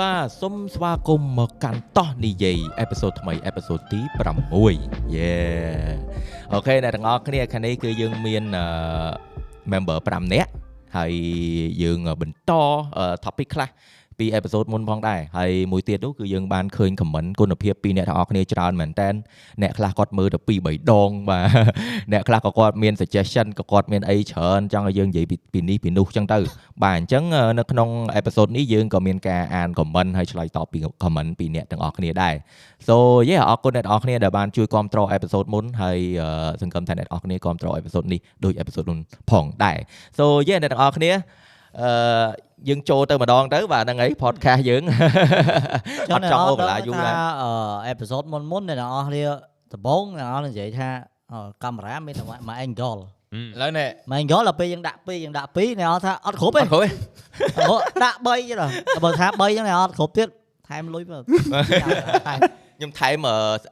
បាទសូមស្វាគមន៍មកកាន់តោះនិយាយអេពីសូតថ្មីអេពីសូតទី6យេអូខេអ្នកទាំងអស់គ្នាខាងនេះគឺយើងមានអឺ member 5នាក់ហើយយើងបន្ត topic ខ្លះ ពីអេពីសូតមុនផងដែរហើយមួយទៀតនោះគឺយើងបានឃើញ comment គុណភាពពីអ្នកទាំងអស់គ្នាច្រើនមែនតើអ្នកខ្លះគាត់មើលទៅ2 3ដងបាទអ្នកខ្លះក៏គាត់មាន suggestion ក៏គាត់មានអីច្រើនចង់ឲ្យយើងនិយាយពីពីនេះពីនោះចឹងទៅបាទអញ្ចឹងនៅក្នុងអេពីសូតនេះយើងក៏មានការអាន comment ហើយឆ្លើយតបពី comment ពីអ្នកទាំងអស់គ្នាដែរ so yeah អរគុណអ្នកទាំងអស់គ្នាដែលបានជួយគ្រប់គ្រងអេពីសូតមុនហើយសង្ឃឹមថាអ្នកទាំងអស់គ្នាគ្រប់គ្រងអេពីសូតនេះដូចអេពីសូតមុនផងដែរ so yeah អ្នកទាំងអស់គ្នាអឺ យើងចូលទៅម្ដងទៅបាទហ្នឹងហើយ podcast យើងអត់ចង់អូកន្លាយូរឡើយអឺអេពីសូតមុនមុនអ្នកនរអស់គ្នាដំបូងអ្នកនរនិយាយថាកាមេរ៉ាមានតែមួយ angle ឥឡូវនេះមួយ angle ដល់ពេលយើងដាក់2យើងដាក់2អ្នកនរថាអត់គ្រប់ទេអត់គ្រូទេអូដាក់3ទេដល់បើថា3ចឹងអ្នកនរអត់គ្រប់ទៀតថែមលុយមើល ខ្ញុំថែម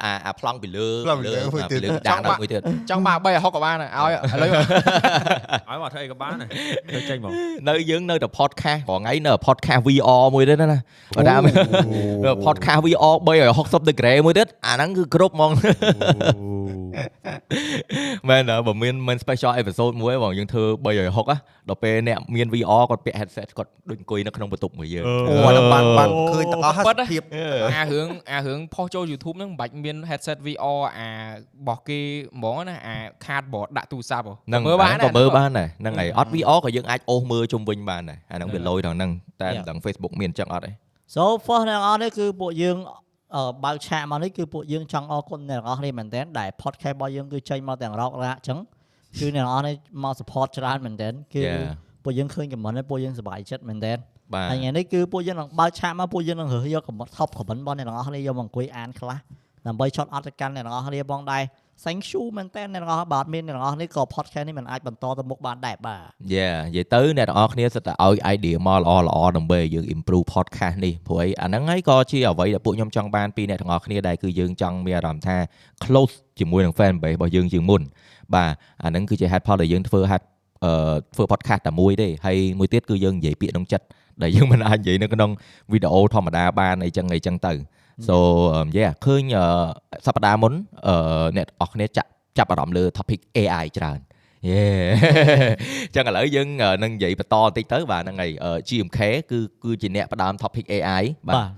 អាអាប្លង់ពីលើប្លង់ពីលើមួយទៀតពីលើដាងដល់មួយទៀតចង់មក3ឲ្យ60ក៏បានដែរឲ្យឥឡូវឲ្យមកធ្វើអីក៏បានដែរទៅចេញមកនៅយើងនៅតែ podcast រងថ្ងៃនៅ podcast VR មួយទៀតណាបើតាម podcast VR 360 degree មួយទៀតអាហ្នឹងគឺគ្រប់ហ្មងមែនអើបើមានមិន special episode មួយបងយើងធ្វើ360ណាដល់ពេលអ្នកមាន VR គាត់ពាក់ headset គាត់ដូចអង្គុយនៅក្នុងបន្ទប់មួយយើងអូហ្នឹងបានបានឃើញទាំងអស់ហើយភាពអារឿងអារឿងផុសចូល YouTube ហ្នឹងមិនបាច់មាន headset VR អារបស់គេហ្មងណាអា cardboard ដាក់ទូរស័ព្ទហ៎ហ្នឹងមើលបានក៏មើលបានដែរហ្នឹងហើយអត់ VR ក៏យើងអាចអូសមើលជុំវិញបានដែរអាហ្នឹងវាលយដល់ហ្នឹងតែដល់ Facebook មានអញ្ចឹងអត់ទេ so first អ្នកនរអស់នេះគឺពួកយើងអឺ បើកឆាកមកនេះគឺពួកយើងចង់អរគុណអ្នកនរអស់គ្នាមែនទែនដែល podcast របស់យើងគឺចេញមកទាំងរករាក់អញ្ចឹងគឺអ្នកនរអស់នេះមក support ច្រើនមែនទែនគឺ Yeah ពួកយើងឃើញ comment ហើយពួកយើងសប្បាយចិត្តមែនទែនបាទហើយថ្ងៃនេះគឺពួកយើងនឹងបើកឆាកមកពួកយើងនឹងរើសយក comment top comment របស់អ្នកទាំងអស់គ្នាយកមកអង្គុយអានខ្លះដើម្បីឆត់អត់ទៅកាន់អ្នកទាំងអស់គ្នាផងដែរ thank you មែនតើអ្នកទាំងអស់បើអត់មានអ្នកទាំងអស់នេះក៏ podcast នេះមិនអាចបន្តទៅមុខបានដែរបាទយ៉ានិយាយទៅអ្នកទាំងអស់គ្នាសិតតែឲ្យ idea មកល្អល្អដើម្បីឲ្យយើង improve podcast នេះព្រោះអីអាហ្នឹងហើយក៏ជាអ្វីដែលពួកខ្ញុំចង់បានពីអ្នកទាំងអស់គ្នាដែរគឺយើងចង់មានអារម្មណ៍ថា close ជាមួយនឹង fan base របស់យើងជាងមុនបាទអាហ្នឹងគឺជា head pod ដែលយើងធ្វើ head អឺធ្វើ podcast តែមួយទេហើយមួយទៀតគឺយើងនិយាយពាក្យក្នុងចិត្តដែលយើងមិនអាចនិយាយនៅក្នុងវីដេអូធម្មតាបានអីចឹងអីចឹងទៅ so um, yeah ឃើញអឺសប្តាហ៍មុនអឺអ្នកទាំងអស់គ្នាចាក់ចាប់អារម្មណ៍លើ topic AI ច្រើនយេចឹងឥឡូវយើងអឺនឹងនិយាយបន្តបន្តិចទៅបាទហ្នឹងហើយអឺ GMK គឺគឺជាអ្នកផ្ដើម topic AI បាទបាទ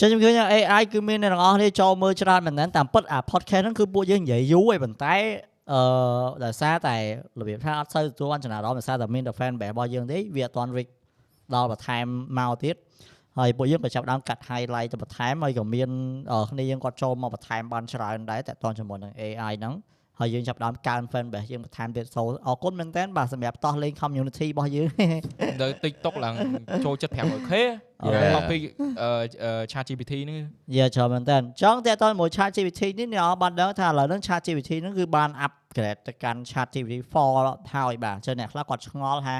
ចឹងខ្ញុំឃើញថា AI គឺមានអ្នកទាំងអស់គ្នាចូលមើលច្រើនមែនតើតាមពិតអា podcast ហ្នឹងគឺពួកយើងនិយាយយូរហើយប៉ុន្តែអឺដោយសារតែរបៀបថាអត់សូវទទួលបានចំណារអារម្មណ៍ដោយសារតែមានតែ fan base របស់យើងទេវាអត់ទាន់ reach ដល់បន្ថែមមកទៀត ហើយពួកយើងក៏ចាប់ផ្ដើមកាត់ highlight ទៅបន្ថែមហើយក៏មានអឺគ្នាយើងគាត់ចូលមកបន្ថែមបានច្រើនដែរតែតន់ជាមួយនឹង AI ហ្នឹងហើយយើងចាប់ផ្ដើមកើន fan base យើងបន្ថែមទៀតសូអរគុណមែនតើបាទសម្រាប់តោះលេង community របស់យើងទៅ TikTok ឡើងចូលចិត្ត 500k អូមកពីអឺ ChatGPT ហ្នឹងយាច្រើនមែនតើចង់តែតើមួយ Chat GPT នេះអ្នកនរបានដឹងថាឥឡូវហ្នឹង Chat GPT ហ្នឹងគឺបាន upgrade ទៅកាន់ Chat GPT 4ហើយបាទចឹងអ្នកខ្លះគាត់ឆ្ងល់ថា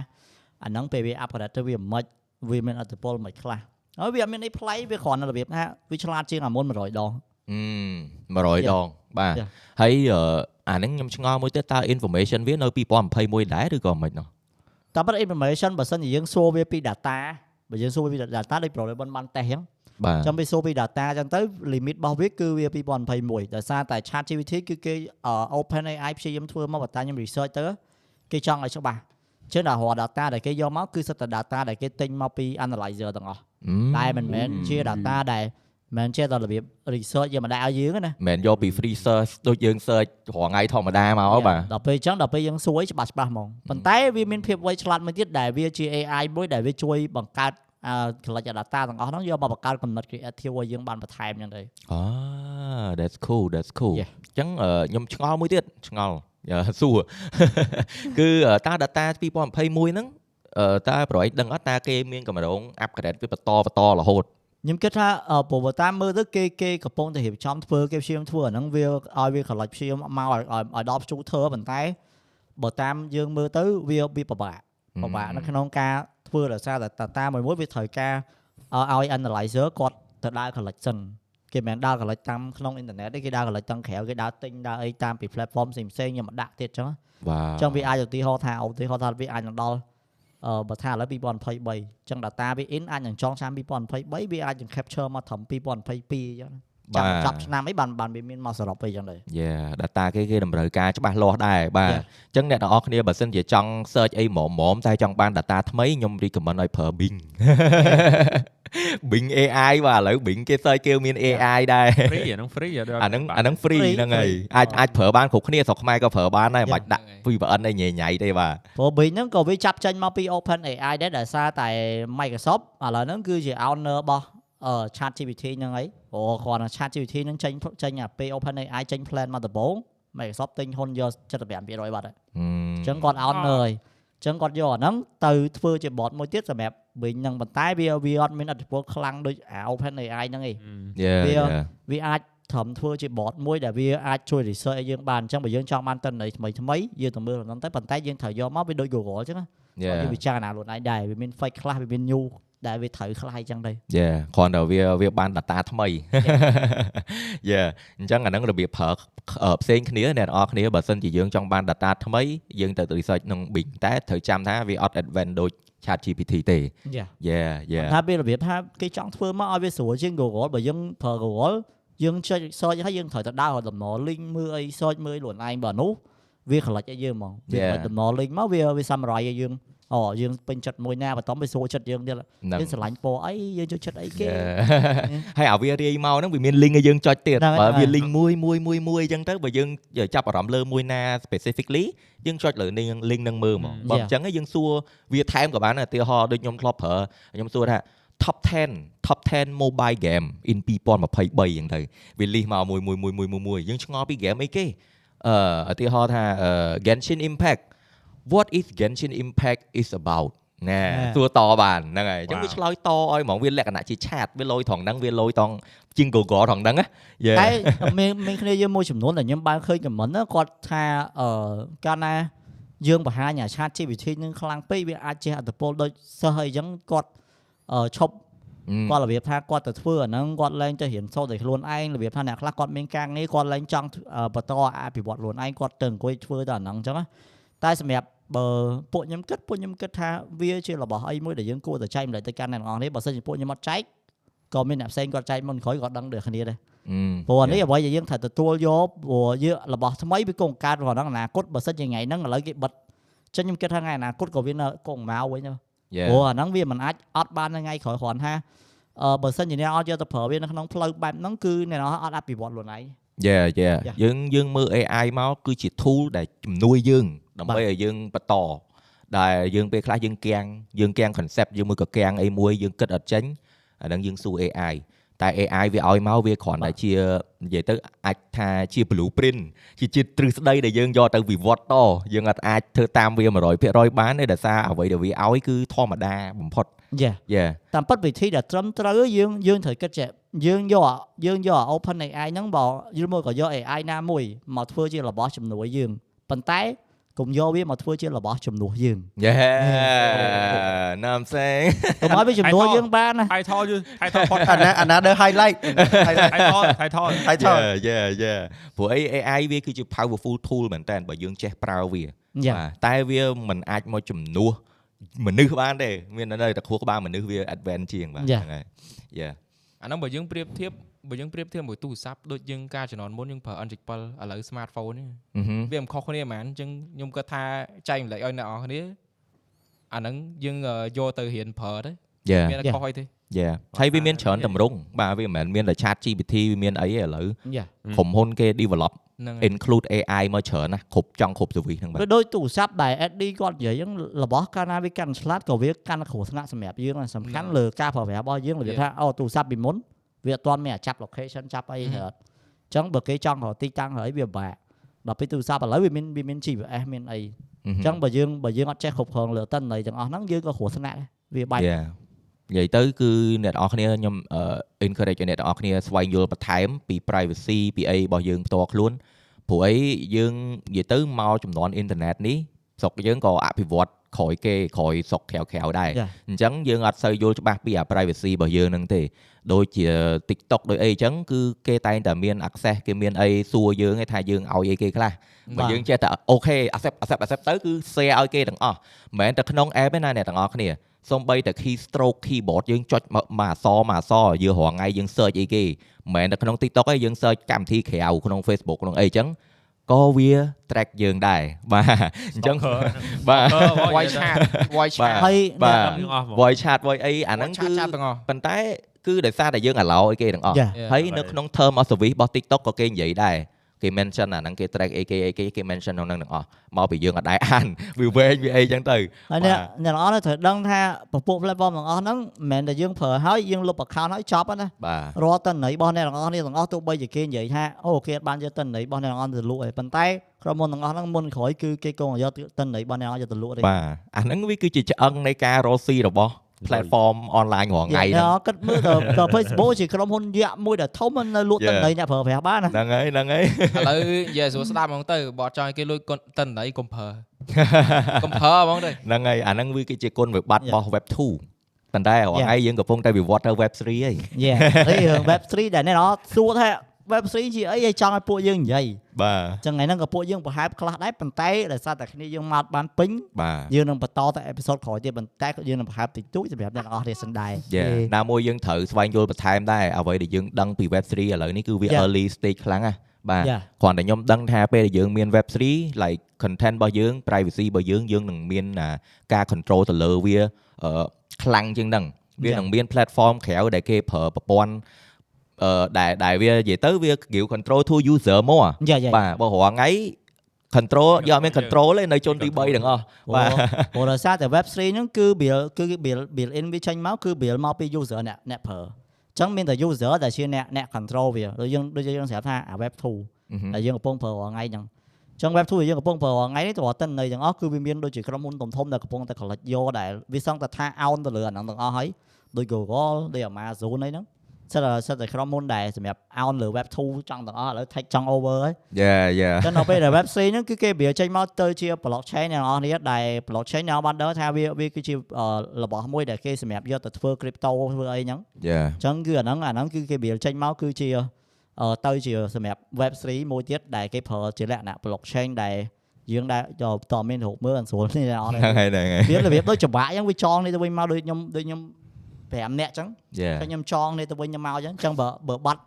អាហ្នឹងពេលវា upgrade ទៅវាមិនវាមានអត្តពលមិនខ្លះ ហើយវាអត់មានអីប្លែកវាគ្រាន់តែរបៀបថាវាឆ្លាតជាងអាមុន100ដងអឺ100ដងបាទ Yeah. ហើយអឺអាហ្នឹងខ្ញុំឆ្ងល់មួយទៀតតើ information វានៅ2021ដែរឬក៏មិននោះតែប៉ុន្តែ information បើសិនជាយើងសួរវាពី data បើយើងសួរវាពី data ដូច problem បានតេសអញ្ចឹងបាទចាំវាសួរពី data អញ្ចឹងទៅ limit របស់វាគឺវា2021ដោយសារតែ Chat GPT គឺគេអឺ OpenAI ព្យាយាមធ្វើមកបន្តខ្ញុំ research ទៅគេចង់ឲ្យច្បាស់ចឹងដល់រាល់ data ដែលគេយកមកគឺសិតតែ data ដែលគេទិញមកពី analyzer ទាំងអស់អឺ តែមិនមែនជា data ដែលមិនមែនជាដល់របៀប research យកមកដាក់ឲ្យយើងទេណាមិនយកពី free search ដូចយើង search រាល់ថ្ងៃធម្មតាមកបាទដល់ពេលអញ្ចឹងដល់ពេលយើងសួរឲ្យច្បាស់ច្បាស់ហ្មងប៉ុន្តែវាមានភាពវៃឆ្លាតមួយទៀតដែលវាជា AI មួយដែលវាជួយបង្កើតអឺ collect data ទាំងអស់ហ្នឹងយកមកបង្កើតកំណត់ creative ឲ្យយើងបានបន្ថែមអញ្ចឹងទៅអា that's cool that's cool អ Yeah. ញ្ចឹងអឺខ្ញុំឆ្ងល់មួយទៀតឆ្ងល់យ៉ាសួរគឺអឺតើ data 2021ហ្នឹងអឺ តើប្រហែលដឹងអត់តើគេមានកម្រង upgrade វាបន្តបន្តរហូតខ្ញុំគិតថាអឺព្រោះបើតាមមើលទៅគេគេកំពុងតែរៀបចំធ្វើគេព្យាយាមធ្វើអាហ្នឹងវាឲ្យវា collect ព្យាយាមមកឲ្យឲ្យឲ្យដល់ព្យុះធ្វើប៉ុន្តែបើតាមយើងមើលទៅវាវាពិបាកពិបាកនៅក្នុងការធ្វើដោយសារតែ data មួយមួយវាត្រូវការឲ្យ analyzer គាត់ទៅដើរ collect សិនគេមិនមែនដើរ collect តាមក្នុងអ៊ីនធឺណិតទេគេដើរ collect តាមក្រៅគេដើរទិញដើរអីតាមពី platform ផ្សេងផ្សេងៗយកមកដាក់ទៀតចឹងបាទចឹងវាអាចឧទាហរណ៍ថាឧទាហរណ៍ថាវាអាចនឹងដល់អឺ បើថាឥឡូវ2023អញ្ចឹង data វា in អាចនឹងចងឆ្នាំ2023វាអាចនឹង capture មកត្រឹម2022អញ្ចឹង ចាំចាប់ឆ្នាំអីបានបានវាមានមកសរុបអីចឹងដែរយ៉ា data គេគេតម្រូវការច្បាស់លាស់ដែរបាទអ Yeah. ញ្ចឹងអ្នកទាំងអស់គ្នាបើសិនជាចង់ search អីហ្មមៗតែចង់បាន data ថ្មីខ្ញុំ recommend ឲ្យប្រើ Bing Bing AI បាទឥឡូវ Bing គេ search គេមាន AI ដែរ free អាហ្នឹង free អាហ្នឹងអាហ្នឹង free Free ហ្នឹងហើយ free អាចអាចប្រើបានគ្រប់គ្នាស្រុកខ្មែរក៏ប្រើបានដែរ Yeah. មិនបាច់ដាក់ VPN អីញ៉ៃញ៉ៃទេបាទព្រោះ Bing ហ្នឹងក៏វាចាប់ចេញមកពី Open AI ដែរដោយសារតែ Microsoft ឥឡូវហ្នឹងគឺជា owner របស់អឺ ChatGPT ហ្នឹងហើយ ព្រោះគាត់ថា ChatGPT ហ្នឹងចេញចេញអាពេល Open AI ចេញ plan មកដំបូង Microsoft ទិញហ៊ុនយក75%បាត់ហើយអឺអញ្ចឹងគាត់ owner ហើយអញ្ចឹងគាត់យកអាហ្នឹងទៅធ្វើជា bot មួយទៀតសម្រាប់ Bing ហ្នឹងប៉ុន្តែវាវាអត់មានអធិពលខ្លាំងដូចអា Open AI ហ្នឹងឯង Yeah វា yeah វាអាចត្រឹមធ្វើជា bot មួយដែលវាអាចជួយ research ឲ្យយើងបានអញ្ចឹងបើយើងចង់បានតន័យថ្មីថ្មីយើងទៅមើលហ្នឹងទៅប៉ុន្តែយើងត្រូវយកមកវាដូច Google អញ្ចឹងណា Yeah យើងពិចារណាខ្លួនឯងដែរវាមាន fake ខ្លះវាមាន new ដែលវាត្រូវខ្លះអញ្ចឹងទៅយ៉ាគ្រាន់តែវាវាបាន data ថ្មីយ៉ាអញ្ចឹងអាហ្នឹងរបៀបប្រើអឺផ្សេងគ្នាអ្នកនរអគ្នាបើសិនជាយើងចង់បាន data ថ្មីយើងទៅ research ក្នុង Bing តែត្រូវចាំថាវាអត់ advanced ដូច ChatGPT ទេយ៉ាយ៉ាយ៉ាថាវារបៀបថាគេចង់ធ្វើមកឲ្យវាស្រួលជាង Google បើយើងប្រើ Google យើងចុច search ហើយយើងត្រូវទៅដើររកដំណរ link មើលអី search មើលខ្លួនឯងបើនោះវាខលិចឲ្យយើងហ្មងវា Yeah. ខលិចដំណរ link មកវាវា summarize ឲ្យយើង អូយើងពេញចិត្តមួយណាបន្តំវាសួរចិត្តយើងទៀតហ្នឹងយើងស្រឡាញ់ពណ៌អីយើងចូលចិត្តអីគេហើយអាវារាយមកហ្នឹងវាមាន link ឲ្យយើងចុចទៀតហ្នឹងហើយបើវាហ្នឹងហើយ link មួយមួយមួយមួយអញ្ចឹងទៅបើយើងចាប់អារម្មណ៍លើមួយណា specifically យើងចុចលើ link link ហ្នឹងមើលហ្មងបើ Yeah. អញ្ចឹងឯងយើងសួរវាថែមក៏បានដែរឧទាហរណ៍ដូចខ្ញុំធ្លាប់ប្រើខ្ញុំសួរថា top 10 top 10 mobile game in 2023អញ្ចឹងទៅវា list មកមួយមួយមួយមួយមួយមួយយើងឆ្ងល់ពី game អីគេអឺឧទាហរណ៍ថាអឺ Genshin Impact what is Genshin Impact is about ណែ Yeah. សួរតបានហ្នឹងហើយអញ្ចឹង Wow. វាឆ្លើយតឲ្យហ្មងវាលក្ខណៈជាឆាតវាលយត្រង់ហ្នឹងវាលយត្រង់ជាង Google ត្រង់ហ្នឹងណា Yeah. តែមានមានគ្នាយើងមួយចំនួនដែលខ្ញុំបានឃើញ comment ណាគាត់ថាអឺកាលណាយើងបង្ហាញអា chat GPT នឹងខ្លាំងពេកវាអាចជះអត្តពលដូចសិស្សអីចឹងគាត់អឺឈប់អឺគាត់របៀបថាគាត់ទៅធ្វើអាហ្នឹងគាត់ឡើងទៅរៀនសូត្រដោយខ្លួនឯងរបៀបថាអ្នកខ្លះគាត់មានការងារគាត់ឡើងចង់អឺបន្តអភិវឌ្ឍខ្លួនឯងគាត់ទៅអង្គុយធ្វើតែអាហ្នឹងអញ្ចឹងណាតែសម្រាប់ បើពួកខ្ញុំគិតពួកខ្ញុំគិតថាវាជារបស់អីមួយដែលយើងគួរតែចែកម្លែកទៅកាន់អ្នកទាំងអស់នេះបើសិនជាពួកខ្ញុំអត់ចែកក៏មានអ្នកផ្សេងគាត់ចែកមុនក្រោយគាត់ដឹងដូចគ្នាដែរអឺព្រោះអានេះអ្វីដែលយើងត្រូវទទួលយកព្រោះយើងរបស់ថ្មីវាគង់កើតរហូតដល់អនាគតបើសិនជាថ្ងៃហ្នឹងឥឡូវគេបិទចឹងខ្ញុំគិតថាថ្ងៃអនាគតក៏វានៅគង់មកវិញទៅ Yeah. ព្រោះអាហ្នឹងវាមិនអាចអត់បាននៅថ្ងៃក្រោយគ្រាន់ថាអឺបើសិនជាអ្នកអត់យកទៅប្រើវានៅក្នុងផ្លូវបែបហ្នឹងគឺអ្នកនរអត់អភិវឌ្ឍខ្លួនឯង Yeah yeah Yeah. យើងយើងមើល AI មកគឺជា tool ដែលជំនួយយើង ដើម្បីឲ្យយើងបន្តដែលយើងពេលខ្លះយើងគាំងយើងគាំង concept យើងមើលក៏គាំងអីមួយយើងគិតអត់ចេញអាហ្នឹងយើងសួរ AI តែ AI វាឲ្យមកវាគ្រាន់តែជានិយាយទៅអាចថាជា blueprint ជាជាទ្រឹស្ដីដែលយើងយកទៅវិវត្តតយើងអត់អាចធ្វើតាមវា100%បានទេដោយសារអ្វីដែលវាឲ្យគឺធម្មតាបំផុតយ៉ា Yeah តាមពិតវិធីដែលត្រឹមត្រូវយើងយើងត្រូវគិតចេះយើងយកអាយើងយកអា Open AI ហ្នឹងបើយល់មកក៏យក AI ណាមួយមកធ្វើជារបស់ជំនួយយើងប៉ុន្តែ កុំយកវាមកធ្វើជារបស់ជំនួសយើង Yeah ណាំសេងកុំឲ្យវាជំនួសយើងបានណា title យឺ title ផតអាណាអាណាដើ highlight highlight title title title yeah yeah yeah ព្រោះអី AI វាគឺជា powerful tool មែនតើបើយើងចេះប្រើវាយ៉ាបាទតែវាមិនអាចមកជំនួសមនុស្សបានទេមាននៅតែខួរក្បាលមនុស្សវា advance ជាងបាទ Yeah. ហ្នឹងហើយ yeah អាហ្នឹងបើយើងប្រៀបធៀប បើយើងប្រៀបធៀបមួយទូរស័ព្ទដូចយើងការជំនាន់មុនយើងប្រើ N7 ឥឡូវ smartphone នេះអឺហឹមវាមិនខុសគ្នាហ្មងអញ្ចឹងខ្ញុំគាត់ថាចែកម្លែកឲ្យអ្នកនរគ្នាអាហ្នឹងយើងអឺយកទៅរៀនប្រើទៅ yeah មានតែ Yeah. ខុសអីទេ yeah ហើយវាមានច្រើនតម្រង់បាទវាមិនមែនមានតែ chat GPT វាមានអីទេឥឡូវយ៉ាក្រុមហ៊ុនគេ develop ហ្នឹងហើយ include AI មកច្រើនណាស់គ្រប់ចង់គ្រប់ service ហ្នឹងបាទវាដូចទូរស័ព្ទដែល SD គាត់និយាយហ្នឹងរបស់កាលណាវាកាន់ឆ្លាតក៏វាកាន់គ្រោះថ្នាក់សម្រាប់យើងដែរសំខាន់លើការប្រើប្រាស់របស់យើងរបៀបថាអូទូរស័ព្ទពីមុន វាអត់ទាន់មានអាចាប់ location ចាប់អីហឺអត់អញ្ចឹងបើគេចង់រកទីតាំងហើយវាពិបាកដល់ពេលទូរស័ព្ទឥឡូវវាមានវាមាន GPS មានអីអឺហឹមអញ្ចឹងបើយើងបើយើងអត់ចេះគ្រប់គ្រងលើតិន័យទាំងអស់ហ្នឹងយើងក៏គ្រោះថ្នាក់ដែរវាបាច់ Yeah និយាយទៅគឺអ្នកនរគ្នាខ្ញុំអឺ encourage ឲ្យអ្នកនរគ្នាស្វែងយល់បន្ថែមពី privacy ពីអីរបស់យើងផ្ទាល់ខ្លួនព្រោះអីយើងនិយាយទៅមកចំនួនអ៊ីនធឺណិតនេះស្រុកយើងក៏អភិវឌ្ឍ ក្រោយគេក្រោយស្រុកក្រៅក្រៅដែរ Yeah. អញ្ចឹងយើងអត់សូវយល់ច្បាស់ពីអា privacy របស់យើងហ្នឹងទេដូចជា TikTok ដូចអីអញ្ចឹងគឺគេតែងតែមាន access គេមានអីសួរយើងឯងថាយើងឲ្យអីគេខ្លះបាបើទយើងចេះតែ okay accept accept accept ទៅគឺ share ឲ្យគេទាំងអស់មិនមែនតែក្នុង app ទេណាអ្នកទាំងអស់គ្នាសំបីតែ key stroke keyboard យើងចុចមកមកអក្សរមកអក្សរយើងរាល់ថ្ងៃយើង search អីគេមិនមែនតែក្នុង TikTok ទេយើង search កម្មវិធីក្រៅក្នុង Facebook ក្នុងអីអញ្ចឹង ក៏វា track យើងដែរបាទអញ្ចឹងបាទ voice chat voice បាទ chat ហើយបាទអ្នកទាំងអស់ហ្មង voice chat voice អីអាហ្នឹង chat គឺ chat ទាំងអស់ប៉ុន្តែគឺដោយសារតែយើង allow ឲ្យគេទាំងអស់ Yeah. ហើយ Yeah. នៅក្នុង term of service របស់ TikTok ក៏គេនិយាយដែរ គេ mention អាហ្នឹងគេ track អីគេអីគេគេ mention ក្នុងហ្នឹងទាំងអស់មកពីយើងអត់ដែរអានវាវែងវាអីចឹងទៅហើយអ្នកអ្នកទាំងអស់នេះត្រូវដឹងថាពពុះ platform ទាំងអស់ហ្នឹងមិនមែនតែយើងប្រើហើយយើងលុប account ហើយចប់ហ្នឹងណាបាទរាល់តន័យរបស់អ្នកទាំងអស់នេះទាំងអស់ទោះបីជាគេនិយាយថាអូគេអត់បានយកតន័យរបស់អ្នកទាំងអស់ទៅលក់ទេប៉ុន្តែក្រុមហ៊ុនទាំងអស់ហ្នឹងមុនក្រោយគឺគេកងយកតន័យរបស់អ្នកទាំងអស់យកទៅលក់ទេបាទអាហ្នឹងវាគឺជាឆ្អឹងនៃការរកស៊ីរបស់ platform online រាល់ថ្ងៃអ្នកហ្នឹងគិតមើលទៅទៅ Facebook ជាក្រុមហ៊ុនយក្សមួយដែលធំមិននៅលក់តន័យអ្នកប្រើប្រាស់បានណាហ្នឹងហើយហ្នឹងហើយឥឡូវនិយាយស្រួលស្ដាប់ហ្មងទៅបើអត់ចង់ឲ្យគេលួចកុនតិនណៃកុំប្រើកុំប្រើហ្មងទៅហ្នឹងហើយអាហ្នឹងវាគឺជាគុណវិបត្តិរបស់ web 2ប៉ុន្តែរាល់ Yeah. ថ្ងៃយើងកំពុងតែវិវត្តទៅ web 3ហើយយេហើយរឿង web 3ដែលអ្នកទាំងអស់សួរថា web 3 ជាអីឲ្យចង់ឲ្យពួកយើងនិយាយបាទចឹងថ្ងៃហ្នឹងក៏ពួកយើងប្រហែលខ្លះដែរប៉ុន្តែដោយសារតែគ្នាយើងមកបានពេញបាទយើងនឹងបន្តទៅអេពីសូតក្រោយទៀតប៉ុន្តែក៏យើងនឹងប្រហែលតិចតួចសម្រាប់អ្នកទាំងអស់គ្នាសិនដែរយេណាមួយយើងត្រូវស្វែងយល់បន្ថែមដែរអ្វីដែលយើងដឹងពី web 3 ឥឡូវនេះគឺវា Yeah. early stage ខ្លាំងណាស់បាទ Yeah. គ្រាន់តែខ្ញុំដឹងថាពេលដែលយើងមាន web 3 like content របស់យើង privacy របស់យើងយើងនឹងមានអាការ control ទៅលើវាអឺខ្លាំងជាងហ្នឹងវា Yeah. នឹងមាន platform ក្រៅដែលគេប្រើប្រព័ន្ធអឺ ដែលដែលវានិយាយទៅវា give control to user មកយ៉ាយ៉ាបាទបើរាល់ថ្ងៃ control យកអត់មាន control ទេនៅជន់ទី3ទាំងអស់បាទព្រោះដោយសារតែ web 3 ហ្នឹងគឺ build គឺ build build in វាចេញមកគឺ build មកពី user អ្នកអ្នកប្រើអញ្ចឹងមានតែ user ដែលជាអ្នកអ្នក control វាដូចយើងដូចយើងស្រាប់ថាអា web 2 ដែលយើងកំពុងប្រើរាល់ថ្ងៃហ្នឹងអញ្ចឹង web 2 ដែលយើងកំពុងប្រើរាល់ថ្ងៃនេះតើតិនន័យទាំងអស់គឺវាមានដូចជាក្រុមហ៊ុនធំធំដែលកំពុងតែ collect យកដែលវាសង្កត់ថា own ទៅលើអាហ្នឹងទាំងអស់ហើយដូច Google ដូច Amazon អីហ្នឹង សិតតែសិតតែក្រុមហ៊ុនដែលសម្រាប់ own លើ web 2ចង់ទាំងអស់ឥឡូវ take ចង់ over ហើយយ៉ាយ៉ាចឹងដល់ពេលដែល web 3ហ្នឹងគឺគេវាចេញមកទៅជា blockchain អ្នកនរគ្នាដែល blockchain អ្នកនរបានដឹងថាវាវាគឺជាអឺរបស់មួយដែលគេសម្រាប់យកទៅធ្វើ crypto ធ្វើអីហ្នឹងយ៉ាចឹងគឺអាហ្នឹងអាហ្នឹងគឺគេវាចេញមកគឺជាអឺទៅជាសម្រាប់ web 3មួយទៀតដែលគេប្រើជាលក្ខណៈ blockchain ដែលយើងដែលយកតមានរូបមើលអត់ស្រួលនេះអ្នកនរហ្នឹងគ្នាហើយហ្នឹងហើយវារបៀបដូចច្បាក់អញ្ចឹងវាចងនេះទៅវិញមកដូចខ្ញុំដូចខ្ញុំ 5នាក់អញ្ចឹងយ៉ាតែខ្ញុំចងនេះទៅវិញទៅមកអញ្ចឹងអញ្ចឹងបើបើបាត់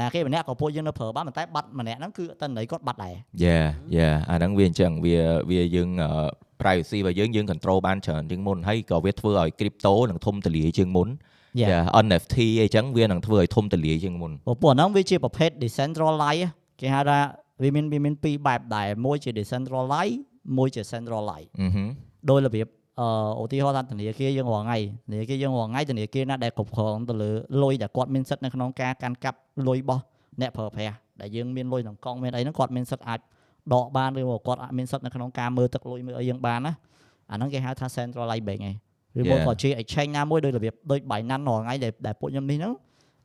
ណាគេម្នាក់ក៏ពួកយើងនៅប្រើបានប៉ុន្តែបាត់ម្នាក់ហ្នឹងគឺតន័យគាត់បាត់ដែរយ៉ាយ៉ាអាហ្នឹងវាអញ្ចឹងវាវាយើងអឺ privacy របស់យើងយើង control បានច្រើនជាងមុនហើយក៏វាធ្វើឲ្យ crypto នឹងធំទលាយជាងមុន Yeah. យ៉ា NFT អីចឹងវានឹងធ្វើឲ្យធំទលាយជាងមុនព្រោះពួកហ្នឹងវាជាប្រភេទ decentralize គេហៅថាវាមានវាមានពីរបែបដែរមួយជា decentralize មួយជា centralize អឺហឹមដោយរបៀប អឺឧទាហរណ៍ថាធនាគារយើងរាល់ថ្ងៃធនាគារយើងរាល់ថ្ងៃធនាគារណាដែលគ្រប់គ្រងទៅលើលុយដែលគាត់មានសិទ្ធិនៅក្នុងការកាន់កាប់លុយរបស់អ្នកប្រើប្រាស់ដែលយើងមានលុយក្នុងកង់មានអីហ្នឹងគាត់មានសិទ្ធិអាចដកបានឬមកគាត់អាចមានសិទ្ធិនៅក្នុងការមើលទឹកលុយមើលអីយើងបានណាអាហ្នឹងគេហៅថា centralize bank ឯងឬមក Yeah. ក៏ជា exchange ណាមួយដោយរបៀបដូច Binance រាល់ថ្ងៃដែលដែលពួកខ្ញុំនេះហ្នឹង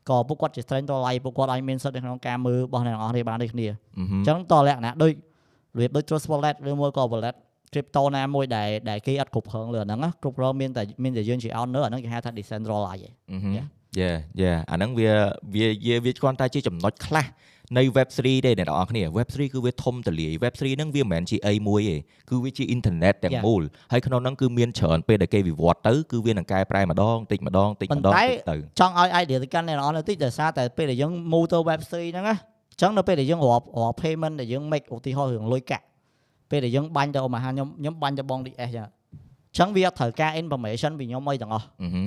ក៏ពួកគាត់ជា centralize ពួកគាត់អាចមានសិទ្ធិនៅក្នុងការមើលរបស់អ្នកទាំងអស់គ្នាបានដូចគ្នាអឺហឹមអញ្ចឹងតលក្ខណៈដូចរបៀបដូច trust wallet ឬមួយក៏ wallet crypto ណាមួយដែលដែលគេអត់គ្រប់គ្រងលើអាហ្នឹងណាគ្រប់គ្រងមានតែមានតែយើងជា owner អាហ្នឹងគេហៅថា decentralized ឯងអឺហឹម Yeah. យ៉ាយ៉ាអាហ្នឹងវាវាវាវាគ្រាន់តែជាចំណុចខ្លះនៃ web 3 ទេអ្នកនរគ្នា web 3 គឺវាធំទលាយ web 3 ហ្នឹងវាមិនមែនជាអីមួយទេគឺវាជាអ៊ីនធឺណិតទាំង Yeah. មូលហើយក្នុងហ្នឹងគឺមានច្រើនពេលដែលគេវិវត្តទៅគឺវានឹងកែប្រែម្ដងតិចម្ដងតិចម្ដងប៉ុន្តែតិចទៅចង់ឲ្យ idea ទៅកាន់អ្នកនរបន្តិចដោយសារតែពេលដែលយើង move ទៅ web 3 ហ្នឹងណាអញ្ចឹងនៅពេលដែលយើងរាប់រាប់ payment ដែលយើង make ឧទាហរណ៍រឿងលុយកាក់ ពេលដែលយើងបាញ់ទៅឧបមាខ្ញុំខ្ញុំបាញ់ទៅបង DS ចឹងអញ្ចឹងវាអត់ត្រូវការ information ពីខ្ញុំអីទាំងអស់អឺហឹម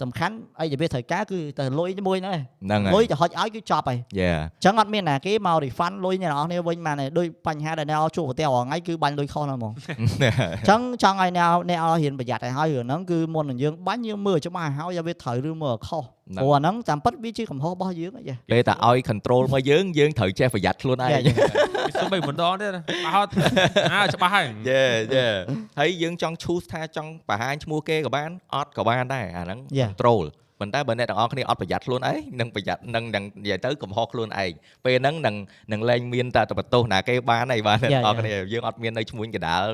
សំខាន់អីដែលវាត្រូវការគឺតែលុយមួយហ្នឹងឯងហ្នឹងហើលុយយទៅហុចឲ្យគឺចប់ហើយយ៉ាអញ្ចឹងអត់មានណាគេមក refund លុយអ្នកនរគ្នាវិញបានទេដូចបញ្ហាដែលអ្នកជួបប្រទះរាល់ថ្ងៃគឺបាញ់លុយខុសហ្នឹងហ្មងអញ្ចឹងចង់ឲ្យអ្នកអ្នកឲ្យរៀនប្រយ័ត្នឲ្យហើយរឿងហ្នឹងគឺមុននឹងយើងបាញ់យើងមើលច្បាស់ឲ្យហើយវាត្រូវឬមើលខុសព្រោះអាហ្នឹងតាមពិតវាជាកំហុសរបស់យើងអីចាពេលតែឲ្យ control មកយើងយើងត្រូវចេះប្រយ័ត្នខ្លួនឯង Yeah, yeah. វាសុំបីម្ដងទៀតណាអត់អាច្បាស់ហើយយេយេហើយយើងចង់ choose ថាចង់បង្ហាញឈ្មោះគេក៏បានអត់ក៏បានដែរអាហ្នឹង Yeah. control ប៉ុន្តែបើអ្នកទាំងអស់គ្នាអត់ប្រយ័ត្នខ្លួនឯងនឹងប្រយ័ត្ននឹងនឹងនិយាយទៅកំហុសខ្លួនឯងពេលហ្នឹងនឹងនឹងលែងមានតែបន្ទោសណាគេបានហើយបាទអ្នក Yeah, ទាំងអស់គ្នាយើងអត់មាននៅឈ្មោះកណ្ដាល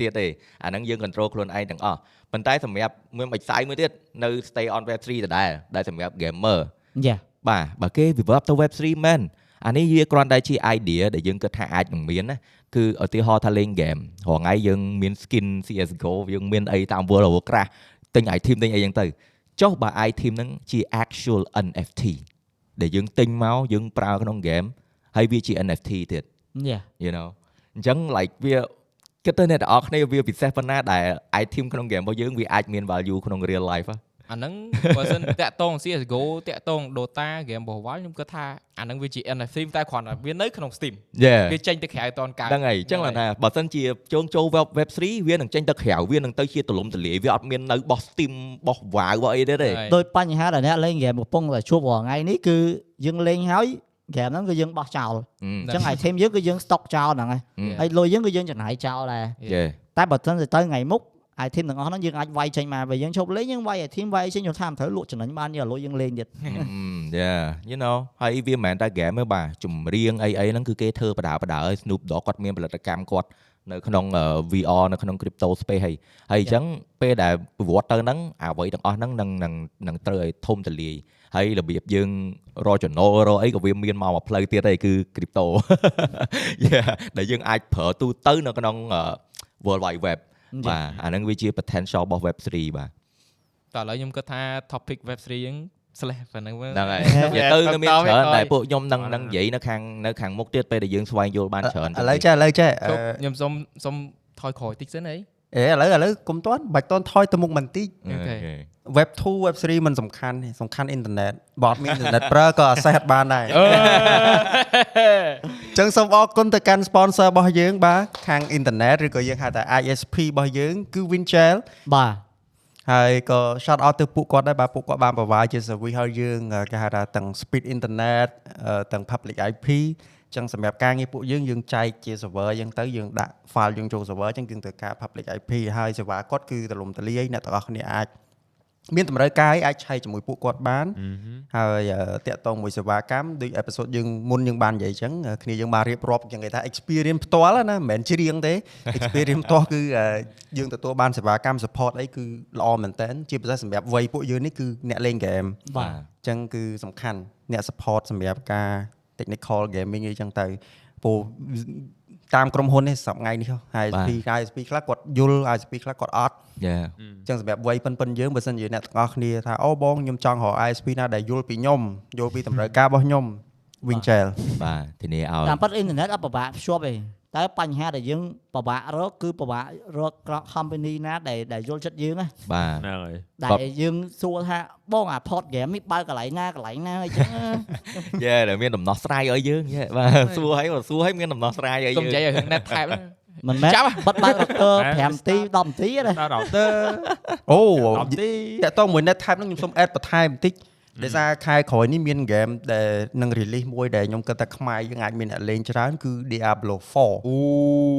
ទៀតទេអាហ្នឹងយើង control ខ្លួនឯងទាំងអស់ប៉ុន្តែសម្រាប់មួយមួយខ្សែមួយទៀតនៅ stay on web 3ដដែលដែលសម្រាប់ gamer យ៉ាបាទបើគេ develop ទៅ web 3មែនអានេះវាគ្រាន់តែជា idea ដែលយើងគិតថាអាចនឹងមានណាគឺឧទាហរណ៍ថាលេង game រងថ្ងៃយើងមាន skin CS:GO យើងមានអីតាម World of Warcraft ទិញ item ទិញអីចឹងទៅចុះបើ item ហ្នឹងជា actual NFT ដែលយើងទិញមកយើងប្រើក្នុង game ហើយវាជា NFT ទៀតយ៉ា you know អញ្ចឹង like វា គិតទៅអ្នកទាំងអស់គ្នាវាពិសេសប៉ុណ្ណាដែល item ក្នុង game របស់យើងវាអាចមាន value ក្នុង real life ហ៎អាហ្នឹងបើសិនតាក់តង CS:GO តាក់តង Dota game របស់ Valve ខ្ញុំគិតថាអាហ្នឹងវាជា NFT តែគ្រាន់តែវានៅក្នុង Steam Yeah វាចេញទៅក្រៅតនកើតហ្នឹងហើយអញ្ចឹងឡើងថាបើសិនជាជោងចូល web web 3វានឹងចេញទៅក្រៅវានឹងទៅជាទលំទលាយវាអត់មាននៅបោះ Steam បោះ WoW បោះអីទេទេហើយដោយបញ្ហាដែលអ្នកលេងហ្គេមកំពុងតែជួបរាល់ថ្ងៃនេះគឺយើងលេងហើយ ហ្គេមហ្នឹងគឺយើងបោះចោលអឺអញ្ចឹង item យើងគឺយើង stock ចោលហ្នឹងហើយអឺហើយលុយយើងគឺយើងចំណាយចោលដែរយេតែបើសិនទៅទៅថ្ងៃមុខ item ទាំងអស់ហ្នឹងយើងអាចវាយចេញមកបើយើងឈប់លេងយើងវាយ item វាយចេញខ្ញុំថាមិនត្រូវលក់ចំណេញបានយកលុយយើងលេងទៀត Yeah you know ហើយវាមិនមែនតែ game ទេបាទចម្រៀងអីអីហ្នឹងគឺគេធ្វើបដាបដាឲ្យ Snoop Dogg គាត់មានផលិតកម្មគាត់នៅក្នុង VR នៅក្នុង crypto space ហើយហើយអញ្ចឹងពេលដែលប្រវត្តិទៅហ្នឹងអ្វីទាំងអស់ហ្នឹងនឹងនឹងនឹងត្រូវឲ្យធំទលាយ ហើយរបៀបយើងរកចំណូលរកអីក៏វាមានមកមួយផ្លូវទៀតហើយគឺ crypto Yeah ដែលយើងអាចប្រើទូទៅនៅក្នុង World Wide Web បាទអាហ្នឹងវាជា potential របស់ web 3 បាទតែឥឡូវខ្ញុំគិតថា topic web 3 ហ្នឹង slash ប៉ុណ្ណឹងមើលហ្នឹងហើយហេនិយាយទៅនៅមានតច្រើនតតែពួកខ្ញុំនឹងអត់នឹងនិយាយនៅខាងនៅខាងមុខទៀតពេលដែលយើងស្វែងយល់បានច្រើនឥឡូវចេះឥឡូវចេះអឺជប់ខ្ញុំសុំសុំថយក្រោយតិចសិនអី អេឥឡូវឥឡូវកុំទាន់បាច់ទាន់ថយទៅមុខបន្តិចអូអូខេខេ web 2 web 3มันសំខាន់ទេសំខាន់អ៊ីនធឺណិតបើអត់មានអ៊ីនធឺណិតប្រើក៏ access អត់បានដែរអញ្ចឹងសូមអរគុណទៅកាន់ sponsor របស់យើង បាទខាងអ៊ីនធឺណិតឬក៏យើងហៅថា ISP របស់យើង គឺ Winchell បាទហើយក៏ shout out ទៅពួកគាត់ដែរបាទពួកគាត់បាន provide ជា service ឲ្យយើងគេហៅថាទាំង speed internet អឺទាំង public IP អញ្ចឹងសម្រាប់ការងារពួកយើងយើងចែកជា server អញ្ចឹងទៅយើងដាក់ file យើងចូល server អញ្ចឹងយើងត្រូវការ public IP ហើយសេវាគាត់គឺទលំទលាយអ្នកទាំងអស់គ្នាអាចមានតម្រូវការអាចឆែកជាមួយពួកគាត់បានហើយអឺតាក់ទងមួយសេវាកម្មដូច episode យើងមុនយើងបាននិយាយអញ្ចឹងអឺគ្នាយើងបានរៀបរាប់យ៉ាងគេថា experience ផ្ទាល់ណាមិនមែនច្រៀងទេ experience ផ្ទាល់គឺអឺយើងទទួលបានសេវាកម្ម support អីគឺល្អមែនតើជាពិសេសសម្រាប់វ័យពួកយើងនេះគឺអ្នកលេង game បាទអញ្ចឹងគឺសំខាន់អ្នក support សម្រាប់ការ technical gaming អីចឹងទៅពូតាមក្រុមហ៊ុននេះសប្ងៃនេះ ISP ISP ខ្លះគាត់យល់ ISP ខ្លះគាត់អត់យ៉ាអញ្ចឹងសម្រាប់វ័យប៉ិនប៉ិនយើងបើសិនជាអ្នកទាំងអស់គ្នាថាអូបងខ្ញុំចង់រក ISP ណាដែលយល់ពីខ្ញុំយល់ពីតម្រូវការរបស់ខ្ញុំ Winchell បាទធានាឲ្យតាមពិតអ៊ីនធឺណិតអត់ពិបាកភ្ជាប់ទេ តែបញ្ហាដែលយើងពិបាករកគឺពិបាករក company ណាដែលដែលយល់ចិត្តយើងណាបាទហ្នឹងហើយដែលយើងសួរថាបងអា port game នេះបើកកន្លែងណាកន្លែងណាអីចឹងយ៉ាដែលមានដំណោះស្រាយឲ្យយើងយ៉ាបាទសួរឲ្យសួរឲ្យមានដំណោះស្រាយឲ្យកុំនិយាយយើងឲ្យរឿង net type ហ្នឹងមិនមែនចាប់បិទបើក router 5នាទី10នាទីទេដល់ router អូ10ទីតាក់ទងមួយ net type ហ្នឹងខ្ញុំសូម add បន្ថែមបន្តិច ដោយសារខែក្រោយនេះមាន game ដែលនឹង release មួយដែលខ្ញុំគិតថាខ្មែរយើងអាចមានអ្នកលេងច្រើនគឺ Diablo 4អូ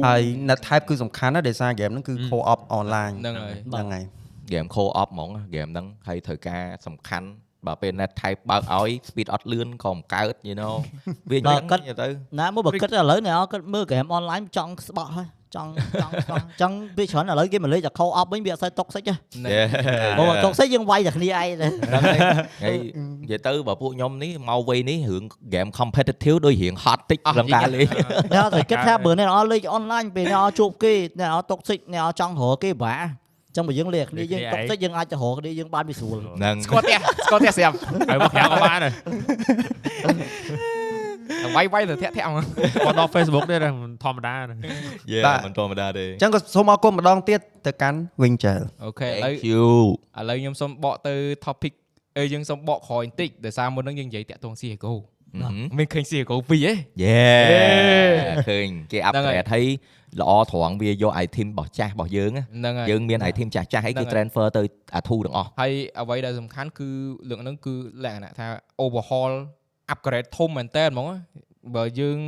ហើយ net type គឺសំខាន់ណាស់ដោយសារ game ហ្នឹងគឺ co-op online ហ្នឹងហើយហ្នឹងហើយហ្គេម co op ហ្មងហ្គេមហ្នឹងហើយត្រូវការសំខាន់បើពេល net type បើកឲ្យ speed អត់លឿនក៏មិនកើត you know វាអញ្ចឹងទៅណាមកបើគិតឥឡូវអ្នកគិតមើល game online ចង់ស្បក់ហើយ ចង់ចង់ស្បក់ចង់វាច្រើនឥឡូវគេមកលេងតែ co-op វិញវាអត់សូវ toxic ទេ Yeah បើ toxic យើងវាយតែគ្នាឯងទេហ្នឹងហើយហើយនិយាយទៅបើពួកខ្ញុំនេះមកវ័យនេះរឿង game competitive ដូចរឿង hot តិចអស់ក្នុងការលេងអ្នកតែគិតថាបើអ្នកអត់លេង online ពេលអ្នកអត់ជួបគេអ្នកអត់ toxic អ្នកអត់ចង់រកគេបាចឹងបើយើងលេងគ្នាយើង toxic យើងអាចទៅរកគ្នាយើងបានវាស្រួលហ្នឹងស្គាល់ផ្ទះស្គាល់ផ្ទះស្រាប់ហើយមកក្រៅក៏បានដែរ វាយវាយទៅធាក់ធាក់មកគាត់ដល់ Facebook ទេដែរមិនធម្មតាទេយេបាទមិនធម្មតាទេអញ្ចឹងក៏សូមអរគុណម្ដងទៀតទៅកាន់ Winchell អូខេឥឡូវ Thank you ឥឡូវខ្ញុំសូមបកទៅ topic អឺយើងសូមបកក្រោយបន្តិចដោយសារមុនហ្នឹងយើងនិយាយតាក់ទង CS:GO មានឃើញ CS:GO 2ហ៎យេឃើញគេហ្នឹងហើយ upgrade ហើយល្អត្រង់វាយក item របស់ចាស់របស់យើងណាហ្នឹងហើយយើងមាន item ចាស់ចាស់អីហ្នឹងគេហើយ transfer ទៅអាធូទាំងអស់ហើយអ្វីដែលសំខាន់គឺលើកហ្នឹងគឺលក្ខណៈថា overhaul upgrade ធំមែនតើហ្មងណាបើយើង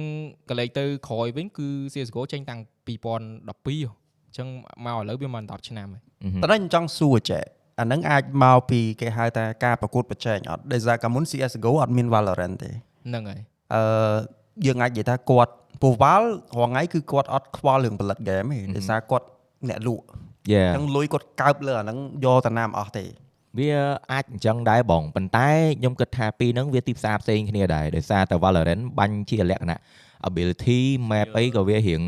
កលេចទៅក្រោយវិញគឺ CS:GO ចេញតាំង2012ហ៎អញ្ចឹងមកឥឡូវវាមិន10ឆ្នាំហើយតែខ្ញុំចង់សួរចេះអាហ្នឹងអាចមកពីគេហៅថាការប្រកួតប្រជែងអត់ដោយសារកាលមុន CS:GO អត់មាន Valorant ទេហ្នឹងហើយអឺយើងអាចនិយាយថាគាត់ពូវ៉ាល់រងថ្ងៃគឺគាត់អត់ខ្វល់រឿងផលិតហ្គេមទេដោយសារគាត់អ្នកលក់យេអញ្ចឹងលុយគាត់កើបលើអាហ្នឹងយកតាណាមអស់ទេ វាអាចអញ្ចឹងដែរបងប៉ុន្តែខ្ញុំគិតថាពីរហ្នឹងវាទីផ្សារផ្សេងគ្នាដែរដោយសារតែ Valorant បាញ់ជាលក្ខណៈ ability map អីក៏វារៀង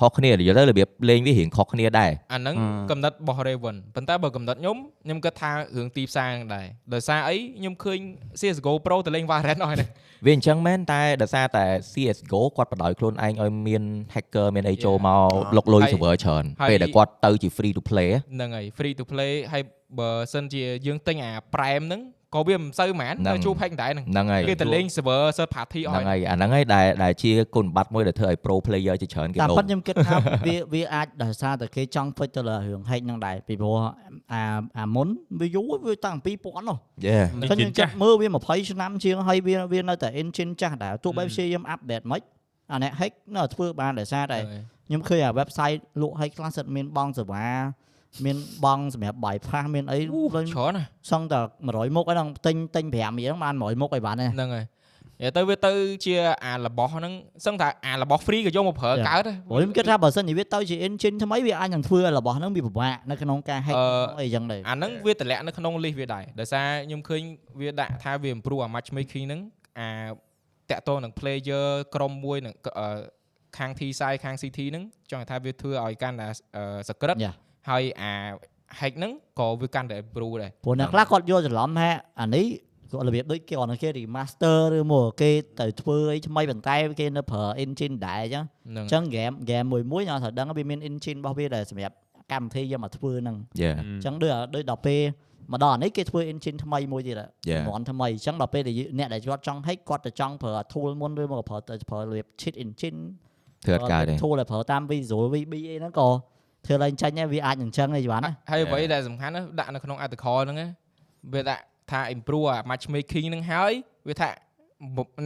ខុសគ្នាយល់ទៅរបៀបលេងវារៀងខុសគ្នាដែរអាហ្នឹងអឺកំណត់របស់ Raven ប៉ុន្តែបើកំណត់ខ្ញុំខ្ញុំគិតថារឿងទីផ្សារហ្នឹងដែរដោយសារអីខ្ញុំឃើញ CS:GO Pro ទៅលេង Valorant អស់ហើយហ្នឹងវាអញ្ចឹងមែនតែដោយសារតែ CS:GO គាត់បដ ாய் ខ្លួនឯងឲ្យមាន hacker មានអីចូលមកលុកលុយហើយ server ច្រើនហើយពេលដែលគាត់ទៅជា free to play ហ៎ហ្នឹងហើយ free to play ហើយបើសិនជាយើងទិញអា Prime ហ្នឹង ក៏វាមិនសូវហ្មងហ្នឹងទៅជួប hack ដែរហ្នឹងហ្នឹងហើយគេទៅលេង server third party អស់ហ្នឹងហើយហើយអាហ្នឹងហើយដែលដែលជាគុណសម្បត្តិមួយដែលធ្វើឲ្យ pro player ជាច្រើនគេតាមដូរពិតខ្ញុំគិតថាវាវាអាចដោយសារតែគេចង់ហ្វិចទៅលើរឿង hack ហ្នឹងដែរពីព្រោះអាអាមុនវាយូរវាតាំងពី2000នោះយេអញ្ចឹងខ្ញុំគិតមើលវា20ឆ្នាំជាងហើយវាវានៅតែ engine ចាស់ដែរទោះបីព្យាយាម update មិនអាអ្នក hack នៅតែធ្វើបានដោយសារតែខ្ញុំឃើញអា website លក់ឲ្យខ្លះសិតមានបងសេវា មានបងសម្រាប់ bypass មានអីអូលេងច្រើនណាស់សងតែ100មុខហ្នឹងទិញទិញ5រៀលហ្នឹងបាន100មុខឲ្យបានដែរហ្នឹងហើយនិយាយទៅវាទៅជាអារបស់ហ្នឹងសឹងថាអារបស់ free ក៏យកមកប្រើ Yeah. កើតដែរព្រោះខ្ញុំគិតថាបើសិនជាវាទៅជា engine ថ្មីវាអាចនឹងធ្វើឲ្យរបស់ហ្នឹងវាពិបាកនៅក្នុងការ hack អឺអីចឹងដែរអាហ្នឹងវាតម្លាក់នៅក្នុង list វាដែរដោយសារខ្ញុំឃើញវាដាក់ថាវា improve អា matchmaking ហ្នឹងអាតាក់ទងនឹង player ក្រុមមួយនឹងអឺខាង T side ខាង CT ហ្នឹងចង់ថាវាធ្វើឲ្យកាន់តែអឺ secret Yeah. ហើយអា hack ហ្នឹងក៏វាកាន់តែ improve ដែរព្រោះអ្នកខ្លះគាត់យល់ច្រឡំថាអានេះគាត់របៀបដូចគេគាត់នៅគេ remaster ឬមកគេទៅធ្វើអីថ្មីប៉ុន្តែគេនៅប្រើ engine ដែរអញ្ចឹងហ្នឹងអញ្ចឹង game game មួយមួយខ្ញុំត្រូវដឹងវាមាន engine របស់វាដែលសម្រាប់កម្មវិធីយកមកធ្វើហ្នឹងយេអញ្ចឹងដូចដូចដល់ពេលមកដល់អានេះគេធ្វើ engine ថ្មីមួយទៀត Yeah. ជំនាន់ថ្មីអញ្ចឹងដល់ពេលដែលយើងអ្នកដែលគាត់ចង់ hack គាត់ទៅចង់ប្រើ tool មុនឬមកប្រើទៅប្រើរបៀប cheat engine ធ្វើអត់កើតទេ tool ដែលប្រើតាម Visual VB អីហ្នឹងក៏ ធ្វើឡើងចាញ់ដែរវាអាចនឹងចឹងឯងបានណាហើយ Yeah. អ្វីដែលសំខាន់ណាដាក់នៅក្នុង article ហ្នឹងណាវាដាក់ថា improve អា matchmaking ហ្នឹងហើយវាថា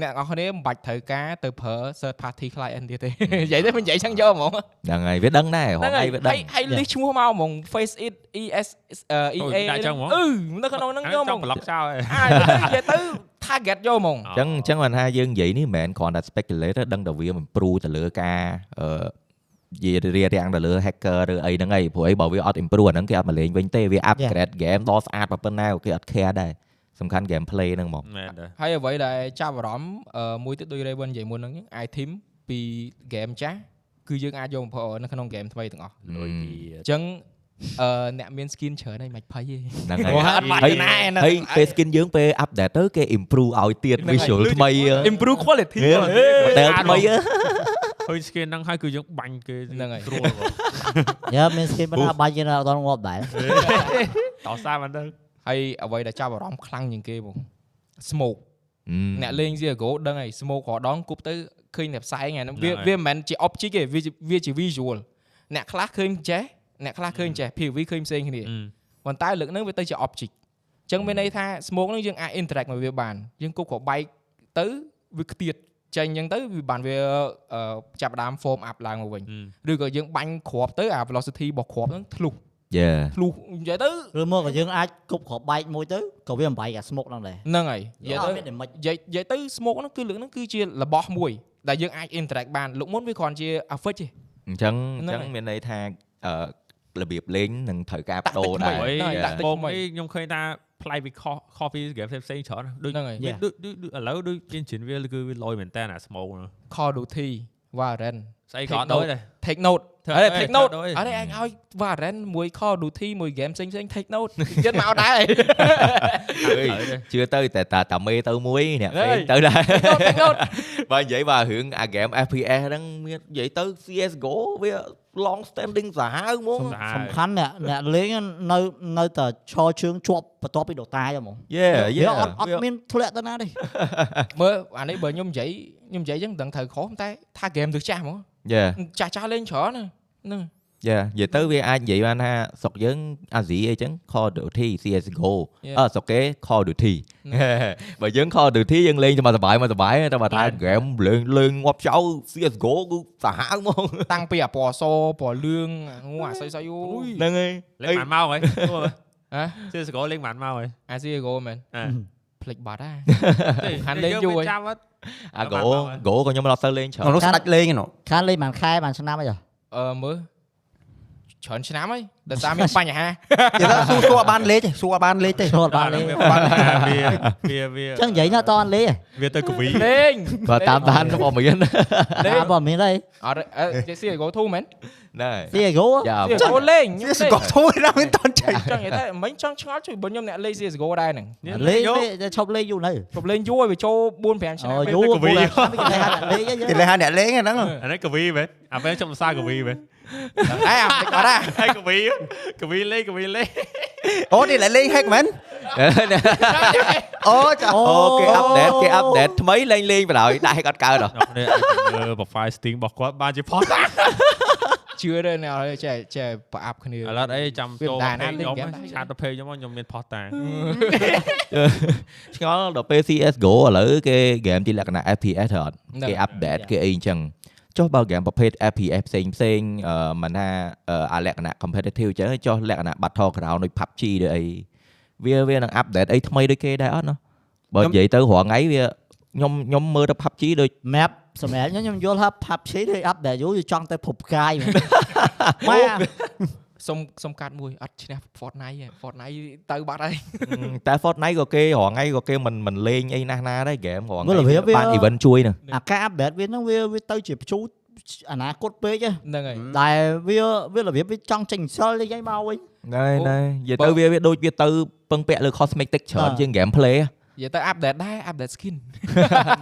អ្នកនរគ្នាមិនបាច់ត្រូវការទៅប្រើ third party client ទៀតទេនិយាយទៅមិននិយាយចឹងយកហ្មងហ្នឹងហើយវាដឹងដែរហហ្នឹងងហើឯយងវាហើដឹងយហើយ list ឈ្មោះមកហ្មង face it es អឺអូ ea ដាក់ចឹងហ្មងអឺនៅក្នុងហ្នឹងយកហ្មចង់ងប្លុកចោលហើយអានិយាយទៅ target យកហ្មងអញ្ចឹងអញ្ចឹងបានថាយើងនិយាយនេះមិនមែនគ្រាន់តែ speculate ទេដឹងតែវា improve ទៅលើការអឺ និយាយរារាំងទៅលើ hacker ឬអីហ្នឹងឯងព្រោះអីបើវាអត់ improve អាហ្នឹងគេអត់មកលេងវិញទេវា upgrade game ដល់ស្អាតប៉ុណ្ណាគេអត់ care ដែរសំខាន់ game play ហ្នឹងមកមែនដែរហើយអ្វីដែលចាប់អារម្មណ៍អឺមួយទៀតដូច Raven និយាយមុនហ្នឹង item ពី game ចាស់គឺយើងអាចយកមកប្រើនៅក្នុង game ថ្មីទាំងអស់លុយអញ្ចឹងអឺអ្នកមាន skin ច្រើនហើយមិនភ័យទេហ្នឹងហើយអត់បាច់ហើយណាឯណាហើយពេល skin យើងពេល update ទៅគេ improve ឲ្យទៀតហ្នឹងហើយ visual ថ្មី improve quality ហេ model ថ្មីហ៎ ឃើញ skin ហ្នឹងហើយគឺយើងបាញ់គេហ្នឹងហើយស្រួលបងយើមាន skin ប៉ុន្តែបាច់គេនៅអត់ដល់ងាប់ដែរតោះសារមិនទៅហើយអ្វីដែលចាប់អារម្មណ៍ខ្លាំងជាងគេបង smoke អឺអ្នកលេង CS:GO ដឹងហើយ smoke រដងគប់ទៅឃើញតែផ្សែងហ្នឹងវាហ្នឹងហើយវាមិនមែនជា object ទេវាជាវាជា visual អ្នកខ្លះឃើញចេះអ្នកខ្លះឃើញចេះ POV ឃើញផ្សេងគ្នាអឺប៉ុន្តែលើកហ្នឹងវាទៅជា object អញ្ចឹងមានន័យថា smoke ហ្នឹងយើងអាច interact មកវាបានយើងគប់ក៏បែកទៅវាខ្ទៀត ចេញអញ្ចឹងទៅវាបានវាអឺចាប់ផ្ដើម form up ឡើងមកវិញអឺឬក៏យើងបាញ់គ្រាប់ទៅអា velocity របស់គ្រាប់ហ្នឹងធ្លុះយេធ្លុះនិយាយទៅឬមកក៏យើងអាចគប់គ្រាប់បែកមួយទៅក៏វាបំបែកអា smoke ហ្នឹងដែរហ្នឹងហើយនិយាយអទៅត់មាន damage និយាយនិយាយទៅ smoke ហ្នឹងគឺលើកហ្នឹងគឺជារបស់មួយដែលយើងអាច interact បានលោកមុនវាគ្រាន់ជា affect ទេអញ្ចឹងអហ្នឹងញ្ចឹងហើយមានន័យថាអឺរបៀបលេងនឹងត្រូវការបដូរតាដែរក់តិចថ្មីហើយហ្នឹងហើយដាក់តិចបងថ្មីនេះខ្ញុំឃើញថា ផ្លៃពីខុសខុសពី game ផ្សេងៗច្រើនដូចហ្នឹងហើយដូចដូចដូចឥឡូវដូច engine វាគឺវាលយមែនតើអា smoke ហ្នឹង Call of Duty Valorant ស្អីក៏អត់ដូចដែរ take note ធ្វើអរេអេ take note ធ្វើដូចអរេអញឲ្យ Valorant មួយ Call of Duty មួយ game ផ្សេងផ្សេង take note ទៀតមកដែរអើយជឿទៅតែតាតាមេទៅមួយអ្នកហេពេងទៅដែរ take note បើនិយាយមករឿងអា game FPS ហ្នឹងមាននិយាយទៅ CS:GO វា long standing សាហាវហ្មងសាហាវសំខាន់អ្នកអ្នកលេងនៅនៅតែឈរជើងជាប់បន្ទាប់ពីដតាយហ្មងយេយេវាអត់អត់មានធ្លាក់ទៅណាទេមើលអានេះបើខ្ញុំនិយាយខ្ញុំនិយាយអញ្ចឹងមិនដឹងត្រូវខុសតែថា game ទៅចាស់ហ្មងយេចាស់ចាស់លេងច្រើនណាហ្នឹង យេនិយាយទៅវាអាចនិយាយបានថាស្រុកយើងអាស៊ីអីចឹង Call of Duty CS:GO Yeah. អឺស្រុកគេ Call of Duty បើយើង Call of Duty យើងលេងតែមកសប្បាយមកសប្បាយតែបើថា game លេងលេងងាប់ចោល CS:GO គឺសាហាវហ្មងតាំងពីអាពណ៌សពណ៌លឿងងូអាស្អីស្អីអូយហ្នឹងហើយលេងបានមកហើយហ៎ជឿសកលលេងបានមកហើយអា CS:GO មែនអ่าភ្លេចបាត់ហ่าទេហាន់លេងយូរហើយចាំអត់អាបាន Go មកហើយ Go ក៏ខ្ញុំអត់សូវលេង ច្រើនក្នុងនោះស្ដាច់លេងហ្នឹងខានលេងបានខែបានឆ្នាំអីចុះអឺមើលច្រើនឆ្នាំហើយដោយសារមានបញ្ហានិយាយថាសួរសួរអត់បានលេខទេសួរអត់បានលេខទេចូលបានលេងវាបានវាវាវាចឹងនិយាយណាតអត់លេងវាទៅកវីលេងគាត់តាមដានក៏មានទេបើមានទេអត់អឺ CSGO 2មែនណែទីឯកោយ៉ា CSGO លេងខ្ញុំវាសលេងកធួយណាមិនតន់ចេញចង់និយាយថាមិនចង់ឆ្ងល់ជួយបើខ្ញុំអ្នកលេង CSGO ដែរហ្នឹងលេងទេឈប់លេងយូរនៅខ្ញុំលេងយូរហើយវាចូល4 5ឆ្នាំអូហើយយូរពួកគេថាលេងលេងគេលេងហៅអ្នកលេងហ្នឹងអានេះកវីមែនអាពេលខ្ញុំភាសាកវីមែន ដែរអាមិនបាត់ដែរហើយកវីកវីលេងកវីលេងអូនេះលេង hack មែនអូចាអូគេអាប់ដេតគេអាប់ដេតថ្មីលេងលេងបណ្ដោយដាក់ឲ្យគាត់កើតហ៎អ្នកនេះមើល profile Steam របស់គាត់បានជាផុសជឿទេអ្នកចេះចេះប្រអាប់គ្នាឥឡូវអីចាំវាចូលមិនដែរណាពេកខ្ញុំលេង game ដែរឆាតទៅពេកខ្ញុំមកខ្ញុំមានផុសតាឆ្ងល់ដល់ពេល CS:GO ឥឡូវគេហ្គេមជាលក្ខណៈ FPS ទៅអត់គេអាប់ដេតគេអីអញ្ចឹង ចុះបើហ្គេមប្រភេទ FPS ផ្សេងផ្សេងអឺមិនថាអឺអាលក្ខណៈ competitive អញ្ចឹងចុះលក្ខណៈ Battleground ដូច PUBG ឬអីវាវានឹងអាប់ដេតអីថ្មីដូចគេដែរអត់ណាបើនិយាយទៅរាល់ថ្ងៃវាខ្ញុំខ្ញុំមើលទៅ PUBG ដូច map សម្រាប់ខ្ញុំខ្ញុំយល់ថា PUBG ដូច update យូរចង់ទៅភពផ្កាយមែនម៉ែ សុំសុំកាត់មួយអត់ឈ្នះ Fortnite ទេ Fortnite ទៅបាត់ហើយតែ Fortnite ក៏គេរាល់ថ្ងៃក៏គេមិនមិនលេងអីណាស់ណាដែរហ្គេមរាល់មើលថ្ងៃរបៀបវាបាន event ជួយហ្នឹងអាការ update វាហ្នឹងវាវាទៅជាបញ្ជូតអនាគតពេកហ៎ហ្នឹងហើយដែលវាវារបៀបវាចង់ចេញសិលលេងឲ្យមកវិញណែណែនិយាយបើទៅវាវាដូចវាទៅពឹងពាក់លើ cosmetic ច្រើនអ่าជាង gameplay ហ៎និ យាយទៅ update ដែរ update skin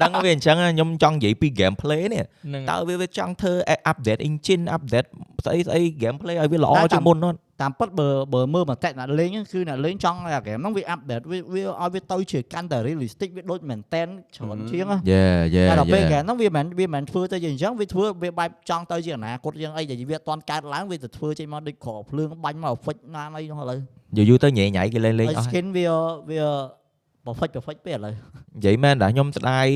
ដឹងវាអញ្ចឹងខ្ញុំចង់និយាយពី gameplay នេះហ្នឹងតើវាវាចង់ធ្វើ update engine update ស្អីស្អី gameplay ឲ្យវាល្អតែតាមជាងមុននោះតាមពិតបើបើមើលមកតែអ្នកលេងហ្នឹងគឺអ្នកលេងចង់ឲ្យអាហ្គេមហ្នឹងវា update វាវាឲ្យវាទៅជាកាន់តែ realistic វាដូចមែនតែនច្រើនជាងហ៎យេយេតែដល់ពេលហ្គេមហ្នឹងវាមិនវាមិនធ្វើទៅជាអញ្ចឹងវាធ្វើវាបែបចង់ទៅជាអនាគតយ៉ាងអីដែលវាអត់ទាន់កើតឡើងវាទៅធ្វើចេញមកដូចក្រភ្លើងបាញ់មក effect ណាអីនោះឥឡូវយូរយូរទៅញ៉ៃញ៉ៃគេលេងលេងហើយអស់ហើយ skin វាវា perfect perfect ពេលឥឡូវនិយាយមែនដែរខ្ញុំស្ដាយ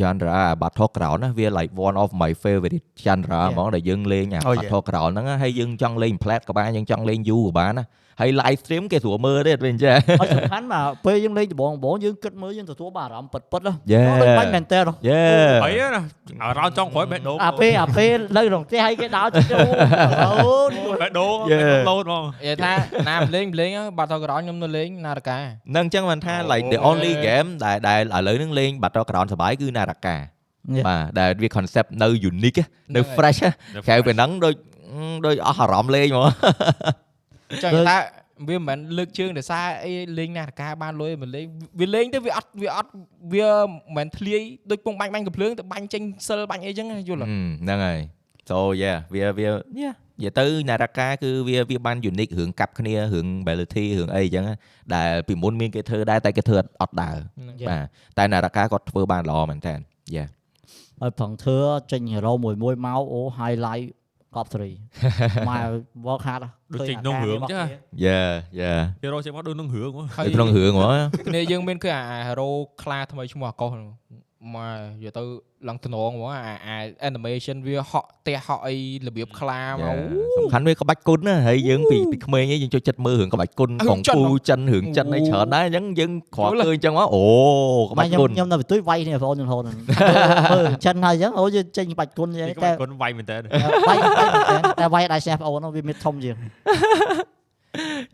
genre Battleground ណាវា like one of my favorite genre ហ្មងដែលយើងលេងអា Oh, yeah. Battleground ហ្នឹងណាហើយយើងចង់លេង plat ក៏បានយើងចង់លេង U ក៏បានណា ហើយ live stream គេស្រួលមើលទេវិញចេះហើយសំខាន់មកពេលយើងលេងដំបងដំបងយើងគិតមើលយើងទទួលបានអារម្មណ៍ពិតពិតៗយេដូចបាញ់មែនតើយេហើយណាអារោចង់ក្រោយបេះដូងអាពេលអាពេលនៅក្នុងផ្ទះឲ្យគេដោតចូលអូនបេះដូង Yeah. ឡូតហ្មងនិយាយថាណាមិនលេងមិនលេង Battleground ខ្ញុំនៅលេងនារកានឹងអញ្ចឹងបានថា like the អូ only game ដែលដែលឥឡូវហ្នឹងលេង Battleground សប្បាយគឺ Naraka បាទដែលវា concept នៅ unique ណានៅ fresh ណាក្រៅពីហ្នឹងដូចដូចអស់អារម្មណ៍លេងហ្មង ចង់និយាយថាវាមិនមែនលើកជើងដោយសារអីលេងនារកាបានលុយមិនលេងវាលេងទៅវាអត់វាអត់វាមិនមែនធ្លាយដូចពងបាញ់បាញ់កំភ្លើងទៅបាញ់ចេញសិលបាញ់អីចឹងយល់ហឹមហ្នឹងហើយ so yeah វាវា yeah និយាយទៅ Naraka គឺវាវាបាន unique រឿងកាប់គ្នារឿង ability រឿងអីចឹងណាដែលពីមុនមានគេធ្វើដែរតែគេធ្វើអត់អត់ដើរបាទតែ Naraka គាត់ធ្វើបានល្អមែនតើ yeah ហើយប្រងធ្វើចេញ hero មួយមួយមកអូ highlight កប់3មក work hard ដូចចេញក្នុងរឿងចឹង yeah yeah គេរកចេញមកដូចនឹងរឿងហ៎ហើយនៅក្នុងរឿងហ្មងគ្នាយើងមានគឺអា hero ខ្លាថ្មីឈ្មោះអាកុសហ្នឹង មកនិយាយទៅឡើងថ្នងហ្មងអាអា animation វាហក់ផ្ទះហក់អីរបៀបខ្លាមក Yeah. សំខាន់វាក្បាច់គុណណាហើយយើងពីពីក្មេងឯងយើងចូលចិត្តមើលរឿងក្បាច់គុណរឿងកងចិនពូហ៎ចិនរឿងចិនឯងច្រើនដែរអញ្ចឹងយើងគ្រាន់យល់ឃើញអញ្ចឹងមកអូក្បាច់ខ្ញុំគុណខ្ញុំនៅបន្ទួយវាយនេះបងខ្ញុំរហូតមើលចិនហើយអញ្ចឹងអូយើងចេញបាច់គុណអញ្ចឹងតែតែគាត់វាយមែនតើវាយតែវាយដៃស្ញាប់អូនវាមានធំជាង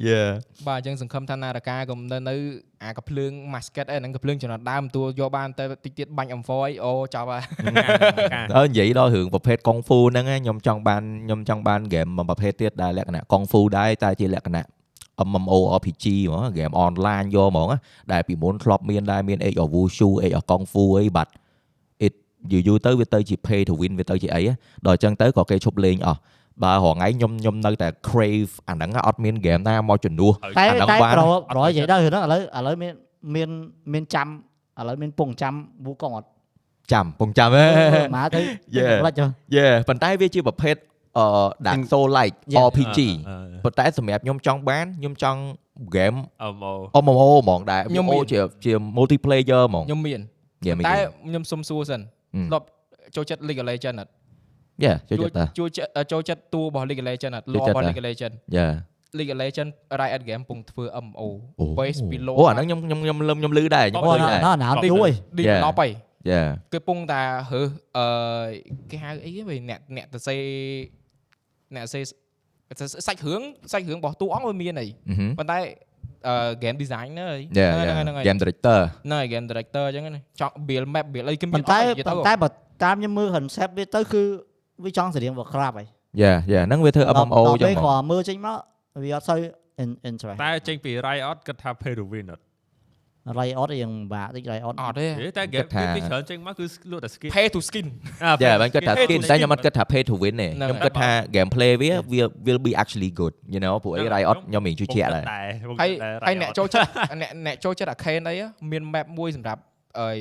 យេបាទអញ្ចឹងសង្ឃឹមថានារកាក៏នៅនៅអាកភ្លើង masket អីហ្នឹងកភ្លើងចំណត់ដើមទួយកបានតែតិចទៀតបាញ់ M4 អីអូចាប់ហើយអើនិយាយដល់រឿងប្រភេទកុងហ្វូហ្នឹងណាខ្ញុំចង់បានខ្ញុំចង់បានហ្គេមមួយប្រភេទទៀតដែលលក្ខណៈកុងហ្វូដែរតែជាលក្ខណៈ MMORPG ហ្មងហ្គេមអនឡាញយកហ្មងណាដែលពីមុនធ្លាប់មានដែរមាន Age of Wushu Age of Kung Fu អីបាត់ it យូរយូរទៅវាទៅជា pay to win វាទៅជាអីណាដល់អញ្ចឹងទៅក៏គេឈប់លេងអស់ បើរហងៃខ្ញុំខ្ញុំនៅតែ crave អាហ្នឹងណាអត់មានហ្គេមណាមកជំនួសតែអាហ្នឹងតែបានប្រប្រនិយាយដល់ហ្នឹងឥឡូវឥឡូវមានមានមានចាំឥឡូវមានពងចាំវូកងអត់ចាំពងចាំហ៎មកទៅ Yeah. ផ្លាច់ចុះយេប៉ុន្តែវាជាប្រភេទអឺ Dark Soul like Yeah. RPG ប៉ុន្តែសម្រាប់ខ្ញុំចង់បានខ្ញុំចង់ game អមអូ MMO ហ្មងដែរខ្ញុំមាន MMO ជាជា multiplayer ហ្មងខ្ញុំមាន Yeah មានតែខ្ញុំសុំសួរសិនហឹមធ្លាប់ចូលចិត្ត League of Legends អត់ Yeah ចូលចិត្តតាជួយចិត្តចូលចិត្តតួរបស់ League of Legends អត់ចូលលចិត្តរបស់តា League of Legends Yeah League of Legends Riot Game ពងធ្វើ MMO អូ base ពី low អូអាហ្នឹងខ្ញុំខ្ញុំខ្ញុំខ្ញុំខ្ញុំលឺដែរខ្ញុំអូឃើញណាដែរណាណាយូរអី develop Yeah. ហើយ Yeah គេពងតារើសអឺគេហៅអីគេវិញអ្នកអ្នកទៅសេអ្នកសេសាច់រឿងសាច់រឿងរបស់តួអង្គវាមានអីអឺហឹមប៉ុន្តែអឺ game design ហ្នឹងហើយយ៉ាហ្នឹងហើយយ៉ា game director ហ្នឹងហើយ game director អញ្ចឹងណាចង់ build map build អីគេមានប៉ុន្តែអស់និយាយទៅប៉ុន្តែបើតាមខ្ញុំមើល concept វាទៅគឺ វាចង់ស្រៀង Warcraft ហើយយ៉ាយ៉ាហ្នឹងវាធ្វើ MMO ដល់ចឹងពេលហ្មគ្រាងន់មើលចេញមកវាអត់សូវ in- interest តែចេញពី Riot គិតថា pay to win អត់ Riot រៀងបាក់តិច Riot អត់ទេហេតែ game វាច្រើនចេញមកគឺលក់តែ skin pay to skin យ៉ាមិនគិតថា Pay to skin តែខ្ញុំអត់គិតថា pay to win ទេហ្នឹងខ្ញុំហើយគិតថា gameplay វាវា will be actually good you know ពួកអី Riot ខ្ញុំមិនជឿជាក់ដែរដែរហើយហើយអ្នកចូលចិត្តអ្នកអ្នកចូលចិត្ត arcane អីមាន map មួយសម្រាប់អីអឺ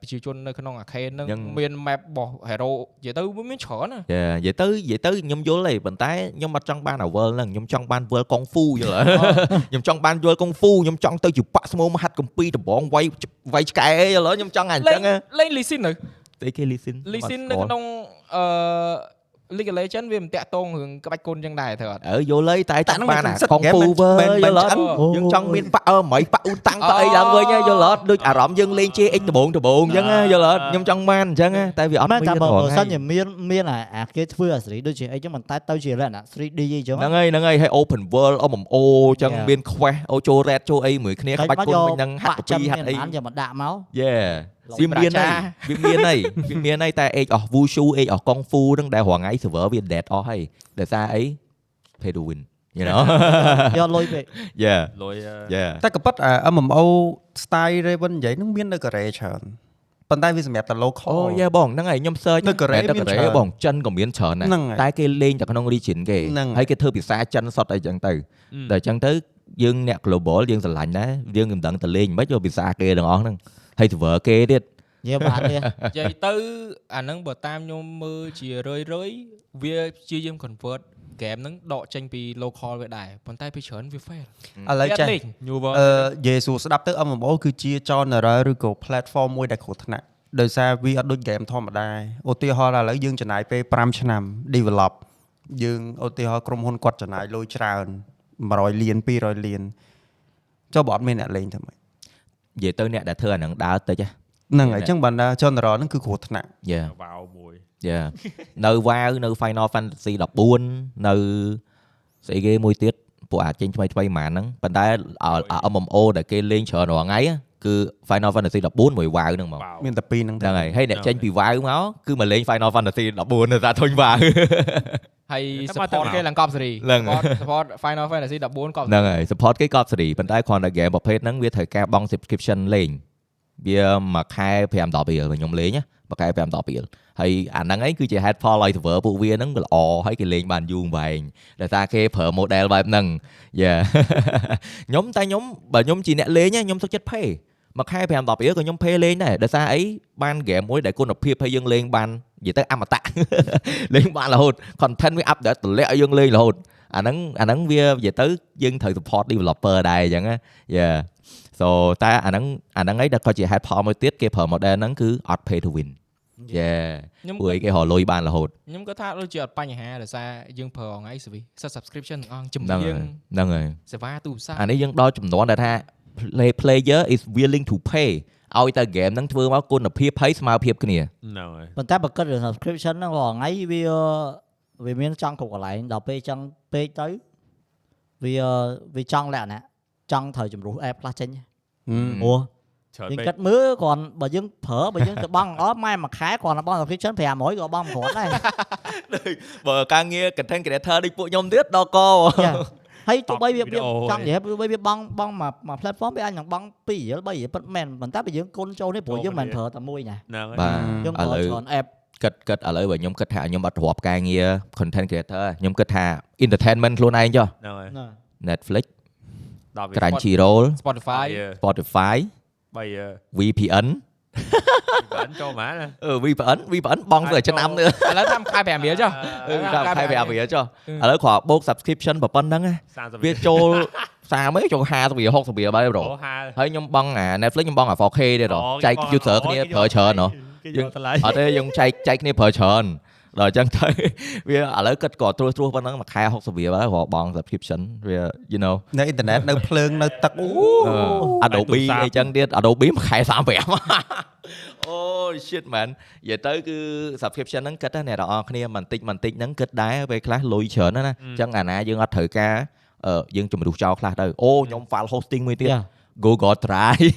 ប្រជាជននៅក្នុង arcane ហ្នឹងហ្នឹងមាន map របស់ hero និយាយទៅវាមានច្រើនណាយ៉ានិយាយទៅនិយាយទៅខ្ញុំយល់ទេប៉ុន្តែខ្ញុំអត់ចង់បានអា world ហ្នឹងខ្ញុំចង់បាន world kung fu យល់ខ្ញុំចង់បាន world kung fu ខ្ញុំចង់ទៅជាបាក់ស្មោមហាត់កំពីដំបងវាយវាយឆ្កែយល់ខ្ញុំចង់អាអញ្លេចឹងងណាលេង Lee Sin ទៅតែគេ listen Lee Sin នៅក្នុងអឺ League of Legends វាមិនតាក់ទងរឿងក្បាច់គុណចឹងដែរត្រូវអត់អឺយល់ហើយតែចង់បានអាតែ kung ហ្នឹង fu វាវើមិនយល់អត់អូយើងចង់មានបាក់អឺមិនបាក់អ៊ូតាំងបាក់អីឡើងវិញហ៎យល់អត់ដូចអារម្មណ៍យើងលេង JX ដបងដបងអញ្ចឹងហ៎យល់អត់ខ្ញុំចង់បានអញ្ចឹងហ៎តែវាអត់មែមាននតែទេបើហ្មងបើសិនហជាមានមានអាអាគេធ្វើអាសេរីដូចជាអីចឹងមិនតែទៅជាលក្ខណៈ 3D អីចឹងហ្នឹងហើយហ្នឹងហើយហើយ open world MMO អញ្ចឹង Yeah. មាន quest អូចូល red ចូលអីមួយគ្នាក្បាច់គុណវិញហ្នឹងហាត់បាក់កចឹងពីហាត់អីបានយកមកដាក់មក Yeah ឡុង វាមានប្រាហើយចាវាមានហើយវាមានហើយតែ age of wushu age of kung fu ហ្នឹងដែលរងថ្ងៃ server វា dead អស់ហើយដោយសារអី pay to win you know យកលុយពេក yeah លុយ yeah តែក៏ប៉ុតអា MMO style Raven និយាយនឹងមាននៅកូរ៉េច្រើនប៉ុន្តែវាសម្រាប់តែ local អូ yeah បងហ្នឹងហើយខ្ញុំ search នៅកូរ៉េតែមានកូរ៉េច្រើនបងចិនក៏មានច្រើនដែរហ្នឹងហើយតែគេលេងតែក្នុង region គេហ្នឹងហើយហើយគេធ្វើភាសាចិនសុទ្ធអីចឹងទៅតែអញ្ចឹងទៅយើងអ្នក global យើងស្រឡាញ់ដែរយើងមិនដឹងទៅលេងមិនយកភាសាគេទាំងអស់ហ្នឹង ហើយ server គេទៀតនិយាយបានទេនិយាយទៅអាហ្នឹងបើតាមខ្ញុំមើលជារឿយរឿយៗវាព្យាយាម convert game ហ្នឹងដកចេញពី local វាដែរប៉ុន្តែពីច្រើនវា fail ឥឡូវចេះលេង new world អឺនិយាយសួរស្ដាប់ទៅ MMO គឺជា genre ឬក៏ platform មួយដែលគ្រោះថ្នាក់ដោយសារវាអត់ដូច game ធម្មតាឧទាហរណ៍ឥឡូវយើងចំណាយពេល5ឆ្នាំ develop យើងឧទាហរណ៍ក្រុមហ៊ុនគាត់ចំណាយលុយច្រើន100លាន200លានចុះបើអត់មានអ្នកលេងទៅមិន និយាយទៅអ្នកដែលធ្វើអាហ្នឹងដើរតិចហ៎ហ្នឹងហើយអញ្ចឹងបានថា genre ហ្នឹងគឺគ្រោះថ្នាក់ yeah វ៉ាវមួយ Yeah នៅ WoW នៅ Final Fantasy 14នៅស្អីគេមួយទៀតពួកអាចចេញថ្មីថ្មីហ្មងហ្នឹងប៉ុន្តែអាអា MMO ដែលគេលេងច្រើនរាល់ថ្ងៃ á គឺ Final Fantasy 14មួយ WoW ហ្នឹងមកវ៉ាវមានតែពីរហ្នឹងហ្នឹងហើយហើយអ្នកចេញពី WoW មកគឺមកលេង Final Fantasy 14នៅតែធុញ WoW ហើយតែមក support ទៅមកគេឡើងកប់សេរីឡើង support support Final Fantasy 14កប់ហ្នឹងហើយ support គេកប់សេរីប៉ុន្តែគ្រាន់តែ game ប្រភេទហ្នឹងវាត្រូវការបង់ subscription លេងវាមួយខែ5 10រៀលខ្ញុំលេងណាមួយខែ5 10រៀលហើយអាហ្នឹងឯងគឺជា head fall ឲ្យ server ពួកវាហ្នឹងវាល្អហើយគេលេងបានយូរវែងដោយសារគេប្រើ model បែបហ្នឹង Yeah ខ្ញុំតែខ្ញុំបើខ្ញុំជាអ្នកលេងណាខ្ញុំសុខចិត្ត pay មួយខែ5 10រៀលក៏ខ្ញុំ pay លេងដែរដោយសារអីបាន game មួយដែលគុណភាពឲ្យយើងលេងបាននិយាយទៅអមតៈលេងបានរហូត content វា update តម្លាក់ឲ្យយើងលេងរហូតអាហ្នឹងអាហ្នឹងវានិយាយទៅយើងត្រូវ support developer ដែរអញ្ចឹងណា Yeah so តែអាហ្នឹងអាហ្នឹងឯងដែលក៏ជា head fall មួយទៀតគេប្រើ model ហ្នឹងគឺអត់ pay to win Yeah ខ្ញុំពួកឯងគេរកលុយបានរហូតខ្ញុំក៏ថាដូចជាអត់បញ្ហាដោយសារយើងប្រើថ្ងៃ service subscription ទាំងអង្គជំហ្នឹងនាហើយញហ្នឹងហើយសេវាទូរស័ព្ទអានេះយើងដល់ចំនួនដែលថា play player is willing to pay ឲ្យតែ game ហ្នឹងធ្វើមកគុណភាពហើយស្មើភាពគ្នាហ្នឹងហើយប៉ុន្តែបើគិតរឿង subscription ហ្នឹងរាល់ថ្ងៃវាវាមានចង់គ្រប់កន្លែងដល់ពេលចឹងពេកទៅវាវាចង់លក្ខណៈចង់ត្រូវជំរុះ app ខ្លះចេញហឹមព្រោះច្រើនយើងពេគិកតមើលគ្រាន់បើយើងប្រើបើយើងទៅបង់អត់ម៉ែមួយខែគ្រាន់តែបង់ subscription 500ក៏បង់មិនគ្រាន់ដែរបើការងារ content creator ដូចពួកខ្ញុំទៀតដល់កចា ហើយទោះបីវាវីដេអូចង់និយាយទោះបីវាបង់បង់មកមក platform វាអាចនឹងបង់2រៀល3រៀលពិតមែនប៉ុន្តែបើយើងគុណចូលនេះព្រោះយើងមិនប្រើតែមួយណាហ្នឹងហើយបាទយើងឥប្រើឡូវច្រើន app គិតគិតឥឡូវបើខ្ញុំគិតថាខ្ញុំអត់រាប់ការងារ content creator ខ្ញុំគិតថា entertainment ខ្លួនឯងចុះហ្នឹងហើយណា Netflix ដល់វា Crunchyroll Spotify Spotify 3 VPN បានចូលមកណាអឺ VPN VPN បងទៅឆ្នាំនេះឥឡូវតាមខែ5រៀលចុះអឺតាមខែវាវាចុះឥឡូវគ្រាន់បូក subscription ប៉ុណ្ណឹងណា30វាចូល30ចូល50រៀល60រៀលបាយប្រូអូហាហើយខ្ញុំបង់អា Netflix ខ្ញុំបង់អា 4K ទេដល់ចែក user គ្នាប្រើច្រើនហ៎គេយកតម្លៃអត់ទេយើងចែកចែកគ្នាប្រើច្រើន ដល់អញ្ចឹងទៅវាឥឡូវគិតក៏ត្រួសត្រួសប៉ុណ្ណឹងមួយខែ60រៀលហើយរកបង subscription វា you know នៅអ៊ីនធឺណិតនៅភ្លើងនៅទឹកអូ Adobe ទូរស័ព្ទអីចឹងទៀត Adobe មួយខែ35អូ shit man និយាយទៅគឺ subscription ហ្នឹងគិតណាអ្នកទាំងអស់គ្នាបន្តិចបន្តិចហ្នឹងគិតដែរពេលខ្លះលុយច្រើនណាស់ណាអញ្ចឹងអាណាយើងអត់ត្រូវការអឺយើងជំរុះចោលខ្លះទៅអូខ្ញុំ file hosting មួយទៀត Yeah. Google Drive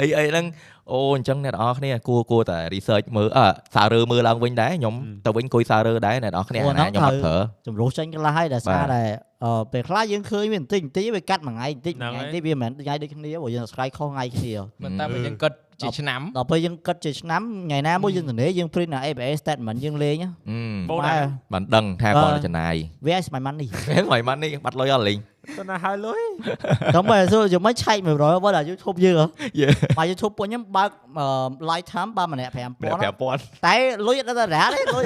អីអីហ្នឹងអូអញ្ចឹងអ្នកនរអគ្នាគួរគួរតែ research មើលអឺសាររើមើលឡើងវិញដែរខ្ញុំទៅវិញគួយសាររើដែរអ្នកនរអគ្នាអូអាណាហ្នឹងខ្ញុំអត់ត្រូវប្រើចម្រុះចេញកន្លះហើយដែលសារបាទតែអឺពេលខ្លះយើងឃើញវាបន្តិចបន្តិចវាកាត់មួយថ្ងៃបន្តិចហ្នឹងមួយថ្ងៃហើយបន្តិចវាមិនមែនថ្ងៃដូចគ្នាព្រោះយើង subscribe ខុសថ្ងៃគ្នាមិនតែបើយើងគិត ជាឆ្នាំដល់ពេលយើងគិតជាឆ្នាំថ្ងៃណាមួយយើងទនេយើង print ណា ABA statement យើងលេងណាអឺបូនម៉ែណាបានដឹងថាអឺគាត់ចំណាយវាឲ្យស្មៃម៉ាន់នេះហ្នឹងហើយម៉ាន់នេះបាត់លុយអត់លេងទៅណាហើយលុយដល់ពេលសួរយកមិនឆែក100បើដល់ YouTube យើងហ៎យេបើ YouTube ពួកខ្ញុំបើកអឺ lifetime បើម្នាក់ម្នាក់5000 5000តែលុយអត់ដល់រ៉ាទេលុយ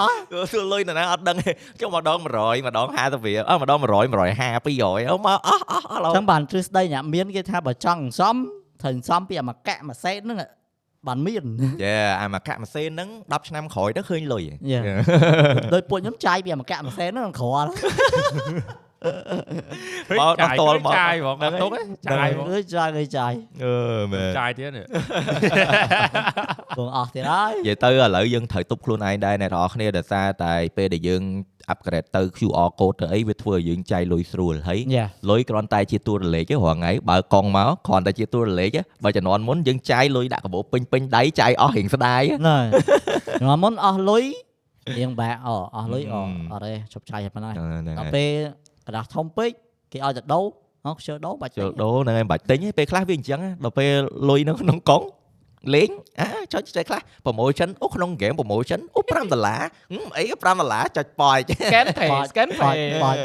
អស់សួរលុយនៅណាអត់ដឹងទេចុះម្ដង100ម្ដង50រៀលអើម្ដង100 150 200អូមកអស់អស់អស់ឡូវចឹងបានទ្រឹស្ដីអ្នកមានគេថាបើចង់សំ ត្រូវសំពីអាមកកាក់មួយសេតហ្នឹងបានមានយេអាមកកាក់ម៉ាស៊ីនហ្នឹង10ឆ្នាំក្រោយទៅឃើញលុយ Yeah. ដោយពួកខ្ញុំចាយពីអាមកកាក់មួយសេតហ្នឹងក្រល់ មកដល់តល់មកចាយហ្មងហ្នឹងហើយទុកឯងចាយហ្មងអើចាយអើចាយអឺមែនចាយទៀតនេះបងអស់ទៀតហើយនិយាយទៅឥឡូវយើងត្រូវទប់ខ្លួនឯងដែរអ្នកនរអគ្នាដោយសារតែពេលដែលយើង upgrade ទៅ QR code ទៅអីវាធ្វើឲ្យយើងចាយលុយស្រួលហើយយ៉ាលុយគ្រាន់តែជាតួរលេខទេរាល់ថ្ងៃបើកង់មកគ្រាន់តែជាតួរលេខទេបើជំនាន់មុនយើងចាយលុយដាក់កាបូបពេញពេញដៃចាយអស់រៀងស្ដាយហ្នឹងហើយថ្ងៃមុនអស់លុយរៀងបាក់អអស់លុយអអឺអត់ទេជប់ចាយប៉ុណ្ណាហ្នឹងដល់ហើយពេល กระดาษធំពេកគេឲ្យតែដោហ៎ខ្ជិលដោបាច់ ចូលដូរហ្នឹងហើយមិនបាច់ទិញទេពេលខ្លះវាអញ្ចឹងណាដល់ពេលលុយនៅក្នុងកង់លេងអាចុចចេះខ្លះ promotion អូក្នុង game promotion អូ5ដុល្លារហឹមអី5ដុល្លារចុចប៉យចេះ scan pay scan បា pay ច់បាច់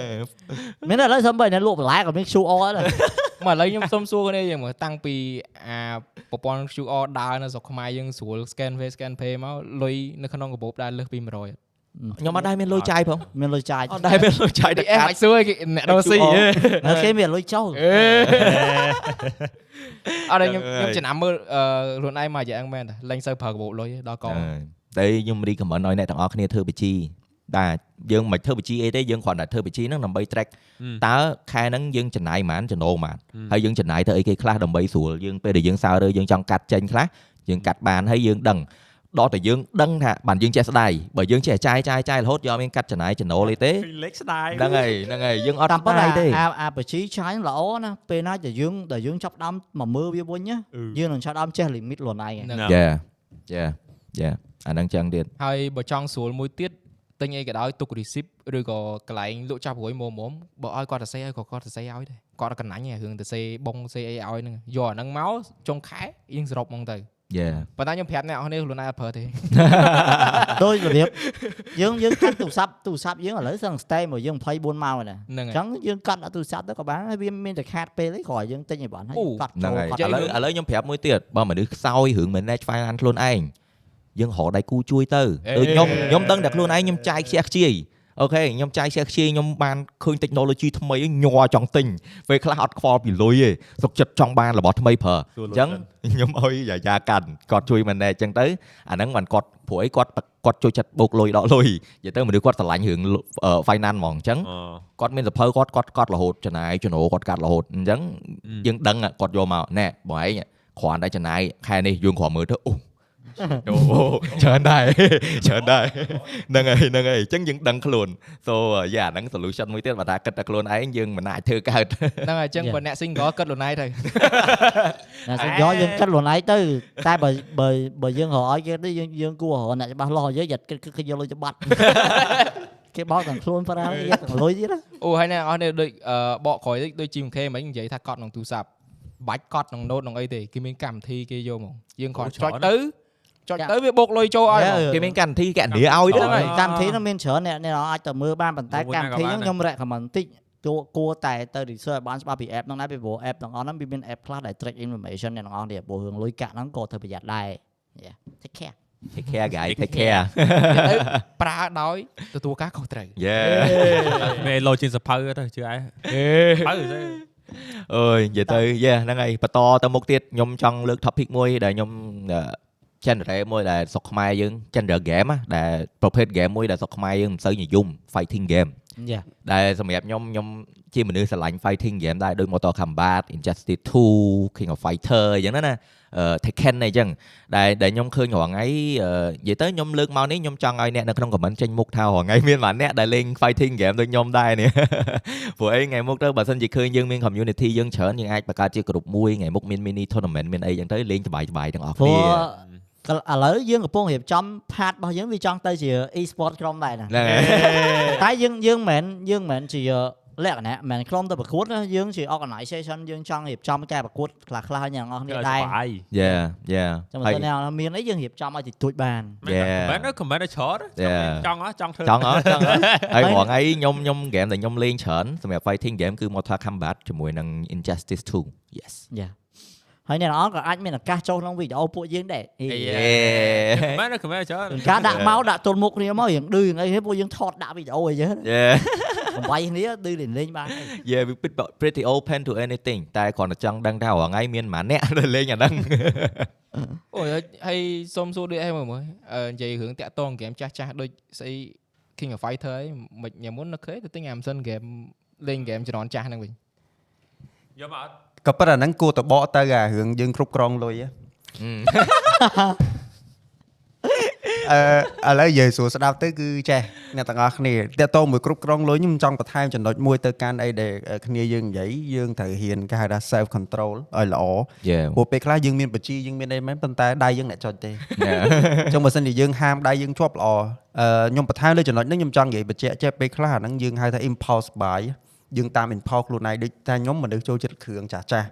មានឥឡូវសំបីអ្នកលក់បន្លែក៏មាន QR ដែរ មកឥឡូវខ្ញុំសុំសួរគ្នាយើងមើលតាំងពីអាប្រព័ន្ធ QR ដើរនៅស្រុកខ្មែរយើងស្រួល scan pay scan pay មកលុយនៅក្នុងកាបូបដែរលើសពី100 ខ្ញុំអត់ដែរមានលុយចាយផងមានលុយចាយអត់ដែរមានលុយចាយទីតែអេកាមិនត់សួរគេអ្នកដោស៊ី QR នៅគេមានលុយចូលអេអត់ខ្ញុំខ្ញុំចំណាំមើលអឺខ្លួនឯងមកយ៉ាងមែនតាលែងសូវប្រើកាបូបលុយទេដល់កងតែខ្ញុំ recommend ឲ្យអ្នកទាំងអស់គ្នាធ្វើបញ្ជីបាទយើងមិនធ្វើបញ្ជីអីទេយើងគ្រាន់តែធ្វើបញ្ជីហ្នឹងដើម្បី track តើខែហ្នឹងយើងចំណាយប៉ុន្មានចំណូលប៉ុន្មានហើយយើងចំណាយទៅអីគេខ្លះដើម្បីស្រួលយើងពេលដែលយើងសើរើយើងចង់កាត់ចេញខ្លះយើងកាត់បានហើយយើងដឹង ដល់តែយើងដឹងថាបានយើងចេះស្ដាយបើយើងចេះចាយចាយចាយរហូតយកមានកាត់ចំណាយចំណូលអីទេលេខស្ដាយហ្នឹងហើយហ្នឹងហើយយើងអត់តាមប៉ុន្ស្ដាតែយទេអាអាបជីចាយល្អណាពេលណាដែលយើងដែលយើងចាប់ផ្ដើមមកមើលវាវិញណាយើងនឹងចាប់ផ្ដើមចេះ limit ខ្លួនឯងហ្នឹងយេយេយេអាហ្នឹងចឹងទៀតហើយបើចង់ស្រួលមួយទៀតទិញអីក៏ដោយទុក receipt ឬក៏កន្លែងលក់ចាប់រួយមុំមុំបើឲ្យគាត់ទៅសេឲ្យក៏គាត់ទៅសេឲ្យដែរគាត់កណ្ណាញ់ឯងរឿងទៅសេបងសេអីឲ្យហ្នឹងយកអាហ្នឹងមកចុងខែយើងសរុបហ្មងទៅ យេប៉ុន្តែខ្ញុំប្រាប់អ្នកនរគ្នាខ្លួនឯងអត់ប្រើទេដូចរបៀបយើងយើងកាត់ទូរស័ព្ទទូរស័ព្ទយើងឥឡូវសឹង stay មកយើង24ម៉ោងហើយណាហ្នឹងអហើយញ្ចឹងយើងកាត់ដល់ទូរស័ព្ទទៅក៏បានហើយវាមានតែខាតពេលទេគ្រាន់តែយើងទិញឲ្យបានហើយអូកាត់ហ្នឹងហើយចូលឥឡូវឥឡូវខ្ញុំប្រាប់មួយទៀតបើមនុស្សខ្សោយរឿង manage finance ខ្លួនឯងយើងរកដៃគូជួយទៅដូចខ្ញុំខ្ញុំដឹងតែខ្លួនឯងខ្ញុំចាយខ្ជះខ្ជាយ អូខេខ្ញុំចាយខ្ជះខ្ជាយខ្ញុំបានឃើញ technology ថ្មីញ័រចង់ទិញពេលខ្លះអត់ខ្វល់ពីលុយទេសុខចិត្តចង់បានរបស់ថ្មីប្រើអញ្ចឹងខ្ញុំឲ្យយាយាកាន់គាត់ជួយ manage អញ្ចឹងទៅអាហ្នឹងមិនគាត់ព្រោះអីគាត់គាត់ជួយចិត្តបូកលុយដកលុយនិយាយទៅមនុស្សគាត់ស្រឡាញ់រឿង finance ហ្មងអញ្ចឹងគាត់មានសភៅគាត់គាត់គាត់រហូតចំណាយចំណូលគាត់កាត់រហូតអញ្ចឹងយើងដឹងอะគាត់យកមកណែបងឯងគ្រាន់តែចំណាយខែនេះយើងគ្រាន់មើលទៅអូ អូច្រើនដែរច្រើនដែរហ្នឹងហើយហ្នឹងហើយអញ្ចឹងយើងដឹងខ្លួន so យ៉ាហ្នឹង solution មួយទៀតបើថាគិតតែខ្លួនឯងយើងមិនអាចធ្វើកើតហ្នឹងហើយអញ្ចឹងបើអ្នក single គិតខ្លួនឯងទៅណាសិនយកយើងកាត់ខ្លួនឯងទៅតែបើបើបើយើងរកឲ្យគេទៅយើងយើងគួររកអ្នកច្បាស់លាស់យើងយ៉ាត់គិតគិតគេយកលុយទៅបាត់គេបោកទាំងខ្លួនប្រាំយកទាំងលុយទៀតណាអូហើយអ្នកនរគ្នាដូចអឺបកក្រោយតិចដូច GMK មិញនិយាយថាកត់ក្នុងទូរស័ព្ទបាច់កត់ក្នុង note ក្នុងអីទេគេមានកម្មវិធីគេយកមកយើងគ្រាន់ចុចទៅ ចុចទៅវាបូកលុយចូលឲ្យហ្មងគេមានកម្មវិធីកណ្ដៀឲ្យហ្នឹងទេហើយកម្មវិធីហ្នឹងមានច្រើនអ្នកអ្នកអាចទៅមើលបានប៉ុន្តែកម្មវិធីហ្នឹងខ្ញុំ recommend បន្តិចគួរគួរតែទៅ research ឲ្យបានច្បាស់ពី app ហ្នឹងដែរពីព្រោះ app ទាំងអស់ហ្នឹងវាមាន app ខ្លះដែល track information អ្នកទាំងអស់នេះព្រោះរឿងលុយកាក់ហ្នឹងក៏ត្រូវប្រយ័ត្នដែរ Yeah take care take care guys take care ទៅប្រើដោយទទួលការខុសត្រូវ yeah មេលោជាងសភៅទៅជឿឯងភៅទៅអើយនិយាយទៅយេហ្នឹងហើយបន្តទៅមុខទៀតខ្ញុំចង់លើក topic មួយដែលខ្ញុំអឺ genre មួយដែលស្រុកខ្មែរយើង genre game ណាដែលប្រភេទ game មួយដែលស្រុកខ្មែរយើងមិនសូវនិយម fighting game យ៉ាដែលសម្រាប់ខ្ញុំខ្ញុំជាមនុស្សស្រឡាញ់ fighting game ដែរដូច Mortal Kombat Injustice 2 King of Fighter អញ្ចឹងណាអឺ Tekken អីចឹងដែលដែលខ្ញុំឃើញរាល់ថ្ងៃអឺនិយាយទៅខ្ញុំលើកមកនេះខ្ញុំចង់ឲ្យអ្នកនៅក្នុង comment ចេញមុខថារាល់ថ្ងៃមានប៉ុន្មានអ្នកដែលលេង fighting game ដូចខ្ញុំដែរនេះព្រោះអីថ្ងៃមុខទៅបើសិនជាឃើញយើងមាន community យើងច្រើនយើងអាចបង្កើតជា group មួយថ្ងៃមុខមាន mini tournament មានអីចឹងទៅលេងសប្បាយៗទាំងអស់ព្រោះគ្នា ឥឡូវយើងកំពុងរៀបចំផាតរបស់យើងវាចង់ទៅជា e-sport ក្រុមដែរណាហ្នឹងហើយតែយើងយើងមិនមែនយើងមិនមែនជាលក្ខណៈមិនមែនក្រុមទៅប្រកួតណាយើងជា organization យើងចង់រៀបចំការប្រកួតខ្លះខ្លះៗយ៉ាងអស់គ្នាដែរបាយ Yeah yeah ចាំមើលអ្នកមានអីយើងរៀបចំឲ្យតិចតួចបាន Yeah. មិនខមមិនច្រើន Yeah. ចង់ហ៎ចង់ធ្វើចង់អត់ចង់អត់ហើយរងថ្ងៃខ្ញុំខ្ញុំ game ដែលខ្ញុំលេងច្រើនសម្រាប់ fighting game គឺ Mortal Kombat ជាមួយនឹង Injustice 2 yes យ៉ា ហើយអ្នកនរក៏អាចមានឱកាសចូលក្នុងវីដេអូពួកយើងដែរអីខមមិនខមមិនច្រើនការដាក់មកដាក់ទល់មុខគ្នាមករៀងឌឺយ៉ាងអីហេពួកយើងថតដាក់វីដេអូអីចឹង yeah បំបីគ្នាឌឺលេងលេងបានហើយ yeah we pretty- pretty open to anything តែគ្រាន់តែចង់ដឹងថារងថ្ងៃមានប៉ុន្មានអ្នកដែលលេងអាហ្នឹងអូយហើយសុំសួរដូចអីមើលមើលអឺនិយាយរឿងតាក់តងហ្គេមចាស់ចាស់ដូចស្អី King of Fighter អីមិនញ៉ាំមុននឹកឃើញទៅទិញ Amazon ហ្គេមលេងហ្គេមជំនាន់ចាស់ហ្នឹងវិញយកមកអត់ ក៏ប៉ុន្តែហ្នឹងគួរទៅបកទៅអារឿងយើងគ្រប់គ្រងលុយហ៎អឺឥឡូវនិយាយសួរស្ដាប់ទៅគឺចេះអ្នកទាំងអស់គ្នាតើតោមួយគ្រប់គ្រងលុយខ្ញុំចង់បន្ថែមចំណុចមួយទៅកាន់អីដែលគ្នាយើងនិយាយយើងត្រូវហ៊ានគេហៅថា self control ឲ្យល្អ yeah ព្រោះពេលខ្លះយើងមានបជាយើងមានអីមែនប៉ុន្តែដៃយើងអ្នកចុចទេ yeah អញ្ចឹងបើសិនជាយើងហាមដៃយើងជាប់ល្អអឺខ្ញុំបន្ថែមលើចំណុចហ្នឹងខ្ញុំចង់និយាយបញ្ជាក់ចេះពេលខ្លះអាហ្នឹងយើងហៅថា impulse buy យើងតាម impulse ខ្លួនឯងដូចតែខ្ញុំមនុស្សចូលចិត្តគ្រឿងចាស់ចាស់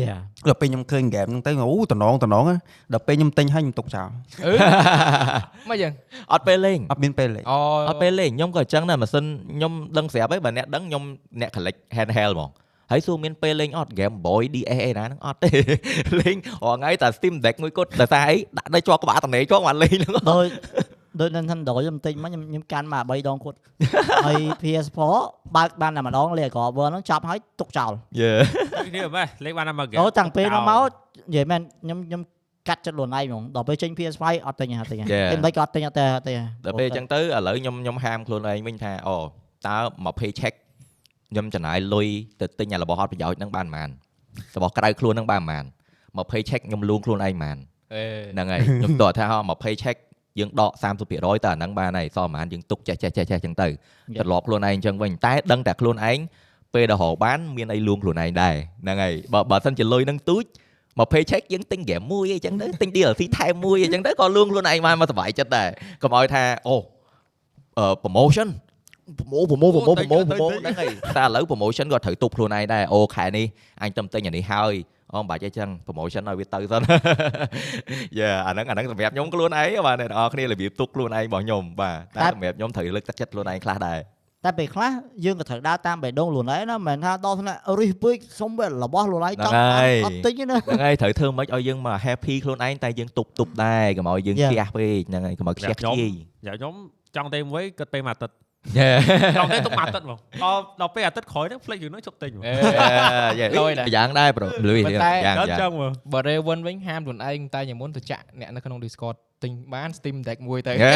យ៉ាដល់ពេលខ្ញុំឃើញ game ហ្នឹងទៅអូតំណងតំណងដល់ពេលខ្ញុំទិញហើយខ្ញុំទុកចោលអឺមកយ៉ាងអត់ពេលលេងអត់មានពេលលេងអូអត់ពេលលេងខ្ញុំក៏អញ្ចឹងដែរម៉ាស៊ីនខ្ញុំដឹងស្រាប់ហើយបើអ្នកដឹងខ្ញុំអ្នក collect handheld ហ្មងហើយសួរមានពេលលេងអត់ Game Boy DS អីណាហ្នឹងអត់ទេលេងរាល់ថ្ងៃតែ Steam Deck មួយគត់តែសារអីដាក់នៅជាប់ក្បាលតនេជាប់បានលេងហ្នឹងដោយ ដោយ Nintendo ខ្ញុំទិញមកខ្ញុំខ្ញុំកាន់មក3ដងគាត់ហើយ PS4 បើកបានតែម្ដងលេខ cover ហ្នឹងចាប់ហើយទុកចោលយេគ្នាមែនលេខបានតែមកហ្គេមអូតាំងពេលនោះមកនិយាយមែនខ្ញុំខ្ញុំកាត់ចិត្តខ្លួនឯងហ្មងដល់ពេលចេញ PS5 អត់ទិញហ่าទិញហ่าពេលមិនក៏អត់ទិញអត់ទេទេដល់ពេលអញ្ចឹងទៅឥឡូវខ្ញុំខ្ញុំហាមខ្លួនឯងវិញថាអូតើមក pay check ខ្ញុំចំណាយលុយទៅទិញអារបស់អត់ប្រយោជន៍ហ្នឹងបានប៉ុន្មានរបស់ក្រៅខ្លួនហ្នឹងបានប៉ុន្មានមក pay check ខ្ញុំលួងខ្លួនឯងប៉ុន្មានអេហ្នឹងហើយខ្ញុំតោះថាមក pay check យើងដក30%ទៅអាហ្នឹងបានហើយសល់ប៉ុន្មានយើងទុកចេះចេះចេះចេះអញ្ចឹងទៅត្រឡប់ខ្លួនឯងអញ្ចឹងវិញតែដឹងតែខ្លួនឯងពេលដែលរកបានមានអីលួងខ្លួនឯងដែរហ្នឹងហើយបើបើសិនជាលុយហ្នឹងទូចមក pay check យើងទិញ game មួយអីចឹងទៅទិញ DLC ថែមមួយអីចឹងទៅក៏លួងខ្លួនឯងបានមកសុបាយចិត្តដែរកុំឲ្យថាអូអឺ promotion ប្រម៉ូប្រម៉ូប្រម៉ូប្រម៉ូប្រម៉ូហ្នឹងហើយតែឥឡូវ promotion ក៏ត្រូវទប់ខ្លួនឯងដែរអូខែនេះអញទៅទិញអានេះហើយ អូមិនបាច់អីចឹង promotion ឲ្យវាទៅសិនយ៉ាអាហ្នឹងអាហ្នឹងសម្រាប់ខ្ញុំខ្លួនឯងបាទអ្នកនរគ្នារបៀបទប់ខ្លួនឯងរបស់ខ្ញុំបាទតែសម្រាប់ខ្ញុំត្រូវលើកទឹកចិត្តខ្លួនឯងខ្លះដែរតែពេលខ្លះយើងក៏ត្រូវដើរតាមបេះដូងខ្លួនឯងណាមិនមែនថាដល់ថ្នាក់រិះពេកសុំវារបស់ខ្លួនឯងចង់អត់ទិញទេណាហ្នឹងហើយត្រូវធ្វើម៉េចឲ្យយើងមក happy ខ្លួនឯងតែយើងទប់ទប់ដែរកុំឲ្យយើង Yeah. ខ្ជះពេកហ្នឹងហើយកុំឲ្យខ្ជះខ្ជាយយ៉ាខ្ញុំចង់តែមួយគិតពេលមួយអាទិត្យ យ៉ាចង់តែទុកមួយអាទិត្យហ្មងដល់ដល់ពេលអាទិត្យក្រោយហ្នឹងផ្លេចរឿងហ្នឹងជប់ទិញហ្មងអេយ៉ាលុយដែរយ៉ាងដែរប្រូលុយប៉ុន្តែយ៉ាងដល់យ៉ាងចឹងហ្មងបើ Raven វិញហាមខ្លួនឯងតែញ៉ាំមុនទៅចាក់អ្នកនៅក្នុង Discord ទិញបាន Steam Deck មួយទៅហេ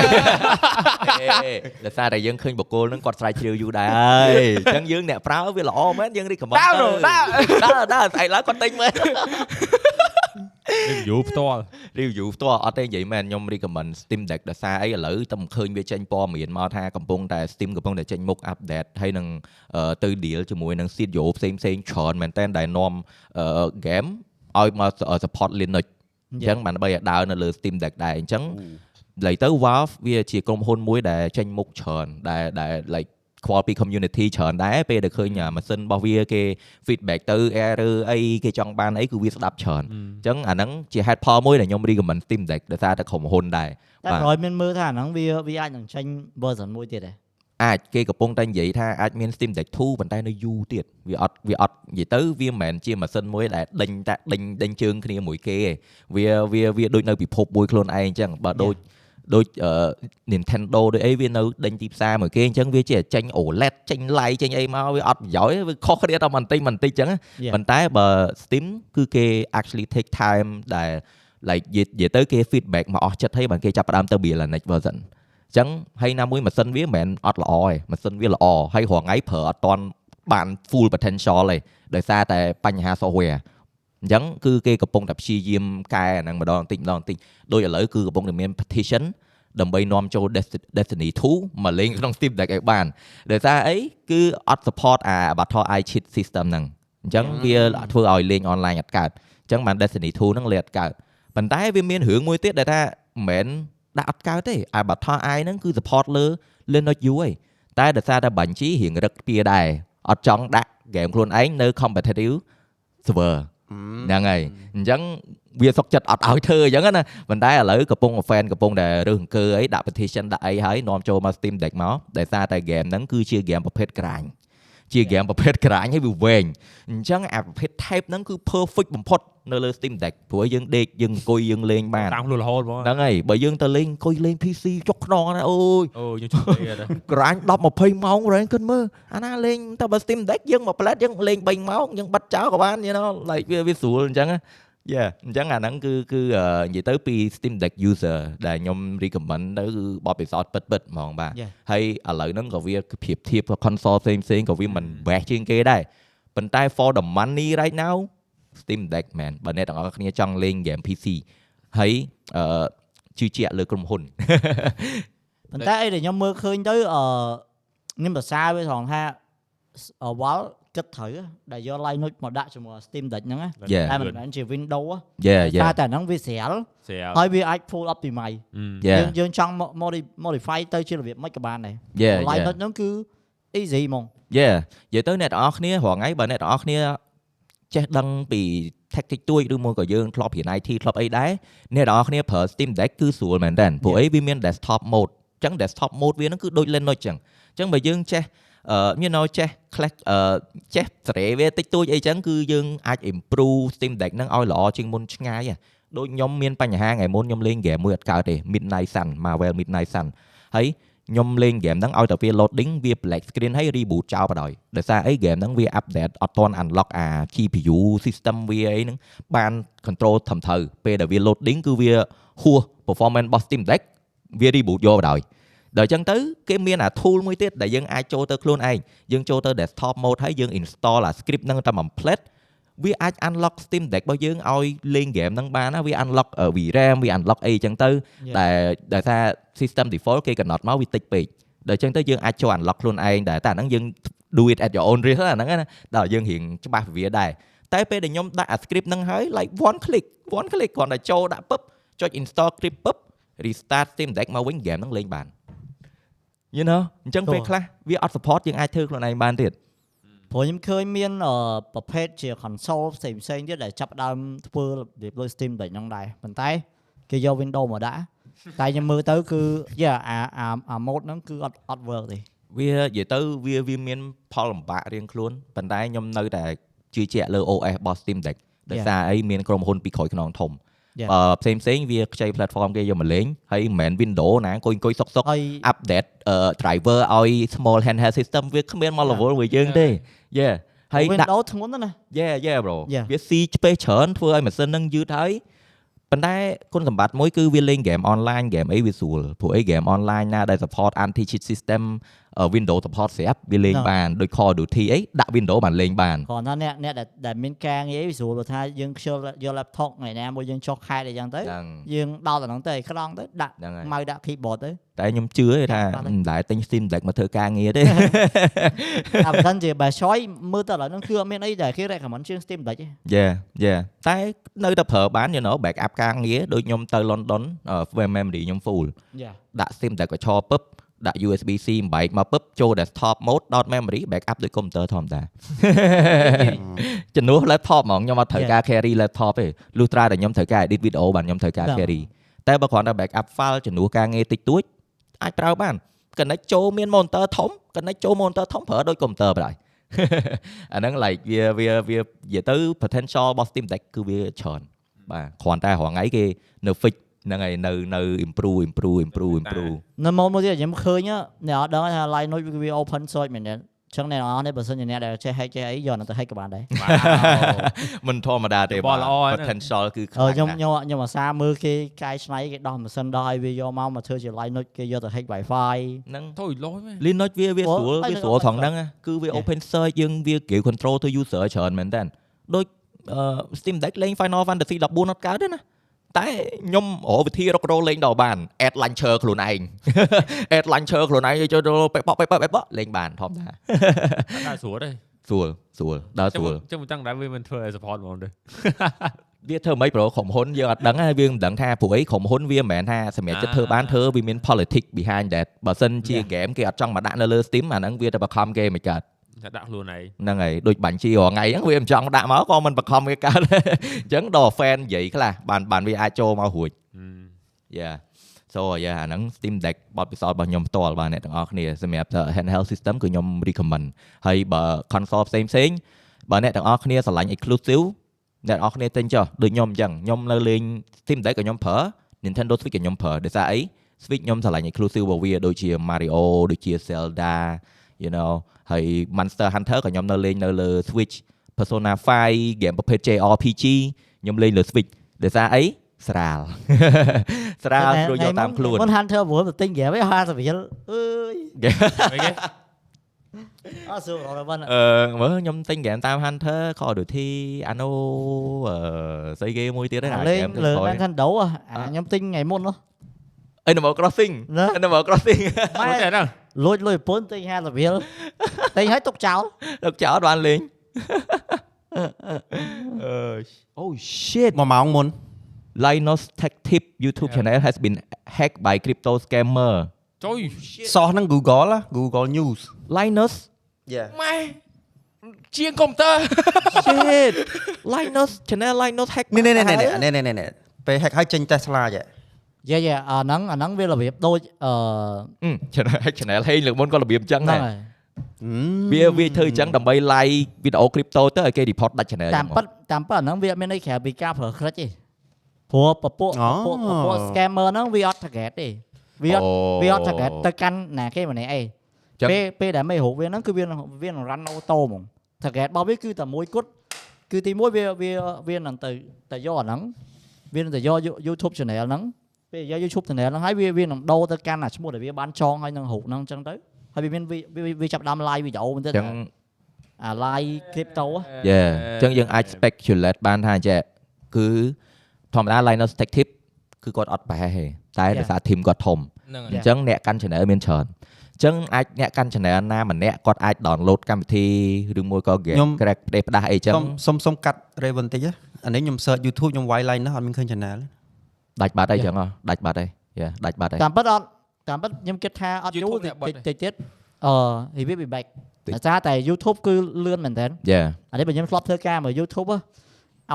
ដោយសារតែយើងឃើញបកគលហ្នឹងគាត់ស្រែកជ្រាវយូរដែរហើយអញ្ចឹងយើងអ្នកប្រើវាល្អមែនយើងរីកខមមិនដើរដើរដើរដើរស្អែកឡើងគាត់ទិញមែន យូរផ្ទាល់ review ផ្ទាល់អត់ទេនិយាយមែនខ្ញុំ recommend Steam Deck ដោយសារអីឥឡូវតែមិនឃើញវាចេញព័ត៌មានមកថាកំពុងតែ Steam កំពុងតែចេញមុខ update ហើយនឹងអឺទៅ deal ជាមួយនឹង studio ផ្សេងផ្សេងៗច្រើនមែនតើដែលនាំអឺ game ឲ្យមក support Linux អញ្ចឹងបានដើម្បីឲ្យដើរនៅលើ Steam Deck ដែរអញ្ចឹងឡើយទៅ Valve វាជាក្រុមហ៊ុនមួយដែលចេញមុខច្រើនដែលដែល like ខ្វល់ពី community ច្រើនដែរពេលដែលឃើញអាម៉ាស៊ីនរបស់វាគេ feedback ទៅ error អីគេចង់បានអីគឺវាស្ដាប់ច្រើនអញ្ចឹងអាហ្នឹងជា head ផលមួយដែលខ្ញុំ recommend Steam Deck ដោយសារតែក្រុមហ៊ុនដែរតែក្រោយមានមើលថាអាហ្នឹងវាវាអាចនឹងចេញ version មួយទៀតដែរអាចគេកំពុងតែនិយាយថាអាចមាន Steam Deck 2ប៉ុន្តែនៅយូរទៀតវាអត់វាអត់និយាយទៅវាមិនមែនជាម៉ាស៊ីនមួយដែលដេញតែដេញដេញជើងគ្នាមួយគេទេវាវាវាដូចនៅពិភពមួយខ្លួនឯងអញ្ចឹងបើដូច ដូចអឺ Nintendo ដូចអីវានៅដេញទីផ្សារមួយគេអញ្ចឹងវាជាចេញ OLED ចេញ light ចេញអីមកវាអត់ប្រយោជន៍ទេវាខុសគ្នាតែបន្តិចបន្តិចអញ្ចឹង Yeah. ប៉ុន្តែបើ Steam គឺគេ actually take time ដែល like និយាយនិយាយទៅគេ feedback មកអស់ចិត្តហើយបានគេចាប់ផ្ដើមទៅ build next version អញ្ចឹងហើយណាមួយម៉ាស៊ីនវាមិនមែនអត់ល្អទេម៉ាស៊ីនវាល្អហើយរាល់ថ្ងៃប្រើអត់តាន់បាន full potential ទេដោយសារតែបញ្ហា software អញ្ចឹងគឺគេកំពុងតែព្យាយាមកែអាហ្នឹងម្ដងបន្តិចម្ដងបន្តិចដូចឥឡូវគឺកំពុងតែមាន petition ដើម្បីនាំចូល Desti- Destiny 2មកលេងក្នុង Steam Deck ឲ្យបានដោយសារអីគឺអត់ support អា Battle Eye cheat system ហ្នឹងអញ្ចឹងវាធ្វើឲ្យលេង online អត់កើតអញ្ចឹងបាន Destiny 2ហ្នឹងលេងអត់កើតប៉ុន្តែវាមានរឿងមួយទៀតដែលថាមិនមែនដាក់អត់កើតទេអា Battle Eye ហ្នឹងគឺ support លើ Linux U ឯងតែដោយសារតែបាញ់ជីរៀងរឹកពីដែរអត់ចង់ដាក់ game ខ្លួនឯងនៅ competitive server ហ្នឹងហើយអញ្ចឹងវាសុកចិត្តអត់ឲ្យធ្វើអញ្ចឹងណាប៉ុន្តែឥឡូវកំពុង fan កំពុងតែរើសអង្គើអីដាក់ petition ដាក់អីហើយនាំចូលមក Steam Deck មកដោយសារតែ game ហ្នឹងគឺជា game ប្រភេទក្រាញ ជា game ប្រភេទក្រាញហើយវាវែងអញ្ចឹងអាប្រភេទ type ហ្នឹងគឺ perfect បំផុតនៅលើ Steam Deck ព្រោះយើងដេកយើងអង្គុយយើងលេងបានតាមខ្លួនរហូតហ្មងហ្នឹងហើយបើយើងទៅលេងអង្គុយលេង PC ចុកខ្នងណាអូយអូខ្ញុំជួយទេអត់ក្រាញ10 20ម៉ោងរែងគិតមើលអាណាលេងតែបើ Steam Deck យើងមកផ្លែតយើងលេង3ម៉ោងយើងបិទចោលក៏បាន you know like វាវាស្រួលអញ្ចឹង ណា Yeah អញ្ចឹងអាហ្នឹងគឺគឺអឺនិយាយទៅពី Steam Deck user ដែលខ្ញុំ recommend ទៅគឺបបពិសោធន៍ពិតពិតៗហ្មងបាទ Yeah. ហើយឥឡូវហ្នឹងក៏វាប្រៀបធៀប console ផ្សេងផ្សេងៗក៏វាមិន best ជាងគេដែរប៉ុន្តែ for the money right now Steam Deck man បើអ្នកទាំងអស់គ្នាចង់លេង game PC ហើយអឺជឿជាក់លើក្រុមហ៊ុនប៉ុន្តែអីដែលខ្ញុំមើលឃើញទៅអឺខ្ញុំសរសើរវាត្រង់ថាអ វល់គិតត្រូវដែលយក Linux មកដាក់ជាមួយ Steam Deck ហ្នឹងណា Yeah. តែមិនមែនជា Windows ណា Yeah តែ yeah តែហ្នឹងវាស្រាលស្រាលហើយវាអាច full optimize Yeah យើងយើងចង់ modi- modify ទៅជារបៀបមិនក៏បានដែរ Yeah Linux yeah ហ្នឹងគឺ easy ហ្មង Yeah និយាយទៅអ្នកទាំងអស់គ្នារាល់ថ្ងៃបើអ្នកទាំងអស់គ្នាចេះដឹងពី tactic ទួយឬមួយក៏យើងធ្លាប់រៀន IT ធ្លាប់អីដែរអ្នកទាំងអស់គ្នាប្រើ Steam Deck គឺស្រួលមែនតើព្រោះអីវាមាន desktop mode អញ្ចឹង desktop mode វាហ្នឹងគឺដូច Linux អញ្ចឹងអញ្ចឹងបើយើងចេះ អឺ you know ចេះ clash អឺចេះសេរីវាតិចតួចអីចឹងគឺយើងអាច improve Steam Deck ហ្នឹងឲ្យល្អជាងមុនឆ្ងាយហ៎ដូចខ្ញុំមានបញ្ហាថ្ងៃមុនខ្ញុំលេង game មួយអត់កើតទេ Midnight Sun Marvel Midnight Sun ហើយខ្ញុំលេង game ហ្នឹងឲ្យតែវា loading វា black screen ហើយ reboot ចោលបណ្ដោយដោយសារអី game ហ្នឹងវា update អត់ទាន់ unlock អា GPU system វាអីហ្នឹងបាន control ត្រឹមត្រូវពេលដែលវា loading គឺវាហួស performance របស់ Steam Deck វា reboot យកបណ្ដោយ ដល់អញ្ចឹងទៅគេមានអា tool មួយទៀតដែលយើងអាចចូលទៅខ្លួនឯងយើងចូលទៅ desktop mode ហើយយើង install អា script ហ្នឹងតែមួយ plate វាអាច unlock Steam Deck របស់យើងឲ្យលេង game ហ្នឹងបានណាវា unlock អឺ VRAM វា unlock អីចឹងទៅ Yeah. តែដោយសារ system default គេកំណត់មកវាតិចពេកដល់ចឹងទៅយើងអាចចូល unlock ខ្លួនឯងដែរតែអាហ្នឹងយើង do it at your own risk អាហ្នឹងណាដល់យើងរៀងច្បាស់ពីវាដែរតែពេលដែលខ្ញុំដាក់អា script ហ្នឹងហើយ like one click one click គ្រាន់តែចូលដាក់ពឹបចុច install script ពឹប restart Steam Deck មកវិញ game ហ្នឹងលេងបាន you know អញ្ចឹងតោះពេលខ្លះវាអត់ support យើងអាចធ្វើខ្លួនឯងបានទៀតព្រោះខ្ញុំឃើញមានអឺប្រភេទជា console ផ្សេងផ្សេងទៀតដែលចាប់ផ្ដើមធ្វើរបៀបដូច Steam Deck ហ្នឹងដែរប៉ុន្តែគេយក Windows មកដាក់តែខ្ញុំមើលទៅគឺយ៉ាអាអាអា mode ហ្នឹងគឺអត់អត់ work ទេវានិយាយទៅវាវាមានផលលំបាករៀងខ្លួនប៉ុន្តែខ្ញុំនៅតែជឿជាក់លើ OS របស់ Steam Deck ដោយ Yeah. សារអីមានក្រុមហ៊ុនពីក្រោយខ្នងធំ Yeah. បើ ផ្សេងផ្សេងៗវាខ្ចី platform គេយកមកលេងហើយមិនមែន Windows ណាអង្គុយអង្គុយសុកសុកហើយ update អឺ driver ឲ្យ small handheld system វាគ្មានមក level មួយយើងទេ yeah ហើយដាក់ Windows ធ្ងន់ណាស់ណា yeah yeah bro Yeah. វាស៊ីឆ្ពេសច្រើនធ្វើឲ្យម៉ាស៊ីនហ្នឹងយឺតហើយប៉ុន្តែគុណសម្បត្តិមួយគឺវាលេង game online game អីវាស្រួលព្រោះអី game online ណាដែល support anti cheat system អឺ Windows support ស្រាប់វាលេងហ្នឹងបានដូច Call of Duty អីដាក់ Windows បានលេងបានគ្រាន់តែអ្នកអ្នកដែលដែលមានការងារវាស្រួលបើថាយើងខ្ជិលយក laptop ថ្ងៃណាមួយយើងចុះខែតអីចឹងទៅហ្នឹងយើងដោតអាហ្នឹងទៅឲ្យក្រង់ទៅដាក់ហ្នឹងហើយម៉ៅដាក់ keyboard ទៅតែខ្ញុំជឿទេថាបាទមិនដែលទិញ Steam Deck មកធ្វើការងារទេតែបើសិនជា best choice មើលទៅឥឡូវហ្នឹងគឺអត់មានអីដែលគេ recommend ជាង Steam Deck ទេ Yeah yeah តែនៅតែប្រើបាន you know backup ការងារដូចខ្ញុំទៅ London អឺ frame memory ខ្ញុំ full យ៉ាដាក់ Steam Deck កញ្ឆពឹប ដាក់ USB C បំបែកមកពឹបចូល desktop mode dot memory backup ដូចកុំព្យូទ័រធម្មតាជំនួស laptop ហ្មងខ្ញុំអត់ត្រូវការ carry laptop ទេលុះត្រាតែខ្ញុំត្រូវការ edit video បានខ្ញុំត្រូវការបាទ carry តែបើគ្រាន់តែ backup file ជំនួសការងារតិចតួចអាចប្រើបាន connect ចូលមាន monitor ធំ connect ចូល monitor ធំប្រើដូចកុំព្យូទ័របណ្ដោយអាហ្នឹង like វាវាវានិយាយទៅ potential របស់ Steam Deck គឺវាច្រើនបាទគ្រាន់តែរងថ្ងៃគេនៅ fix ហ្នឹងហើយនៅនៅ improve improve improve improve នៅមកមួយទៀតខ្ញុំឃើញណាអ្នកអត់ដឹងថា Linux វា open source មែនទេចឹងអ្នកនរនេះបើសិនជាអ្នកដែលចេះ hack ចេះអីយកទៅ hack ក៏បានដែរមិនធម្មតាទេបលល្អហើយហ្នឹង potential គឺខ្អឺលាំងខ្ញុំណាស់ខ្ញុំខ្ញុំអាសាមើលគេកែច្នៃគេដោះម៉ាស៊ីនដោះឲ្យវាយកមកមកធ្វើជា line note គេយកទៅ hack wifi ហ្នឹងទៅលុយមែន Linux វាវាអូស្រួលហើយវានឹងស្រួល open ត្រង់ហ្នឹងណាគឺវា Yeah. open source យើងវាគេ control ទៅ user ច្រើនមែនតើដូចអឺ Steam Deck លេង Final Fantasy 14អត់កើតទេណា តែខ្ញុំរកវិធីរករលេងដល់បាន add launcher ខ្លួនឯង add launcher ខ្លួនឯងយកចូលបែបបបែបបបែបលេងបានធម្មតាអត់ដែរស្រួលទេស្រួលស្រួលដើរស្រួលចឹងមិនចង់ដែរវាមិនធ្វើឲ្យ support ហ្មងទេវាធ្វើមិនប្រូក្រុមហ៊ុនយើងអត់ដឹងហើយយើងមិនដឹងថាព្រោះអីក្រុមហ៊ុនវាមិនមែនថាសម្រាប់ចិត្តធ្វើបានធ្វើវាមាន politics behind that បើសិនជា Yeah. game គេអត់ចង់មកដាក់នៅលើ Steam អាហ្នឹងវាទៅបង្ខំគេមិនកើត តែដាក់ខ្លួនឯងហ្នឹងហើយដូចបាញ់ជីរាល់ថ្ងៃហ្នឹងវាមិនចង់ដាក់មកក៏មិនបង្ខំវាកើតអញ្ចឹងដល់ fan និយាយខ្លះបានបានវាអាចចូលមករួចហឹមយ៉ា so យ៉ាអាហ្នឹង Steam Deck បទពិសោធន៍របស់ខ្ញុំផ្ទាល់បាទអ្នកទាំងអស់គ្នាសម្រាប់ handheld system គឺខ្ញុំ recommend ហើយបើ console ផ្សេងផ្សេងៗបើអ្នកទាំងអស់គ្នាស្រឡាញ់ exclusive អ្នកទាំងអស់គ្នាទិញចុះដូចខ្ញុំអញ្ចឹងខ្ញុំនៅលេង Steam Deck ក៏ខ្ញុំប្រើ Nintendo Switch ក៏ខ្ញុំប្រើដោយសារអី Switch ខ្ញុំស្រឡាញ់ exclusive របស់វាដូចជា Mario ដូចជា Zelda you know ហើយ Monster Hunter ក៏ខ្ញុំនៅលេងនៅលើ Switch Persona 5 game ប្រភេទ JRPG ខ្ញុំលេងលើ Switch ដោយសារអីស្រាលស្រាលស្រួលយកតាមខ្លួនមុន Hunter ព្រោះទៅទិញ game ឯ50រៀលអើយអីគេអត់សួរដល់បានអឺមើលខ្ញុំទិញ game តាម Hunter Call of Duty អានោះអឺស្អីគេមួយទៀតហ្នឹងអាលេង game លើក្រោយ Nintendo អាខ្ញុំទិញថ្ងៃមុននោះ Animal Crossing ណា Animal Crossing ម៉ែមកតែហ្នឹងលួចលុយប្រពន្ធទិញ50រៀលទិញឲ្យទុកចោលដឹកចោលអត់បានលេងអឺ Oh shit មួយម៉ោងមុន Linus Tech Tip YouTube channel has been hacked by crypto scammer ចុយសោះហ្នឹង Google ណា Google News Linus យ៉ាម៉ែជាងកុំព្យូទ័រ shit Linus channel Linus hack នេះនេះនេះនេះនេះនេះនេះពេល hack ឲ្យចេញ Tesla ចា យ៉ាយ៉ាអាហ្នឹងអាហ្នឹងវារបៀបដូចអឺអឺ channel hack channel ហេងលើកមុនក៏របៀបអញ្ចឹងហ្នឹងដែរហើយវាវាធ្វើអញ្ចឹងដើម្បី live វីដេអូ crypto ទៅឲ្យគេ report ដាច់ channel តាមពិតតាមពិតអាហ្នឹងវាអត់មានអីក្រៅពីការប្រើ credit ទេព្រោះពពួកពពួកពពួក scammer ហ្នឹងវាអត់ target ទេវាអត់វាអត់ target ទៅកាន់ណាគេម្នាក់អីចឹងពេលពេលដែលមេរូបវាហ្នឹងគឺវានឹងវានឹង run auto ហ្មង target របស់វាគឺតែមួយគត់គឺទីមួយវាវាវានឹងទៅទៅយកអាហ្នឹងវានឹងទៅយក YouTube channel ហ្នឹង ពេលយក YouTube channel ហ្នឹងហើយវាវានឹងដូរទៅកាន់អាឈ្មោះដែលវាបានចងហើយនឹងរូបហ្នឹងអញ្ចឹងទៅហើយវាមានវាវាវាចាប់ផ្ដើម live វីដេអូមែនទេចឹងអា live crypto ហ៎យេអញ្ចឹងយើងអាច speculate បានថាចេះគឺធម្មតា Linus Tech Tip គឺគាត់អត់ប្រហែសទេតែដោយសារ team គាត់ធំហ្នឹងអហើយញ្ចឹងអ្នកកាន់ channel មានច្រើនអញ្ចឹងអាចអ្នកកាន់ channel ណាម្នាក់គាត់អាច download កម្មវិធីឬមួយក៏ game ខ្ញុំ crack ផ្ដេសផ្ដាស់អីចឹងសុំសុំសុំកាត់ Raven តិចណាអានេះខ្ញុំ search YouTube ខ្ញុំវាយ line នោះអត់មានឃើញ channel ដាច់បាត់អីចឹងហ៎ដាច់បាត់អីយេដាច់បាត់អីតាមពិតអត់តាមពិតខ្ញុំគិតថាអត់យូរ YouTube តិចអ្នកបិទតិចទៀតអឺ he will be back តិចដោយសារតែ YouTube គឺលឿនមែនតើយេអានេះបើខ្ញុំធ្លាប់ធ្វើការមើល YouTube ហ៎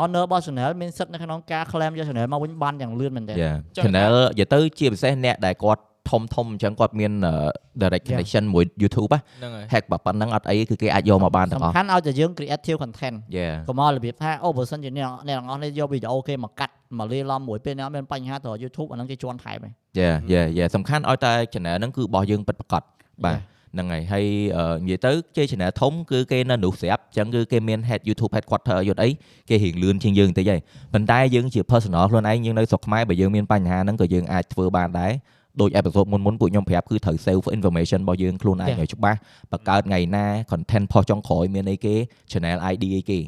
owner របស់ channel មានសិទ្ធិនៅក្នុងការ claim យក channel មកវិញបានយ៉ាងលឿនមែនតើយេចឹង channel និយាយទៅជាពិសេសអ្នកដែលគាត់ធំធំអញ្ចឹងគាត់មាន ờ, direct Yeah. connection មួយ YouTube ហ៎ហ្នឹងហើយ hack បើប៉ុណ្ណឹងអត់អីគឺគេអាចយកមកបានទាំងសំអស់ខាន់ឲ្យតែយើង creative content យេកុំឲ្យរបៀបថាអូបើសិនជាអ្នកអ្នកទាំងអស់នេះយកវីដេអូគេមកកាត់ មកលាយឡំមួយពេលនេះអត់មានបញ្ហាទៅ YouTube អាហ្នឹងគេជន់ថែមឯងយេយេយេសំខាន់ឲ្យតែ channel ហ្នឹងគឺរបស់យើងពិតប្រាកដបាទហ្នឹងហើយហើយអឺនិយាយទៅជ័យ channel ធំគឺគេនៅនោះស្រាប់អញ្ចឹងគឺគេមាន head YouTube headquarter យត់អីគេរៀងលឿនជាងយើងបន្តិចហើយប៉ុន្តែយើងជា personal ខ្លួនឯងយើងនៅស្រុកខ្មែរបើយើងមានបញ្ហាហ្នឹងក៏យើងអាចធ្វើបានដែរដូច episode មុនមុនៗពួកខ្ញុំប្រាប់គឺត្រូវ save information របស់យើងខ្លួនឯង Yeah. ឲ្យច្បាស់បង្កើតថ្ងៃណា content ផុសចុងក្រោយមានអីគេ channel ID អីគេ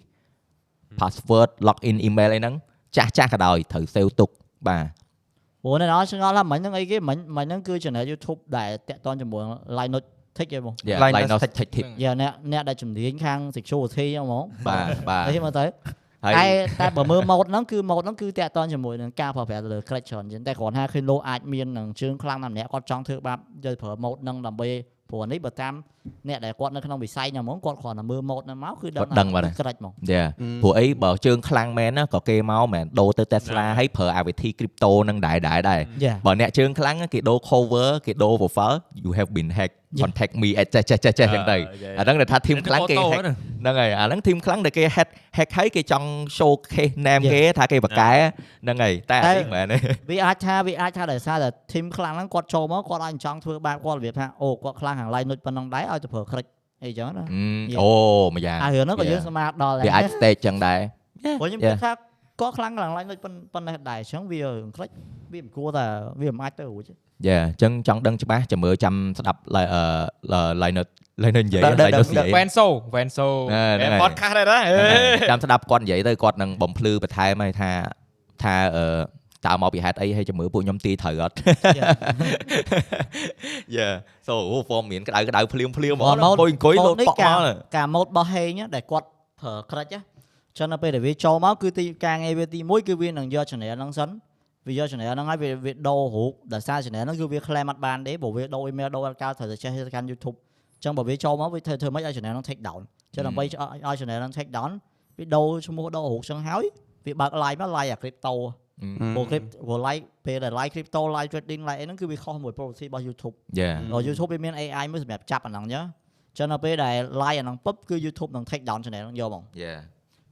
password login email អីហ្នឹង ចាស់ចាស់ក៏ដោយត្រូវ save ទុកបាទព្រោះអ្នកនរឆ្ងល់ថាមិញហ្នឹងអីគេមិញមិញហ្នឹងគឺ channel YouTube ដែលតាក់ទងជាមួយ Line Note Tech ឯងបង Yeah, Linus Linus Tech Tech Tip យ៉ាអ្នកអ្នកដែលជំនាញខាង security ហ្នឹងហ្មងបាទបាទអីមើលទៅហើយតែតែបើមើល mode ហ្នឹងគឺ mode ហ្នឹងគឺតាក់ទងជាមួយនឹងការប្រើប្រាស់ទៅលើ credit ច្រើនជាងតែគ្រាន់ថាឃើញលោកអាចមាននឹងជើងខ្លាំងណាស់ម្នាក់គាត់ចង់ធ្វើបាបយកប្រើ mode ហ្នឹងដើម្បី ព្រោះនេះបើតាមអ្នកដែលគាត់នៅក្នុងវិស័យហ្នឹងហ្មងគាត់គ្រាន់តែមើល mode ហ្នឹងមកគឺដឹងគាត់ដឹងបាត់ហើយ credit ហ្មងយ៉ាព្រោះអីបើជើងខ្លាំងមែនណាក៏គេមកមែនដូរទៅ Tesla ហើយប្រើអាវិធី crypto នឹងដែរដែរដែរយ៉ាបើអ្នកជើងខ្លាំងគេដូរ cover គេដូរ profile you have been hacked contact me អេចេះចេះចេះចេះចឹងទៅអាហ្នឹងដែលថា team ខ្លាំងគេ hack ហ្នឹងហើយអាហ្នឹង team ខ្លាំងដែលគេ hack hack ហើយគេចង់ showcase name គេថាគេបកកែហ្នឹងហើយតែអត់ទេមែនទេវាអាចថាវាអាចថាដោយសារតែ team ខ្លាំងហ្នឹងគាត់ចូលមកគាត់អាចចង់ធ្វើបាបគាត់របៀបថាអូគាត់ខ្លាំងខាង line នុចប៉ុណ្ណឹងដែរឲ្យទៅប្រើ credit អីចឹងណាអូម្យ៉ាងអារឿងហ្នឹងក៏យើង Yeah. ស្មានដល់វាអាច stage ចឹងដែរព្រោះខ្ញុំគិ Yeah. តថាក៏ខ្លាំងខ្លាំងឡើងដូចប៉ុណ្ប៉ុណ្ណេះដែរអញ្ចឹងវាខ្លេចវាមិនគួរតែវាមិនអាចទៅរួចទេ យ៉ាអញ្ចឹងចង់ដឹងច្បាស់ចាំមើលចាំស្ដាប់ li- អឺ liner liner និយាយដល់ដល់ liner និយាយ Venso Venso ហ្នឹងហើយ podcast ដែរណាចាំស្ដាប់គាត់និយាយទៅគាត់នឹងបំភ្លឺបន្ថែមឲ្យថាថាអឺតើមកពីហេតុអីហើយចាំមើលពួកខ្ញុំទីត្រូវអត់យ៉ា so អូ form មានក្តៅក្តៅភ្លាមភ្លាមហ្មងអង្គុយអង្គុយលោតនេះប៉ក់ការមកការម៉ូតរបស់ហេងណាដែលគាត់ប្រើក្រិចណាចឹងដល់ពេលដែលវាចូលមកគឺទីការងារវាទី1គឺវានឹងយក channel ហ្នឹងសិន វាយក channel ហ្នឹងហើយវាវាដូររូបដោយសារ channel ហ្នឹងគឺវា claim អត់បានទេព្រោះវាដូរ email ដូរអត់កើតត្រូវតែចេះទៅកាន់ YouTube ចឹងបើវាចូលមកវាធ្វើធ្វើម៉េចឲ្យ channel ហ្នឹង take down ចឹងដើម្បីឲ្យឲ្យ channel ហ្នឹង take down វាដូរឈ្មោះដូររូបចឹងហើយវាបើក live មក live អា crypto ព្រោះ crypto ព្រោះ live ពេលដែល live crypto live trading live អីហ្នឹងគឺវាខុសមួយ policy របស់ YouTube យ៉ាដល់ YouTube វាមាន AI មួយសម្រាប់ចាប់អាហ្នឹងចឹងចឹងដល់ពេលដែល live អាហ្នឹងពុបគឺ YouTube នឹង take down channel ហ្នឹងយកហ្មងយ៉ា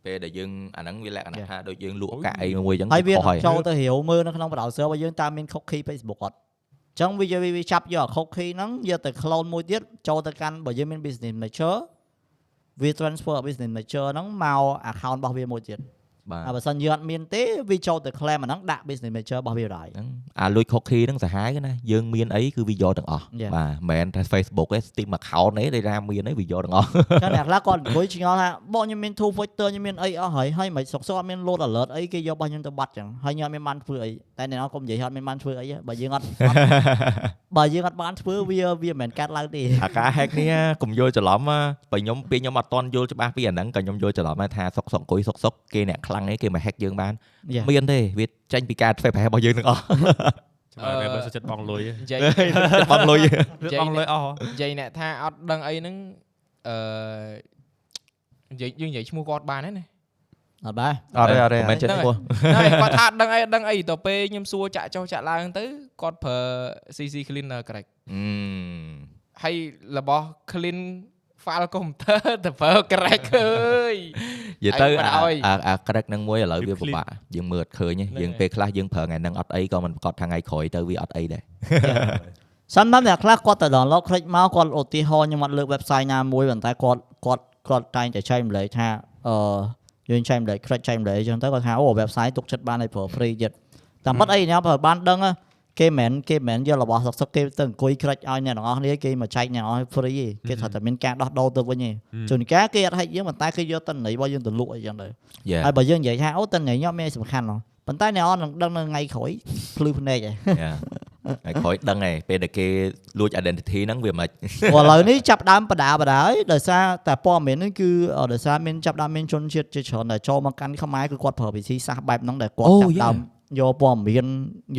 ពេលដែលយើងអាហ្នឹងវាលក្ខណៈ Yeah. ថាដូចយើងលក់កាក់អីមួយអញ្ចឹងហើយវាខុសហើយចូលទៅរាវមើលនៅក្នុង browser របស់យើងតើមាន cookie Facebook អត់ចឹងវាយកវាចាប់យក cookie ហ្នឹងយកទៅ clone មួយទៀតចូលទៅកាន់បើយើងមាន business manager វា transfer business manager ហ្នឹងមក account របស់វាមួយទៀត បាទហើយបើសិនយើងអត់មានទេវាចូលទៅ claim អាហ្នឹងដាក់ business manager របស់វាដែរហ្នឹងអាលួច cookie ហ្នឹងសាហាវណាយើងមានអីគឺវាយកទាំងអស់ Yeah. បាទមិនមែនថា Facebook ទេ Steam account ទេដែលណាមានអីវាយកទាំងអស់ចឹងអ្នកខ្លះគាត់អង្គុយឆ្ងល់ថាបងខ្ញុំមាន two factor ខ្ញុំមានអីអស់ហើយហើយមិនសុកសុកអត់មាន load alert អីគេយករបស់ខ្ញុំទៅបាត់ចឹងហើយខ្ញុំអត់មានបានធ្វើអីតែអ្នកនរកុំនិយាយអត់មានបានធ្វើអីទេបើយើងអត់អត់បើយើងអត់បានធ្វើវាវាមិនមែនកាត់ឡើងទេអាការ hack នេះកុំយល់ច្រឡំណាបើខ្ញុំពេលខ្ញុំអត់តន់យល់ច្បាស់ពីអាហ្នឹងក៏ខ្ញុំយល់ច្រឡំដែរថាសុកសុកអង្គុយសុកសុកគេអ្នកខ្លាំងឯងគេមក hack យើងបាន Yeah. មានទេវាចេញពីការធ្វើប្រហែលរបស់យើងទាំងអស់ចាំតែបើសិនចិត្តបងលុយនិយាយបងលុយចិត្តបងលុយអស់និយាយអ្នកថាអត់ដឹងអីហ្នឹងអឺនិយាយយើងនិយាយឈ្មោះគាត់បានហើយណាអត់បាទអត់ទេអត់ទេមិនចិត្តហ្នឹងពោះហើយគាត់ថាអត់ដឹងអីអត់ដឹងអីទៅពេលខ្ញុំសួរចាក់ចុះចាក់ឡើងទៅគាត់ប្រើ CC cleaner correct អឺហើយរបស់ clean file computer ទៅប្រើ correct អើយ និយាយទៅ ឯងបា អា ត់ឲ្យ អាអា correct ហ្នឹងមួយឥឡូវវា វា ពិ clean បាកយើងមើលអត់ឃើញទេ ហ្នឹង យើង ហើយ ពេលខ្លះយើងប្រើថ្ងៃហ្នឹងអត់អីក៏មិនប្រកាសថាថ្ងៃក្រោយទៅវាអត់អីដែរ សំតាមអ្នកខ្លះគាត់ទៅ download คลิกមកគាត់ឧទាហរណ៍ខ្ញុំអត់លើក website ណាមួយប៉ុន្តែគាត់គាត់គាត់តែងតែចែកម្លែកថាអឺយើងចែកម្លែក credit ចែកម្លែកអញ្ចឹងទៅគាត់ថាអូ website ទុកចិត្តបានឲ្យប្រើ free ទៀតតាមពិតអីអ្នកប្រើបានដឹងណា គេមិនមែនគេមិនមែនយករបស់សុកសុកគេទៅអង្គុយ credit ឲ្យអ្នកទាំងអស់គ្នាគេមកចែកអ្នកទាំងអស់ឲ្យ free ទេគេថាតែមានការដោះដូរទៅវិញទេជួនកាលគេអត់ហិចយើងប៉ុន្តែគេយកតន័យរបស់យើងទៅលក់អីចឹងទៅយ៉ាហើយបើយើងនិយាយថាអូតន័យខ្ញុំមានសំខាន់ហ៎ប៉ុន្តែអ្នកអត់នឹងដឹងនៅថ្ងៃក្រោយភ្លឺភ្នែកឯងយ៉ាហើយក្រោយដឹងឯងពេលដែលគេលួច identity ហ្នឹងវាមិនព្រោះឥឡូវនេះចាប់ដើមបដាបដាហើយដោយសារតែព័ត៌មាននេះគឺអឺដោយសារមានចាប់ដើមមានជនជាតិជាច្រើនដែលចូលមកកាន់ខ្មែរគឺគាត់ប្រើវិធីសាស្ត្របែបហ្នឹងដែលគាត់អូចាប់ដើម yeah. យកព័ត៌មាន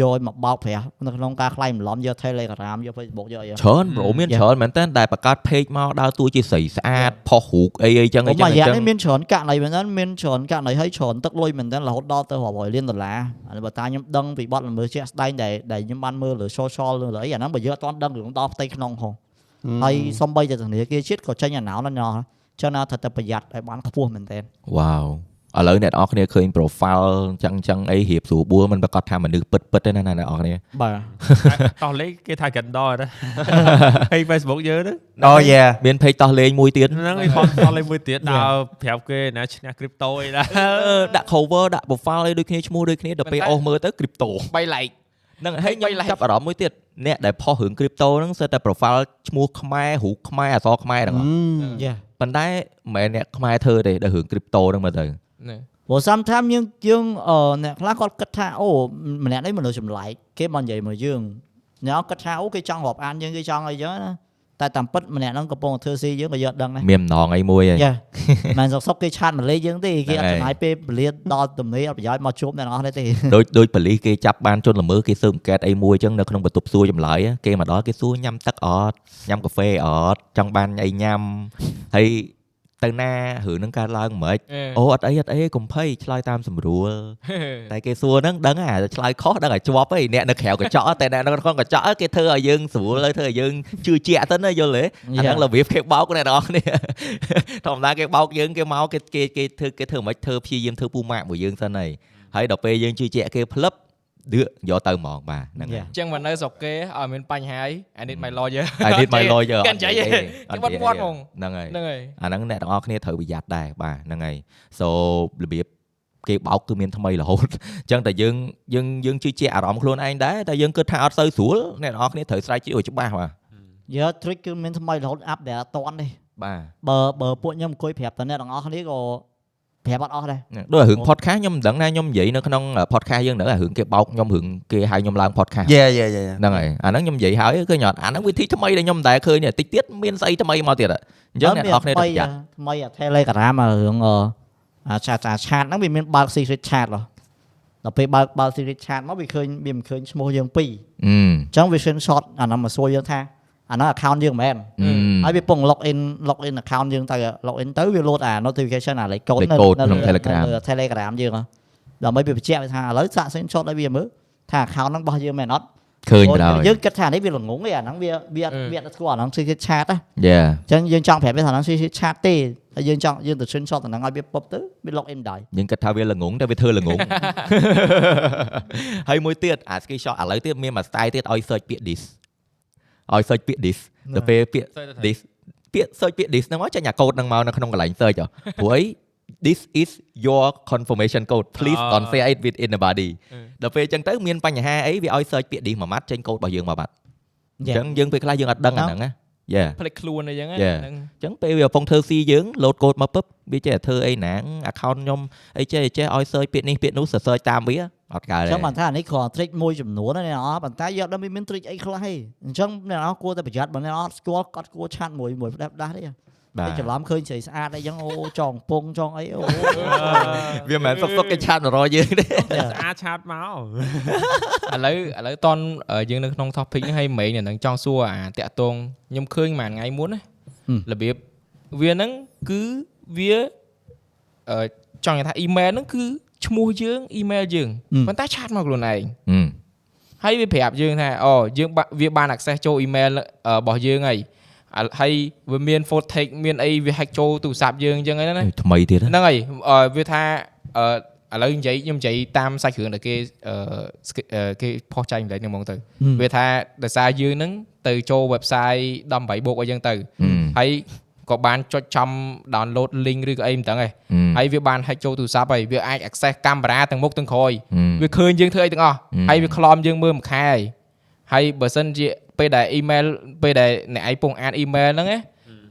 យកឲ្យមកបោកប្រាស់នៅក្នុងការខ្លែងបន្លំយក Telegram យក Facebook យកអីហ្នឹងច្រើនប្រូមាន Yeah. ច្រើនមែនតើដែលបង្កើត page មកដើរតួជាស្រីស្អាតផុសរូបអីអីចឹងអីខ្ញុំចឹមងកអីរយៈចឹងនេះមានច្រើនករណីមែនតើមានច្រើនករណីឲ្យច្រើនទឹកលុយមែនតើរហូតដល់ទៅរាប់រយលានដុល្លារអានេះបើតាខ្ញុំដឹងពីបទល្មើសជាក់ស្ដែងដែលដែលខ្ញុំបានមើលលើ social លើអីអាហ្នឹងបើយើងអត់ទាន់ដឹងរឿងដល់ផ្ទៃក្នុងហងហើយសំបីតែធនាគារជាតិក៏ចេញអាណោណាណោះចឹងណាត្រូវតែប្រយ័ត្នឲ្យបានខ្ពស់មែនតើវ៉ាវ ឥឡូវអ្នកនរគ្នាឃើញ profile ចឹងចឹងអីរៀបស្រួលបួលមិនប្រកាសថាមនុស្សពិតពិតទេណាអ្នកនរគ្នាបាទតោះលេខគេថា Gandor ណាហើយ Facebook យើងហ្នឹងអូយ៉ាមាន page តោះលេងមួយទៀតហ្នឹងឯងផងតោះលេខមួយទៀតដើរប្រាប់គេណាឈ្នះ crypto អីដែរអឺដាក់ cover ដាក់ profile អីដូចគ្នាឈ្មោះដូចគ្នាដល់ពេលអស់មើលទៅ crypto 3 like ហ្នឹងហើយខ្ញុំបី like ចាប់អារម្មណ៍មួយទៀតអ្នកដែលផុសរឿង crypto ហ្នឹងសិតតែ profile ឈ្មោះខ្មែររូបខ្មែរអក្សរខ្មែរទាំងអស់យ៉ាប៉ុន្តែមិនមែនអ្នកខ្មែរធ្វើទេដល់រឿង crypto ហ្នឹងមើលទៅហ្នឹង ព្រោះ sometimes យើងយើងអឺអ្នកខ្លះគាត់គិតថាអូម្នាក់នេះមនុស្សចម្លែកគេមកនិយាយមកយើងអ្នកគិតថាអូគេចង់រាប់អានយើងគេចង់អីចឹងណាតែតាមពិតម្នាក់ហ្នឹងកំពុងតែធ្វើស៊ីយើងក៏យកដឹងដែរមានម្ដងអីមួយហើយយ៉ាមិនសុកសុកគេឆាតមកលេខយើងទេគេអត់ហ្នឹងហើយចំណាយពេលពលាដល់ទំនេរអត់ប្រយោជន៍មកជួបអ្នកនរអស់នេះទេដូចដូចប៉ូលីសគេចាប់បានជនល្មើសគេស៊ើបអង្កេតអីមួយចឹងនៅក្នុងបន្ទប់សួរចម្លើយហ៎គេមកដល់គេសួរញ៉ាំទឹកអត់ញ៉ាំកាហ្វេអត់ចង់បានអីញ៉ាំហើយ ទៅណារឿងហ្នឹងកើតឡើងមិនអូអត់អីអត់អីកុំភ័យឆ្លើយតាមសម្រួលតែគេសួរហ្នឹងដឹងអាឆ្លើយខុសដឹងអាជាប់ហីអ្នកនៅក្រៅកញ្ចក់តែអ្នកនៅក្នុងកញ្ចក់គេធ្វើឲ្យយើងស្រួលហើយធ្វើឲ្យយើងជឿជាក់ទៅណាយល់ទេអាហ្នឹងរបៀបគេបោកអ្នកនរគ្នាធម្មតាគេបោកយើងគេមកគេគេគេធ្វើគេធ្វើមិនធ្វើព្យាយាមធ្វើពូម៉ាក់មួយយើងសិនហើយហើយដល់ពេលយើងជឿជាក់គេផ្លឹប ដឿយកទៅហ្មងបាទហ្នឹងហើយអញ្ចឹងមកនៅស្រុកគេឲ្យមានបញ្ហាអី I need my lawyer I need my lawyer កាន់ចៃទេបាត់មាត់ហ្មងហ្នឹងហើយហ្នឹងហើយអាហ្នឹងអ្នកទាំងអស់គ្នាត្រូវប្រយ័ត្នដែរបាទហ្នឹងហើយ so របៀបគេបោកគឺមានថ្មីរហូតអញ្ចឹងតែយើងយើងយើងជឿជាក់អារម្មណ៍ខ្លួនឯងដែរតែយើងគិតថាអត់សូវស្រួលអ្នកទាំងអស់គ្នាត្រូវស្រាវជ្រាវឲ្យច្បាស់បាទយើ trick គឺមានថ្មីរហូត up ដែលអត់តន់ទេបាទបើបើពួកខ្ញុំអង្គុយប្រាប់តអ្នកទាំងអស់គ្នាក៏ ប្រាប់អត់អស់ដែរដូចរឿង podcast ខ្ញុំមិនដឹងណាខ្ញុំនិយាយនៅក្នុង podcast យើងហ្នឹងអារឿងគេបោកខ្ញុំរឿងគេហៅខ្ញុំឡើង podcast យេយេយេហ្នឹងហើយអាហ្នឹងខ្ញុំនិយាយហើយឃើញអត់អាហ្នឹងវិធីថ្មីដែលខ្ញុំមិនដែលឃើញទេតិចទៀតមានស្អីថ្មីមកទៀតអញ្ចឹងអ្នកនរគ្នាត្រូវប្រយ័ត្នថ្មីអា Telegram អារឿងអអាឆាតអាឆាតហ្នឹងវាមានបើក secret chat ហ៎ដល់ពេលបើកបើក secret chat មកវាឃើញវាមិនឃើញឈ្មោះយើងពីរអឺអញ្ចឹងវា screenshot អាហ្នឹងមកសួរយើងថា អាហ្នឹង account យើងមិនមែនអឺហើយវាពង log in log in account យើងទៅ log in ទៅវា load អា notification អាលេខកូដលេខកូដក្នុង Telegram នៅ Telegram យើងហ៎ដើម្បីវាបញ្ជាក់វាថាឥឡូវសាក screenshot ឲ្យវាមើលថា account ហ្នឹងរបស់យើងមែនអត់ឃើញបណ្ដោយយើងគិតថានេះវាល្ងងទេអាហ្នឹងវាវាអត់អឺវាអត់ស្គាល់អាហ្នឹង secret chat ណាយ៉ាអញ្ចឹងយើងចង់ប្រាប់វាថាហ្នឹង secret chat ទេហើយយើងចង់យើងទៅ screenshot អាហ្នឹងឲ្យវាពុបទៅវា log in ដែរយើងគិតថាវាល្ងងតែវាធ្វើល្ងងហើយមួយទៀតអា screenshot ឥឡូវទៀតមានមួយ style ទៀតឲ្យ search ពាក្យ this ឲ្យ search ពាក្យ this ទៅពេលពាក្យ this ពាក្យ search ពាក្យ this ហ្នឹងមកចេញអាកូដហ្នឹងមកនៅក្នុងកន្លែង search ហ៎ព្រោះអី this is your confirmation code please អ่า don't share it with anybody អឺដល់ពេលអញ្ចឹងទៅមានបញ្ហាអីវាឲ្យ search ពាក្យ this មួយម៉ាត់ចេញកូដរបស់យើងមួយម៉ាត់អញ្ Yeah. ចឹងយើងពេលខ្លះយើងអត់ដឹងអាហ្នឹងណាយ៉ាផ្លេចខ្លួនអីចឹង Yeah. ហ្នឹងអញ្ចឹងពេលវាកំពុងធ្វើស៊ីយើង load code មកពឹបវាចេះតែធ្វើអីណា account ខ្ញុំអីចេះចេះឲ្យ search ពាក្យនេះពាក្យនោះ search តាមវា អត់កើតអញ្ទេចឹងបានថានេះគ្រាន់តែ trick មួយចំនួនណាអ្នកនរប៉ុន្តែយកដល់វាមាន trick អីខ្លះទេអញ្ចឹងអ្នកនរគួរតែប្រយ័ត្នបើអ្នកនរអត់ស្គាល់គាត់គួរឆាត់មួយមួយផ្ដាស់ផ្ដាស់ទេបាតែទច្រឡំឃើញស្រីស្អាតអីចឹងអូចងពងចងអីអូវាមិនមែនសុកសុកគេឆាតមករកយើងទេស្អាតឆាតមកឥឡូវឥឡូវតនយើងនៅក្នុង topic ហ្នឹងហើយមេងហ្នឹងចង់សួរអាតាក់តងខ្ញុំឃើញមួយថ្ងៃមុនណារបៀបវាហ្នឹងគឺវាអឺចង់និយាយថា email ហ្នឹងគឺ ឈ្មោះយើង email យើងប៉ុន្តែឆាតមកខ្លួនឯងហើយវាប្រាប់យើងថាអូយើងបាក់វាបាន access ចូល email របស់យើងហើយអ่าហើយវាមាន photo take មានអីវា hack ចូលទូរស័ព្ទយើងអញ្ចឹងហ្នឹងណាថ្មីទៀតណាហ្នឹងហើយអឺវាថាអឺឥឡូវនិយាយខ្ញុំនិយាយតាមសាច់រឿងដែលគេអឺស្គីអឺគេផុសចែកម្លែកហ្នឹងហ្មងទៅវាថាដោយសារយើងហ្នឹងទៅចូល website 18 book អីចឹងទៅហើយ ក៏បានចុចចំ download link ឬក៏អីមិនដឹងឯងហើយវាបាន hack ចូលទូរស័ព្ទហើយវាអាច access កាមេរ៉ាទាំងមុខទាំងក្រោយវាឃើញយើងធ្វើអីទាំងអស់ហើយវាខ្លំយើងមើលមួយខែហើយហើយបើសិនជាពេលដែល email ពេលដែលអ្នកឯងពងអាន email ហ្នឹងណា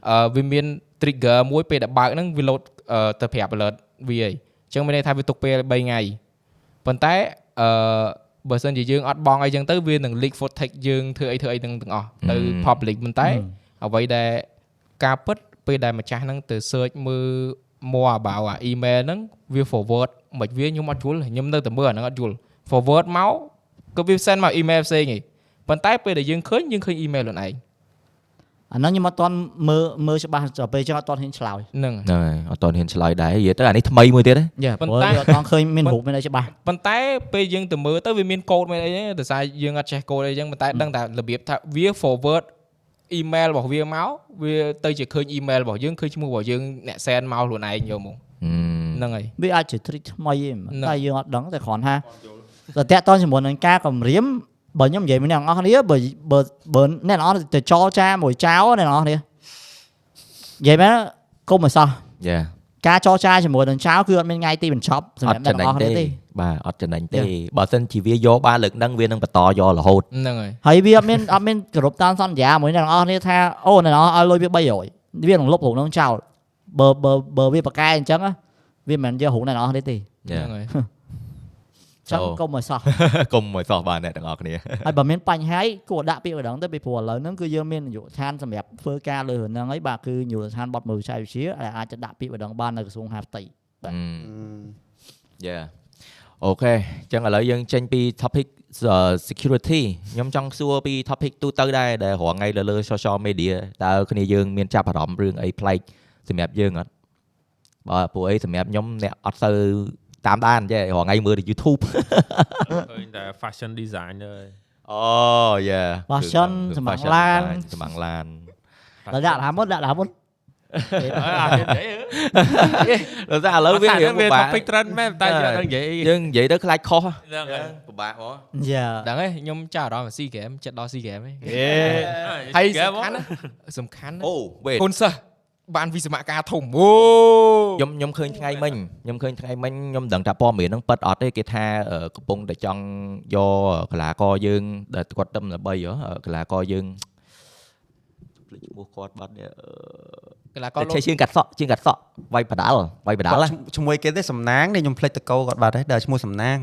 អឺវាមាន trigger មួយពេលដែលបើកហ្នឹងវា load អឺទៅប្រាប់ alert វាហើយអញ្ចឹងមានន័យថាវាទុកពេល3ថ្ងៃប៉ុន្តែអឺបើសិនជាយើងអត់បងអីចឹងទៅវានឹង leak footage យើងធ្វើអីធ្វើអីទាំងទាំងអស់ទៅ public ប៉ុន្តែអ្វីដែល ការពិតពេលដែលម្ចាស់ហ្នឹងទៅ search មើល more about អា email ហ្នឹងវា forward មិនវាខ្ញុំអត់យល់ខ្ញុំនៅតែមើលអាហ្នឹងអត់យល់ forward មកក៏វា send មក email ផ្សេងឯងប៉ុន្តែពេលដែលយើងឃើញយើងឃើញ email ខ្លួនឯងអាហ្នឹងខ្ញុំអត់ទាន់មើលមើលច្បាស់ដល់ពេលអញ្ចឹងអត់ទាន់ហ៊ានឆ្លើយហ្នឹងហ្នឹងហើយអត់តហ៊ានឆ្លើយដែរនិយាយទៅអានេះថ្មីមួយទៀតណាយ៉ាប៉ុប៉ុន្ន្តែតែអត់ទាន់ឃើញមានរូបមានអីច្បាស់ប៉ុន្តែពេលយើងទៅមើលទៅវាមានកូដមានអីទេដោយសារយើងអត់ចេះកូដអីចឹងប៉ុន្តែដឹងតែរបៀបថាវា forward email របស់វាមកវាទៅជាឃើញ email របស់យើងឃើញឈ្មោះរបស់យើងអ្នក send មកខ្លួនឯងយកមកហ្នឹងហើយវាអាចជា trick ថ្មីឯងហ្នឹងតែយើងអត់ដឹងតែគ្រាន់ថាតែតាក់តងជាមួយនឹងការគម្រាមបើខ្ញុំនិយាយមួយអ្នកនរអស់គ្នាបើបើបើអ្នកនរអស់ទៅចរចាមួយចៅអ្នកនរអស់គ្នានិយាយមែនកុំឲ្យសោះយ៉ាការចរចាជាមួយនឹងចៅគឺអត់មានថ្ងៃទីបញ្ចប់សម្អរាប់ត់អ្នកចំណេនរញអស់គ្នាទេទេ បាទអត់ចំណេញទេបើសិនជាវាយកបានលើកហ្នឹងវានឹងបន្តយករហូតហ្នឹងហើយហើយវាអត់មានអត់មានគោរពតាមសន្យាមួយអ្នកនរអស់គ្នាថាអូអ្នកនរឲ្យលុយវា300វានឹងលុបរូបនោះចោលបើបើបើវាប្រកែអញ្ចឹងណាវាមិនមែនយករូបអ្នកនរអស់គ្នាទេយ៉ាហ្នឹងហើយចឹងចូលកុំឲ្យសោះកុំឲ្យសោះបាទអ្នកទាំងអស់គ្នាហើយបើមានបញ្ហាគួរដាក់ពាក្យម្ដងទៅពីព្រោះឥឡូវហ្នឹងគឺយើងមាននយោបាយឋានសម្រាប់ធ្វើការលើរឿងហ្នឹងហើយបាទគឺនយោបាយឋានបត់មើលវិស័យវិទ្យាដែលអាចจะដាក់ពាក្យម្ដងបាននៅក្រសួងហាផ្ទៃយ៉ា អូខេអញ្ចឹងឥឡូវយើងចេញពី topic security ខ្ញុំចង់សួរពី topic ទូទៅដែរដែលរាល់ថ្ងៃលើលើ social media តើគ្នាយើងមានចាប់អារម្មណ៍រឿងអីប្លែកសម្រាប់យើងអត់បើពួកអីសម្រាប់ខ្ញុំអ្នកអត់សូវតាមដានចេះរាល់ថ្ងៃមើលតែ YouTube ឃើញតែ fashion design ទេអូយ៉ា Fashion សម្រាប់ឡានសម្រាប់ឡានដល់ដាក់ថាមុនដាក់ថាមុនអើអាមានអី ដោយសារឥឡូវវាវារៀងវាពិបាក topic trend មែនតែយើងអត់ដឹងនិយាយអីយើងនិយាយទៅខ្លាចខុសហ្នឹងហើយពិបាកហ្មងយ៉ាដឹងទេខ្ញុំចាប់អារម្មណ៍ SEA game ចិត្តដល់ SEA game ហ៎យេហើយហ្គេសំមខាន់ណាសំខាន់ណាអូវេតកូនសិស្សបានវិសមការធំអូខ្ញុំខ្ញុំឃើញថ្ងៃមិញខ្ញុំឃើញថ្ងៃមិញខ្ញុំដឹងថាព័ត៌មានហ្នឹងប៉ិតអត់ទេគេថាអឺកំពុងតែចង់យកកីឡាករយើងដែលគាត់ទៅល្បីហ៎កីឡាករយើងភ្លេចឈ្មោះគាត់បាត់នេះអឺ កីឡាករតែលោកឆេជាងកាត់សក់ជាងកាត់សក់វាយបដាល់វាយបដាល់គាត់ឈ្មោះអីគេទេសំណាងនេះខ្ញុំភ្លេចតកោគាត់បាត់ហើយដល់ឈ្មោះសំណាង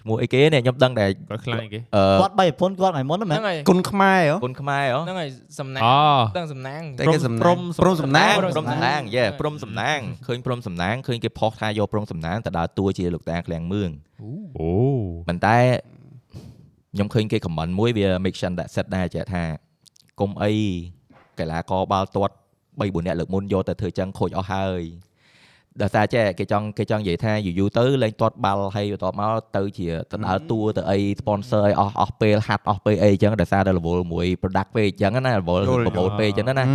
ឈ្មោះអីគេនេះខ្ញុំដឹងតែគាត់ខ្លាំងគេអឺគាត់បីប្រពន្ធគាត់ថ្ងៃមុនហ្នឹងមែហ្នឹងនហើយគុណខ្មែរហ៎គុណខ្មែរហ៎ហ្នឹងហើយសំណាងអូដឹងសំណាងតែគេសំណាងព្រំព្រំសំណាងព្រំសំណាងយេព្រំសំណាងឃើញព្រំសំណាងឃើញគេផុសថាយកព្រំសំណាងទៅដើរតួជាលោកតាឃ្លាំងមឿងអូប៉ុន្តែខ្ញុំឃើញគេ comment មួយវា make sense ដាក់ set ដែរចេះថាគុំអី កីឡាករបាល់ទាត់3 4នាក់លើកមុនយកទៅធ្វើចឹងខូចអស់ហើយដោយសារចេះគេចង់គេចង់និយាយថាយូរយូរទៅលេងទាត់បាល់ហើយបន្ទាប់មកទៅជាទៅដើរតួទៅអី sponsor អីអស់អស់ពេលហាត់អស់ពេលអីចឹងដោយសារតែ level មួយ product ពេកចឹងណា level យល់ promote ពេកចឹងណាហឹម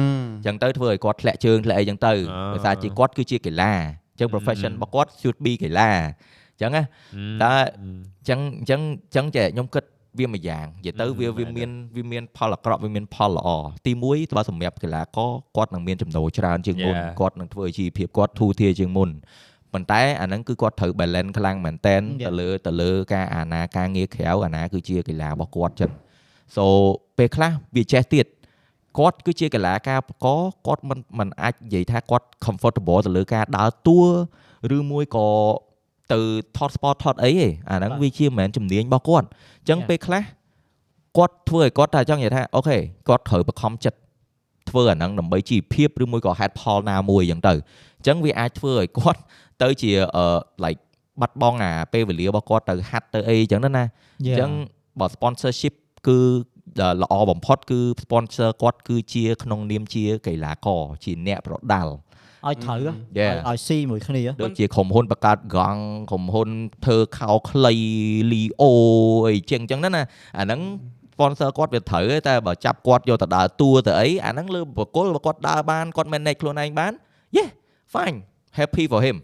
ចឹងទៅធ្វើឲ្យគាត់ធ្លាក់ជើងធ្លាក់អីចឹងទៅដោយសារជាគាត់គឺជាកីឡាចឹង profession របស់គាត់ should be កីឡាចឹងណាតែចឹងអញ្ចឹងអញ្ចឹងចេះខ្ញុំគិត វាមួយយ៉ាងនិយាយទៅវាវាមានវាមានផលអាក្រក់វាមានផលល្អទី1បើសម្រាប់កីឡាករគាត់នឹងមានចំណូលច្រើនជាងមុន Yeah. គាត់នឹងធ្វើអាជីវភាពគាត់ធូរធារជាងមុនប៉ុន្តែអាហ្នឹងគឺគាត់ត្រូវ balance ខ្លាំងមែនតែន Yeah. ទៅលើទៅលើការអាណាការងារក្រៅអាណាគឺជាកីឡារបស់គាត់ចឹង so ពេលខ្លះវាចេះទៀតគាត់គឺជាកីឡាការបកគាត់មិនមិនអាចនិយាយថាគាត់ comfortable ទៅលើការដើរតួឬមួយក៏ ទៅថត sport ថតអីទេអាហ្នឹងវាជាមិនមែនជំនាញរបស់គាត់អញ្ចឹង Yeah. ពេលខ្លះគាត់ធ្វើឲ្យគាត់ថាចង់និយាយថាអូខេគាត់ត្រូវបខំចិត្តធ្វើអាហ្នឹងដើម្បីជីវភាពឬមួយក៏ហេតុផលណាមួយអញ្ចឹងទៅអញ្ចឹងវាអាចធ្វើឲ្យគាត់ទៅជាអឺ like បាត់បង់អាពេលវេលារបស់គាត់ទៅហាត់ទៅអីអញ្ចឹងណាណាអញ្ចឹងបើ sponsorship គឺដែលល្អបំផុតគឺ sponsor គាត់គឺជាក្នុងនាមជាកីឡាករជាអ្នកប្រដាល់ ឲ្យត្រូវ Yeah. ឲ្យស៊ីមួយគ្នាដូចជាក្រុមហ៊ុនបង្កើតកង់ក្រុមហ៊ុនធ្វើខោខ្លីលីអូអីចឹងអញ្ចឹងណាណាអាហ្នឹង sponsor គាត់វាត្រូវទេតែបើចាប់គាត់យកទៅដើរតួទៅអីអាហ្នឹងលើបកគលបើគាត់ដើរបានគាត់ manage ខ្លួនឯងបាន yeah fine happy for him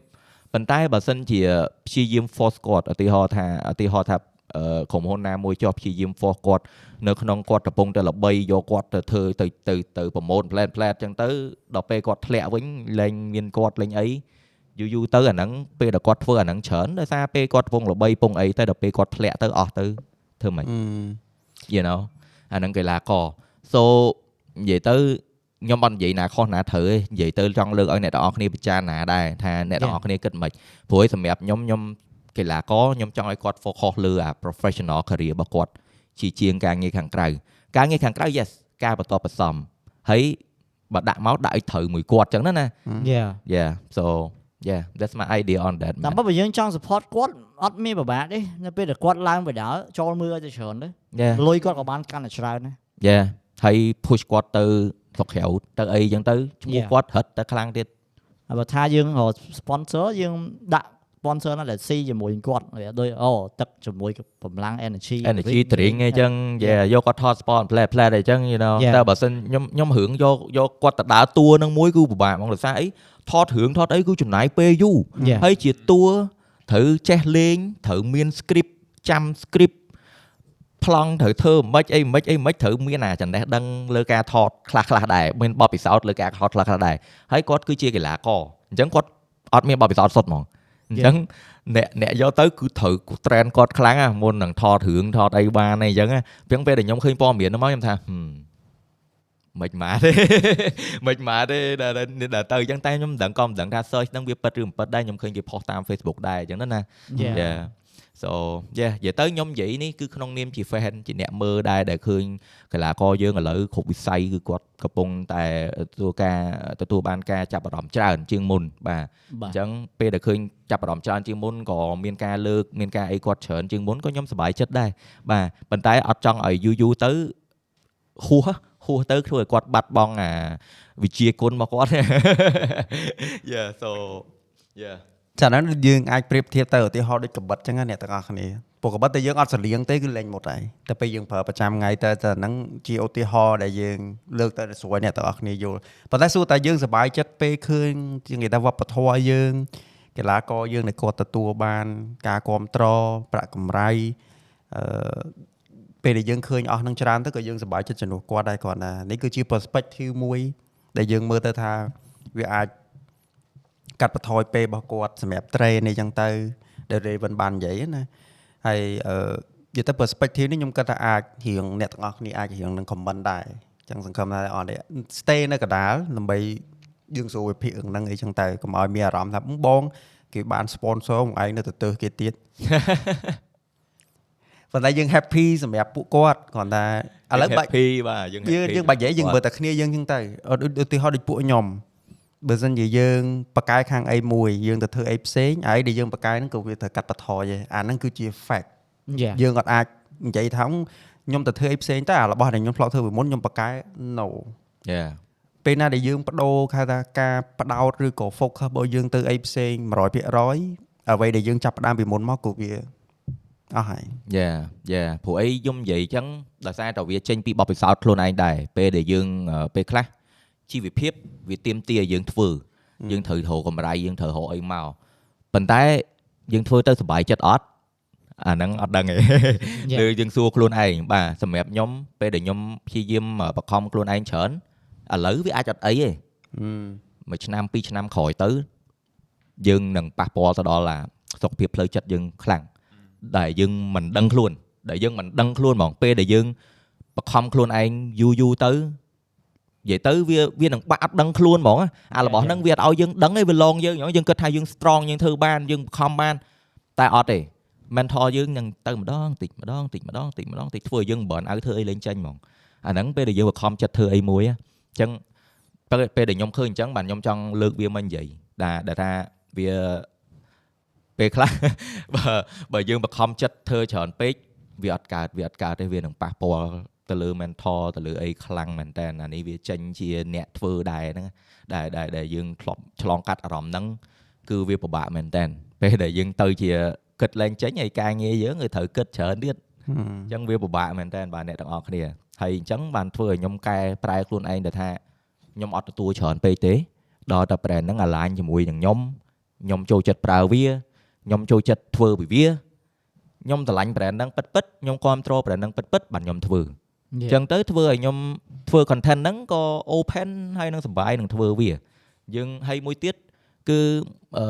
ប៉ុន្តែបើសិនជាព្យាយាម force គាត់ឧទាហរណ៍ថាឧទាហរណ៍ថាអឺ ក្រុមហ៊ុនណាមួយចោះព្យាយាម force គាត់នៅក្នុងគាត់កំពុងតែល្បីយកគាត់ទៅធ្វើទៅទៅទៅប្រម៉ូទ plan plan ចឹងទៅដល់ពេលគាត់ធ្លាក់វិញលែងមានគាត់លែងអីយូរយូរទៅអាហ្នឹងពេលដែលគាត់ធ្វើអាហ្នឹងច្រើនដោយសារពេលគាត់កំពុងល្បីពងអីតែដល់ពេលគាត់ធ្លាក់ទៅអស់ទៅធ្វើម៉េចហឹម you know អាហ្នឹងកីឡាករ so និយាយទៅខ្ញុំអត់និយាយណាខុសណាត្រូវទេនិយាយទៅចង់លើកឲ្យអ្នកទាំងអស់គ្នាពិចារណាដែរថាអ្នកទាំងអស់គ្នាគិតមិនព្រោះឯងសម្រាប់ខ្ញុំខ្ញុំ កីឡាករខ្ញុំចង់ឲ្យគាត់ focus លើអា professional career របស់គាត់ជាជាងការងារខាងក្រៅការងារខាងក្រៅ yes ការបន្តបន្សំហើយបើដាក់មកដាក់ឲ្យត្រូវមួយគាត់ចឹងណាណាយ៉ា yeah so yeah that's my idea on that តែ man. បើបើយើងចង់ support គាត់អត់មានពិបាកទេនៅពេលដែលគាត់ឡើងបដាល់ចូលមើលឲ្យទៅច្រើនទៅ yeah លុយគាត់ក៏បានកាន់តែច្រើនដែរ yeah ហើយ push គាត់ទៅស្រុកក្រៅទៅអីចឹងទៅឈ្មោះ Yeah. គាត់រត់ទៅខ្លាំងទៀតហើយបើថាយើងរក sponsor យើងដាក់ sponsor ណាដែលស៊ីជាមួយនឹងគាត់វាដូចអូទឹកជាមួយកម្លាំង energy energy drink អីចឹងយ៉ាយកគាត់ថត spot play play អីចឹង you know Yeah. តែបើសិនខ្ញុំខ្ញុំរឿងយកយកគាត់ទៅដើរតួនឹងមួយគឺពិបាកហ្មងដោយសារអីថតរឿងថតអីគឺចំណាយពេលយូរ Yeah. ហើយជាតួត្រូវចេះលេងត្រូវមាន script ចាំ script ប្លង់ត្រូវធ្វើមិនអីមិនអីមិនត្រូវមានអាចំណេះដឹងលើការថតខ្លះខ្លះៗដែរមានបបពិសោធន៍លើការថតខ្លះខ្លះៗដែរហើយគាត់គឺជាកីឡាករអញ្ចឹងគាត់អត់មានបបពិសោធន៍សុទ្ធហ្មង អញ្ចឹងអ្នកអ្នកយកទៅគឺត្រូវ trend គាត់ខ្លាំងណាមុននឹងថតរឿងថតអីបានអីអញ្ចឹងណាអញ្ចឹងពេលដែលខ្ញុំឃើញព័ត៌មានហ្នឹងមកខ្ញុំថាហឹមមិនម៉ាទេមិនម៉ាទេដែលដែលទៅអញ្ចឹងតែខ្ញុំមិនដឹងក៏មិនដឹងថា search ហ្នឹងវាពិតឬមិនពិតដែរខ្ញុំឃើញគេផុសតាម Facebook ដែរអញ្ចឹងណាណា Yeah. yeah so yeah និយាយទៅខ្ញុំនិយាយនេះគឺក្នុងនាមជា fan ជាអ្នកមើលដែរដែលឃើញកីឡាករយើងឥឡូវគ្រប់វិស័យគឺគាត់កំពុងតែទទួលការទទួលបានការចាប់អារម្មណ៍ច្រើនជាងមុនបាទបាអទញ្ចឹងពេលដែលឃើញចាប់អារម្មណ៍ច្រើនជាងមុនក៏មានការលើកមានការអីគាត់ច្រើនជាងមុនក៏ខ្ញុំសប្បាយចិត្តដែរបាទប៉ុន្តែអត់ចង់ឲ្យយូរយូរទៅហួសហួសទៅធ្វើឲ្យគាត់បាត់បង់អាវិជាគុណរបស់គាត់ yeah so yeah ចាហ្នឹងយើងអាចប្រៀបធៀបទៅឧទាហរណ៍ដូចកបិតចឹងណាអ្នកទាំងអស់គ្នាព្រោះក៏បើតែយើងអត់សលៀងទេគឺលេងមុតហើយតែពេលយើងប្រើប្រចាំថ្ងៃតែតែហ្នឹងជាឧទាហរណ៍ដែលយើងលើកទៅស្រួលអ្នកទាំងអស់គ្នាយល់ប៉ុន្តែសួរតែយើងសប្បាយចិត្តពេលឃើញជាងគេថាវប្បធម៌យើងកីឡាករយើងដែលគាត់ទទួលបាន ការគ្រប់គ្រងប្រាក់កម្រៃអឺពេលដែលយើងឃើញអស់នឹងច្រើនទៅក៏យើងសប្បាយចិត្តជំនួសគាត់ដែរគាត់ណានេះគឺជា perspective មួយដែលយើងមើលទៅថាវាអាច កាត់បន្ថយពេលរបស់គាត់សម្រាប់ train នេះចឹងទៅដែល Raven បាននិយាយណាហើយអឺនិយាយទៅ perspective នេះខ្ញុំគិតថាអាចរៀងអ្នកទាំងអស់គ្នាអាចរៀងនឹង comment ដែរចឹងសង្ឃឹមថាអត់ទេ stay នៅកណ្ដាលដើម្បីយើងសួរវិភាគរឿងហ្នឹងអីចឹងទៅកុំឲ្យមានអារម្មណ៍ថាបងគេបាន sponsor មកឯងនៅទៅទើសគេទៀតប៉ុន្តែយើង happy សម្រាប់ពួកគាត់គ្រាន់តែឥឡូវបាច់ happy បាទយើងយើង happy យើងបាច់និយាយយើងមើលតែគ្នាយើងចឹងទៅឧឧទាហរណ៍ដូចពួកខ្ញុំ បើសិនជាយើងបកកែខាងអីមួយយើងទៅធ្វើអីផ្សេងអីដែលយើងបកកែហ្នឹងក៏វាត្រូវកាត់បន្ថយដែរអាហ្នឹងគឺជា fact យ៉ាយើងអត់អាចនិយាយថាខ្ញុំទៅធ្វើអីផ្សេងតែអារបស់ដែលខ្ញុំធ្លាប់ធ្វើពីមុនខ្ញុំបកកែ no យ៉ាពេលណាដែលយើងបដូរគេហៅថាការបដោតឬក៏ focus របស់យើងទៅអីផ្សេង100%អ្វីដែលយើងចាប់ផ្ដើមពីមុនមកក៏វាអស់ហើយយ៉ាយ៉ាព្រោះអីខ្ញុំនិយាយអញ្ចឹងដោយសារតែវាចេញពីបបពិសោធន៍ខ្លួនឯងដែរពេលដែលយើងអឺពេលខ្លះជីវភាព វាទៀមទាឲ្យយើងធ្វើយើងត្រូវរកកម្រៃយើងត្រូវរកអីមកប៉ុន្តែយើងធ្វើទៅសុបាយចិត្តអត់អាហ្នឹងអត់ដឹងទេ Yeah. ឬយើងសួរខ្លួនឯងបាទសម្រាប់ខ្ញុំពេលដែលខ្ញុំព្យាយាមបខំខ្លួនឯងច្រើនឥឡូវវាអាចអត់អីទេមួយឆ្នាំពីរឆ្នាំក្រោយទៅ យើងនឹងប៉ះពាល់ទៅដល់អាសុខភាពផ្លូវចិត្តយើងខ្លាំងដែលយើងមិនដឹងខ្លួនដែលយើងមិនដឹងខ្លួនហ្មងពេលដែលយើងបខំខ្លួនឯងយូរយូរទៅ និយាយទៅវាវានឹងបាក់អត់ដឹងខ្លួនហ្មងអារបស់ហ្នឹងវាអត់ឲ្យយើងដឹងទេវាឡងយើងហ្មងយើងគិតថាយើង strong យើងធ្វើបានយើងបខំបានតែអត់ទេ mentor យើងនឹងទៅម្ដងតិចម្ដងតិចម្ដងតិចម្ដងតិចធ្វើឲ្យយើង burn out ធ្វើអីលេងចេញហ្មងអាហ្នឹងពេលដែលយើងបខំចិត្តធ្វើអីមួយអញ្ចឹងពេលពេលដែលខ្ញុំឃើញអញ្ចឹងបាទខ្ញុំចង់លើកវាមកនិយាយដែលដែលថាវាពេលខ្លះបើបើយើងបខំចិត្តធ្វើច្រើនពេកវាអត់កើតវាអត់កើតទេវានឹងប៉ះពាល់ ទៅលើ mentor ទៅលើអីខ្លាំងមែនតើអានេះវាចេញជាអ្នកធ្វើដែរហ្នឹងដែលដែលដែលយើងធ្លាប់ឆ្លងកាត់អារម្មណ៍ហ្នឹងគឺវាពិបាកមែនតើពេលដែលយើងទៅជាគិតលែងចេញហើយការងារយើងគឺត្រូវគិតច្រើនទៀតអញ្ចឹងវាពិបាកមែនតើបាទអ្នកទាំងអស់គ្នាហើយអញ្ចឹងបានធ្វើឲ្យខ្ញុំកែប្រែខ្លួនឯងទៅថាខ្ញុំអត់ទទួលច្រើនពេកទេដល់តែ brand ហ្នឹង align ជាមួយនឹងខ្ញុំខ្ញុំចូលចិត្តប្រើវាខ្ញុំចូលចិត្តធ្វើពីវាខ្ញុំស្រឡាញ់ brand ហ្នឹងពិតពិតៗខ្ញុំគ្រប់គ្រង brand ហ្នឹងពិតពិតៗបាទខ្ញុំធ្វើ អញ្ចឹងទៅធ្វើឲ្យខ្ញុំធ្វើ content ហ្នឹងក៏ open ហើយនឹងសប្បាយនឹងធ្វើវា យើងហើយមួយទៀតគឺអឺ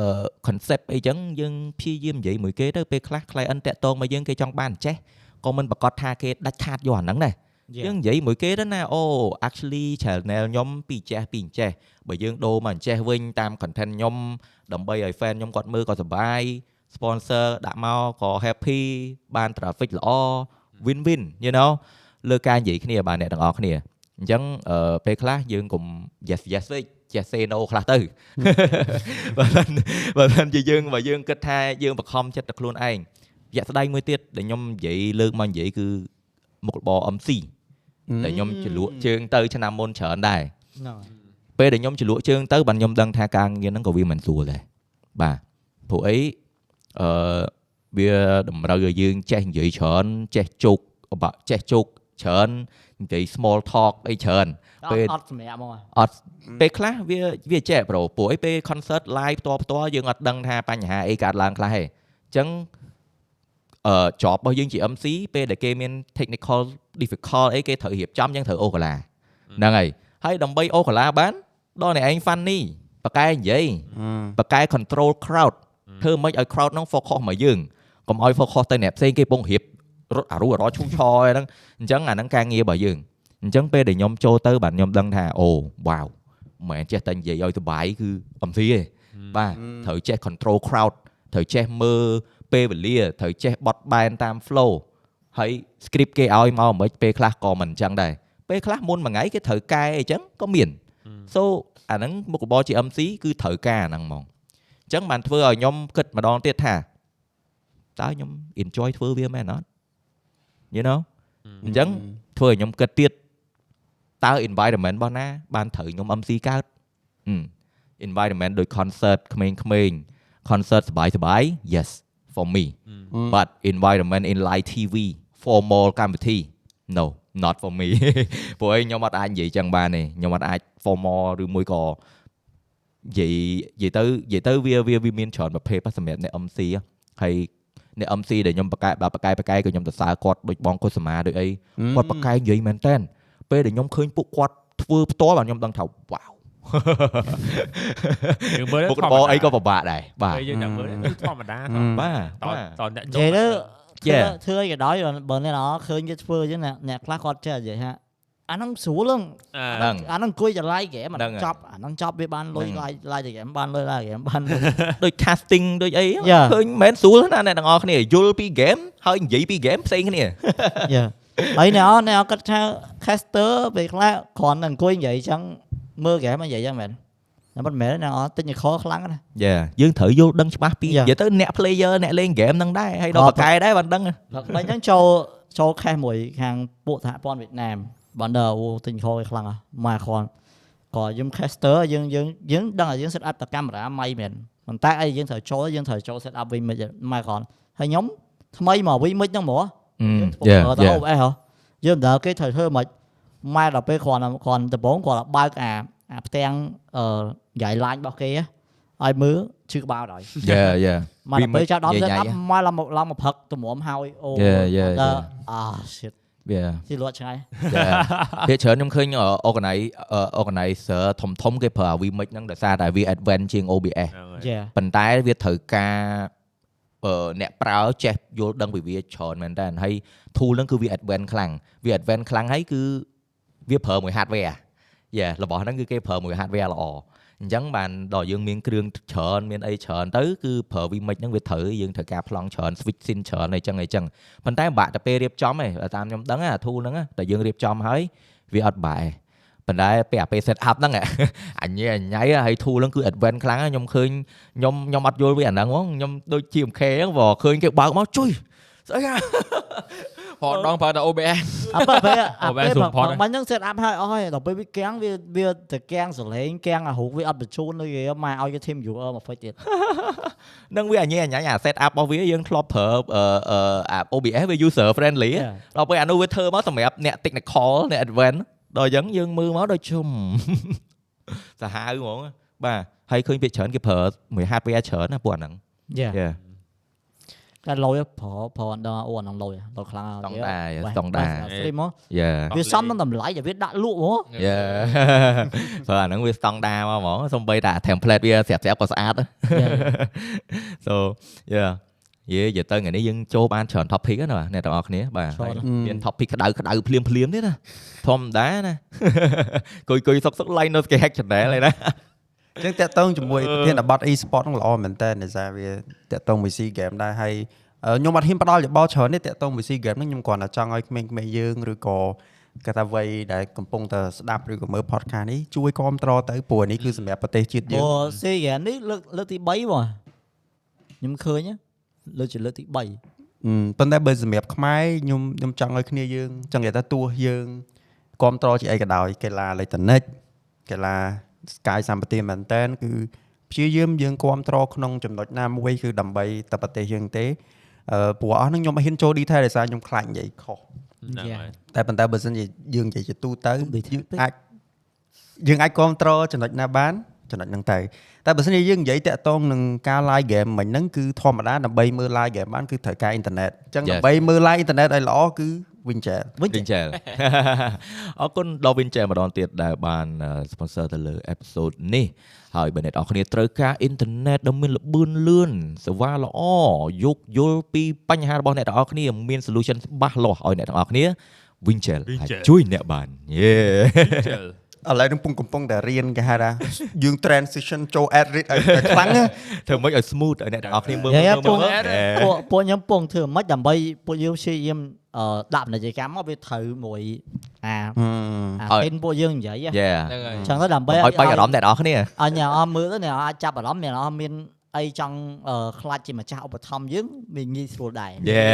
concept អីចឹងយើងព្យាយាមនិយាយមួយគេទៅពេលខ្លះ client តាក់ទងមកយើងគេចង់បានចេះក៏មិនប្រកាសថាគេដាច់ខាតយកអាហ្នឹងដែរយើងនិយាយមួយគេទៅណាអូ actually channel ខ្ញុំពីចេះពីអញ្ចេះបើយើងដូរមកអញ្ចេះវិញតាម content ខ្ញុំដើម្បីឲ្យ fan ខ្ញុំគាត់មើលក៏សប្បាយ sponsor ដាក់មកក៏ happy បាន traffic ល្អ win win you know លើការនិយាយគ្នាបាទអ្នកទាំងអស់គ្នាអញ្ចឹងអឺពេលខ្លះយើងកុំ yes yes វិញចេះ say no ខ្លះទៅបើមិនបើមិនជាយើងបើយើងគិតថាយើងបខំចិត្តទៅខ្លួនឯងរយៈស្ដែងមួយទៀតដែលខ្ញុំនិយាយលើកមកនិយាយគឺមុខរបរ MC ដែលខ្ញុំចលក់ជើងទៅឆ្នាំមុនច្រើនដែរហ្នឹងពេលដែលខ្ញុំចលក់ជើងទៅបានខ្ញុំដឹងថាការងារហ្នឹងក៏វាមិនស្រួលដែរបាទព្រោះអីអឺវាតម្រូវឲ្យយើងចេះនិយាយច្រើនចេះជោគបាក់ចេះជោគ ច្រើននិយាយ small talk អីច្រើនអពេលត់អត់សម្រាប់ហ្មងអត់ពេលខ្លះវាវាចេះប្រូព្រោះអីពេល concert live ផ្ទាល់ផ្ទាល់យើងអត់ដឹងថាបញ្ហាអីកើតឡើងខ្លះទេអញ្ចឹងអឺ job របស់យើងជា MC ពេលដែលគេមាន technical difficult អីគេត្រូវរៀបចំយើងត្រូវអូកាឡាហ្នឹងហើយហើយដើម្បីអូកាឡាបានដល់អ្នកឯង funny បកកែនិយាយបកកែ control crowd ធ្វើមិនឲ្យ crowd ហ្នឹង focus មកយើងកុំឲ្យ focus ទៅអ្នកផ្សេងគេពងរៀប រត់អារុអរឈូឆយហ្នឹងអញ្ចឹងអាហ្នឹងការងាររបស់យើងអញ្ចឹងពេលដែលខ្ញុំចូលទៅបាទខ្ញុំដឹងថាអូវ៉ាវមិនមែនចេះតែនិយាយឲ្យសុបាយគឺ MC ទេបាទត្រូវចេះ control crowd ត្រូវចេះមើលពេលវេលាត្រូវចេះបត់បែនតាម flow ហើយ script គេឲ្យមកមិនពេលខ្លះក៏មិនអញ្ចឹងដែរពេលខ្លះមុនមួយថ្ងៃគេត្រូវកែអីចឹងក៏មាន so អាហ្នឹងមុខរបរជា MC គឺត្រូវការអាហ្នឹងហ្មងអញ្ចឹងបានធ្វើឲ្យខ្ញុំគិតម្ដងទៀតថាតើខ្ញុំ enjoy ធ្វើវាមែនអត់ you know អញ្ចឹងធ្វើឲ្យខ្ញុំគិតទៀតតើ environment របស់ណា បានត្រូវខ្ញុំ MC កើត environment ដូច concert ក្មេងៗ concert សបាយសបាយ yes for me but environment in live TV formal កម្មវិធី no not for me ព្រោះឯងខ្ញុំអត់អាចនិយាយចឹងបានទេខ្ញុំអត់អាច formal ឬមួយក៏និយាយនិយាយទៅនិយាយទៅវាវាមានច្រើនប្រភេទសម្រាប់អ្នក MC ហើយ អ្នក MC ដែលខ្ញុំបកកែបកកែបកកែក៏ខ្ញុំទៅសើគាត់ដូចបងកុសមាដូចអីគាត់បកកែនិយាយមែនតើពេលដែលខ្ញុំឃើញពួកគាត់ធ្វើផ្ទាល់បាទខ្ញុំដឹងថាវ៉ាវយើងមើលមុខរបរអីក៏ពិបាកដែរបាទពេលយើងតែមើលគឺធម្មតាអឺបាទតបាទតអ្នកនិយាយទៅ Yeah. ធ្វើធ្វើអីក៏ដោយបើអ្នកនរឃើញគេធ្វើអញ្ចឹងអ្នកអ្នកខ្លះគាត់ចេះនិយាយថា អាហ្នឹងស្រួលហ្នឹងហ្នឹងអាហ្នឹងអង្គុយតែ like ហ្គេមអាហ្នឹងហ្នឹងហើយចប់អាហ្នឹងចប់វាបានលុយហ្នឹង like like ហ្គេមបានលុយ like ហ្គេមបានលុយដូច casting ដូចអី Yeah. ឃើញមិនមែនស្រួលណាអ្នកទាំងអស់គ្នាយល់ពី game ហើយនិយាយពី game ផ្សេងគ្នាយ៉ាហើយអ្នកអត់អ្នកអត់គិតថា caster ពេលខ្លះគ្រាន់តែអង្គុយនិយាយអញ្ចឹងមើលហ្គេមនិយាយអញ្ចឹងមែនតែមិនមែនអ្នកអត់ technical ខ្លាំងណាយ៉ាយើងត្រូវយល់ដឹងច្បាស់ពីនិ Yeah. យាយទៅអ្នក player អ្នកលេង game ហ្នឹងដែរហើយដល់អបត់កកែដែរបានដឹងព្រឹកមិញហ្នឹងចូលចូល cash មួយខាងពួកសហព័ន្ធវៀតណាម បានដល់អូ technical ឯខ្លាំងហ៎មកគ្រាន់ក៏យើង caster យើងយើងយើងដឹងថាយើង set up តែកាមេរ៉ាម៉ៃមែនប៉ុន្តែអីយើងត្រូវចូលយើងត្រូវចូល set up វិញមិនមកគ្រាន់ហើយខ្ញុំថ្មីមកវិញមិនហ្នឹងហ្មងយើងធ្វើយ៉ាទៅយ៉ា OBS ហ៎យើងមិនដឹងគេត្រូវធ្វើមិនម៉ែដល់ពេលគ្រាន់តែគ្រាន់ដំបងគាត់បើកអាអាផ្ទាំងអឺយាយឡាញរបស់គេហ៎ឲ្យមើលឈឺក្បាលដល់យ៉ាយ៉ាមកដល់ពេលចាប់ដល់និ set យាយ up មកឡើងមកឡើងមកផឹកតម្រាំហើយអូ Yeah, yeah, ដល់ yeah. អា shit វាទីលក់ឆ្ងាយយ៉ាវាច្រើនខ្ញុំឃើញ organize organizer ធំធំគេប្រើអា vmix ហ្នឹងដោយសារតែវា advance ជាង OBS យេប៉ុន្តែវាត្រូវការអឺអ្នកប្រើចេះយល់ដឹងពីវាច្រើនមែនតើហើយ tool ហ្នឹងគឺវា advance ខ្លាំងវា advance ខ្លាំងហើយគឺវាប្រើមួយ hardware យ៉ារបស់ហ្នឹងគឺគេប្រើមួយ hardware ល្អ អញ្ចឹងបានដល់យើងមានគ្រឿងច្រើនមានអីច្រើនទៅគឺប្រើ vmix ហ្នឹងវាត្រូវយើងត្រូវការប្លង់ច្រើន switch sim ច្រើនអីចឹងអីចឹងប៉ុន្តែបាក់តែពេលរៀបចំឯងតាមខ្ញុំដឹងអា tool ហ្នឹងតែយើងរៀបចំហើយវាអត់បែរប៉ុន្តែពេលអាពេល set up ហ្នឹងអញញ៉ៃអញញ៉ៃហើយ tool ហ្នឹងគឺ advance ខ្លាំងហើយខ្ញុំឃើញខ្ញុំខ្ញុំអត់យល់វាអាហ្នឹងហ្មងខ្ញុំដូច GMK ហ្នឹងបើឃើញគេបើកមកជួយស្អីហ่ะ ហត់ដងប្រើតែ OBS អត់ពេលអាអូពេលបែរបើស៊ុំផុតមិនហ្នឹង set up ហើយអស់ហើយដល់ពេលវាកាំងវាវាទៅកាំងសលេងកាំងអារូបវាអត់បញ្ជូនដូចគេមកឲ្យគេ team viewer មក fake ទៀតនឹងវាអញញ៉ៃអញញ៉ៃអា set up របស់វាយើងធ្លាប់ប្រើអឺអឺអា OBS វា user friendly ហ៎ Yeah. ដល់ពេលអានោះវាធ្វើមកសម្រាប់អ្នក technical អ្នក advanced ដល់អញ្ចឹងយើងមើលមកដូចជុំសាហាវហ្មងបាទហើយឃើញភាគច្រើនគេប្រើមួយ hardware ច្រើនណាពួកអាហ្នឹងយ៉ាយ៉ា តែលុយប្រើប្រើអត់ដល់អូអាហ្នឹងលុយលុយខ្លាំងហើយស្តង់ដារបែបស្តង់ដារបែប stream មកយ៉ាវាសំនឹងតម្លៃតែវាដាក់លក់ហ្មងយ៉ាព្រោះអាហ្នឹងវាស្តង់ដារមកហ្មងសំបីតា template វាស្រាប់ស្រាប់ក៏ស្អាត so yeah យេនិយាយទៅថ្ងៃនេះយើងចូលបានច្រើន topic ណាបាទអ្នកទាំងអស់គ្នាបាទច្រើនហើយមាន topic ក្តៅក្តៅភ្លាមភ្លាមទៀតណាធម្មតាណាគុយគុយសុកសុក line នៅគេ hack channel ឯណាអញ្ចឹងតាក់ទងជាមួយប្រធានបទ e-sport ហ្នឹងល្អមែនតើដោយសារវាតាក់ទងមួយ SEA game ដែរហើយអឺខ្ញុំអត់ហ៊ានផ្ដល់យោបល់ច្រើនទេតាក់ទងមួយ SEA game ហ្នឹងខ្ញុំគ្រាន់តែចង់ឲ្យក្មេងៗយើងឬក៏គេថាវ័យដែលកំពុងតែស្ដាប់ឬក៏មើល podcast នេះជួយគ្រប់គ្រងទៅព្រោះនេះគឺសម្រាប់ប្រទេសជាតិយើងព្រោះ SEA Games នេះលើកលើកទី3បងខ្ញុំឃើញណាលើកជាលើកទី3អឺប៉ុន្តែបើសម្រាប់ខ្មែរខ្ញុំខ្ញុំចង់ឲ្យគ្នាយើងចង់និយាយថាទោះយើងគ្រប់គ្រងជាអីក៏ដោយកីឡាអេឡិចត្រូនិកកីឡាស្កាយសម្បត្តិមែនតើគឺព្យាយាមយើងគ្រប់គ្រងក្នុងចំណុចណាមួយគឺដើម្បីតែប្រទេសយើងទេអឺព្រោះអស់ហ្នឹងខ្ញុំអត់ហ៊ានចូល detail ដោយសារខ្ញុំខ្លាចនិយាយខុសហ្នឹងហើយតែប៉ុន្តែបើសិនជាយើងនិយាយជាទូទៅ detail ពេកអាចយើងអាចគ្រប់គ្រងចំណុចណាបានចំណុចហ្នឹងទៅតែបើសិនជាយើងនិយាយតាក់ទងនឹងការ live game មិញហ្នឹងគឺធម្មតាដើម្បីមើល live game បានគឺត្រូវការអ៊ីនធឺណិតអញ្ចឹង Yes. ដើម្បីមើល live អ៊ីនធឺណិតឲ្យល្អគឺ Winchell វិញ Winchell អរគុណដល់ Winchell ម្ដងទៀតដែលបាន sponsor ទៅលើ episode នេះហើយបើអ្នកនរគ្នាត្រូវការអ៊ីនធឺណិតដែលមានល្បឿនលឿនសេវាល្អយោគយល់ពីបញ្ហារបស់អ្នកនរគ្នាមាន solution ច្បាស់លាស់ឲ្យអ្នកនរគ្នា Winchell អាច Winchell ជួយអ្នកបានយេជិល ឥឡូវនឹងកំពុងកំពុងតែរៀនគេហៅថាយើង transition ចូល ad read ឲ្យតែខ្លាំងណាធ្វើម៉េចឲ្យ smooth ឲ្យអ្នកទាំងអស់គ្នាមើលយ៉ាយ៉ាមើលពួកមើលពួកពួកខ្ញុំពងធ្វើមិនដើម្បីពួកយើងព្យាយាមអឺដាក់ពាណិជ្ជកម្មមកវាត្រូវមួយអាអាឲ្យពេលពួកយើងនិយាយហ៎យ៉ាហ្នឹងហើយអញ្ចឹងទៅដើម្បីឲ្យបាច់អារម្មណ៍អ្នកទាំងអស់គ្នាអញ្ញាអមមើលទៅអ្នកអាចចាប់អារម្មណ៍អ្នកអមមាន អីចង់អឺខ្លាចជាម្ចាស់ឧបត្ថម្ភយើងវាងាយស្រួលដែរយេ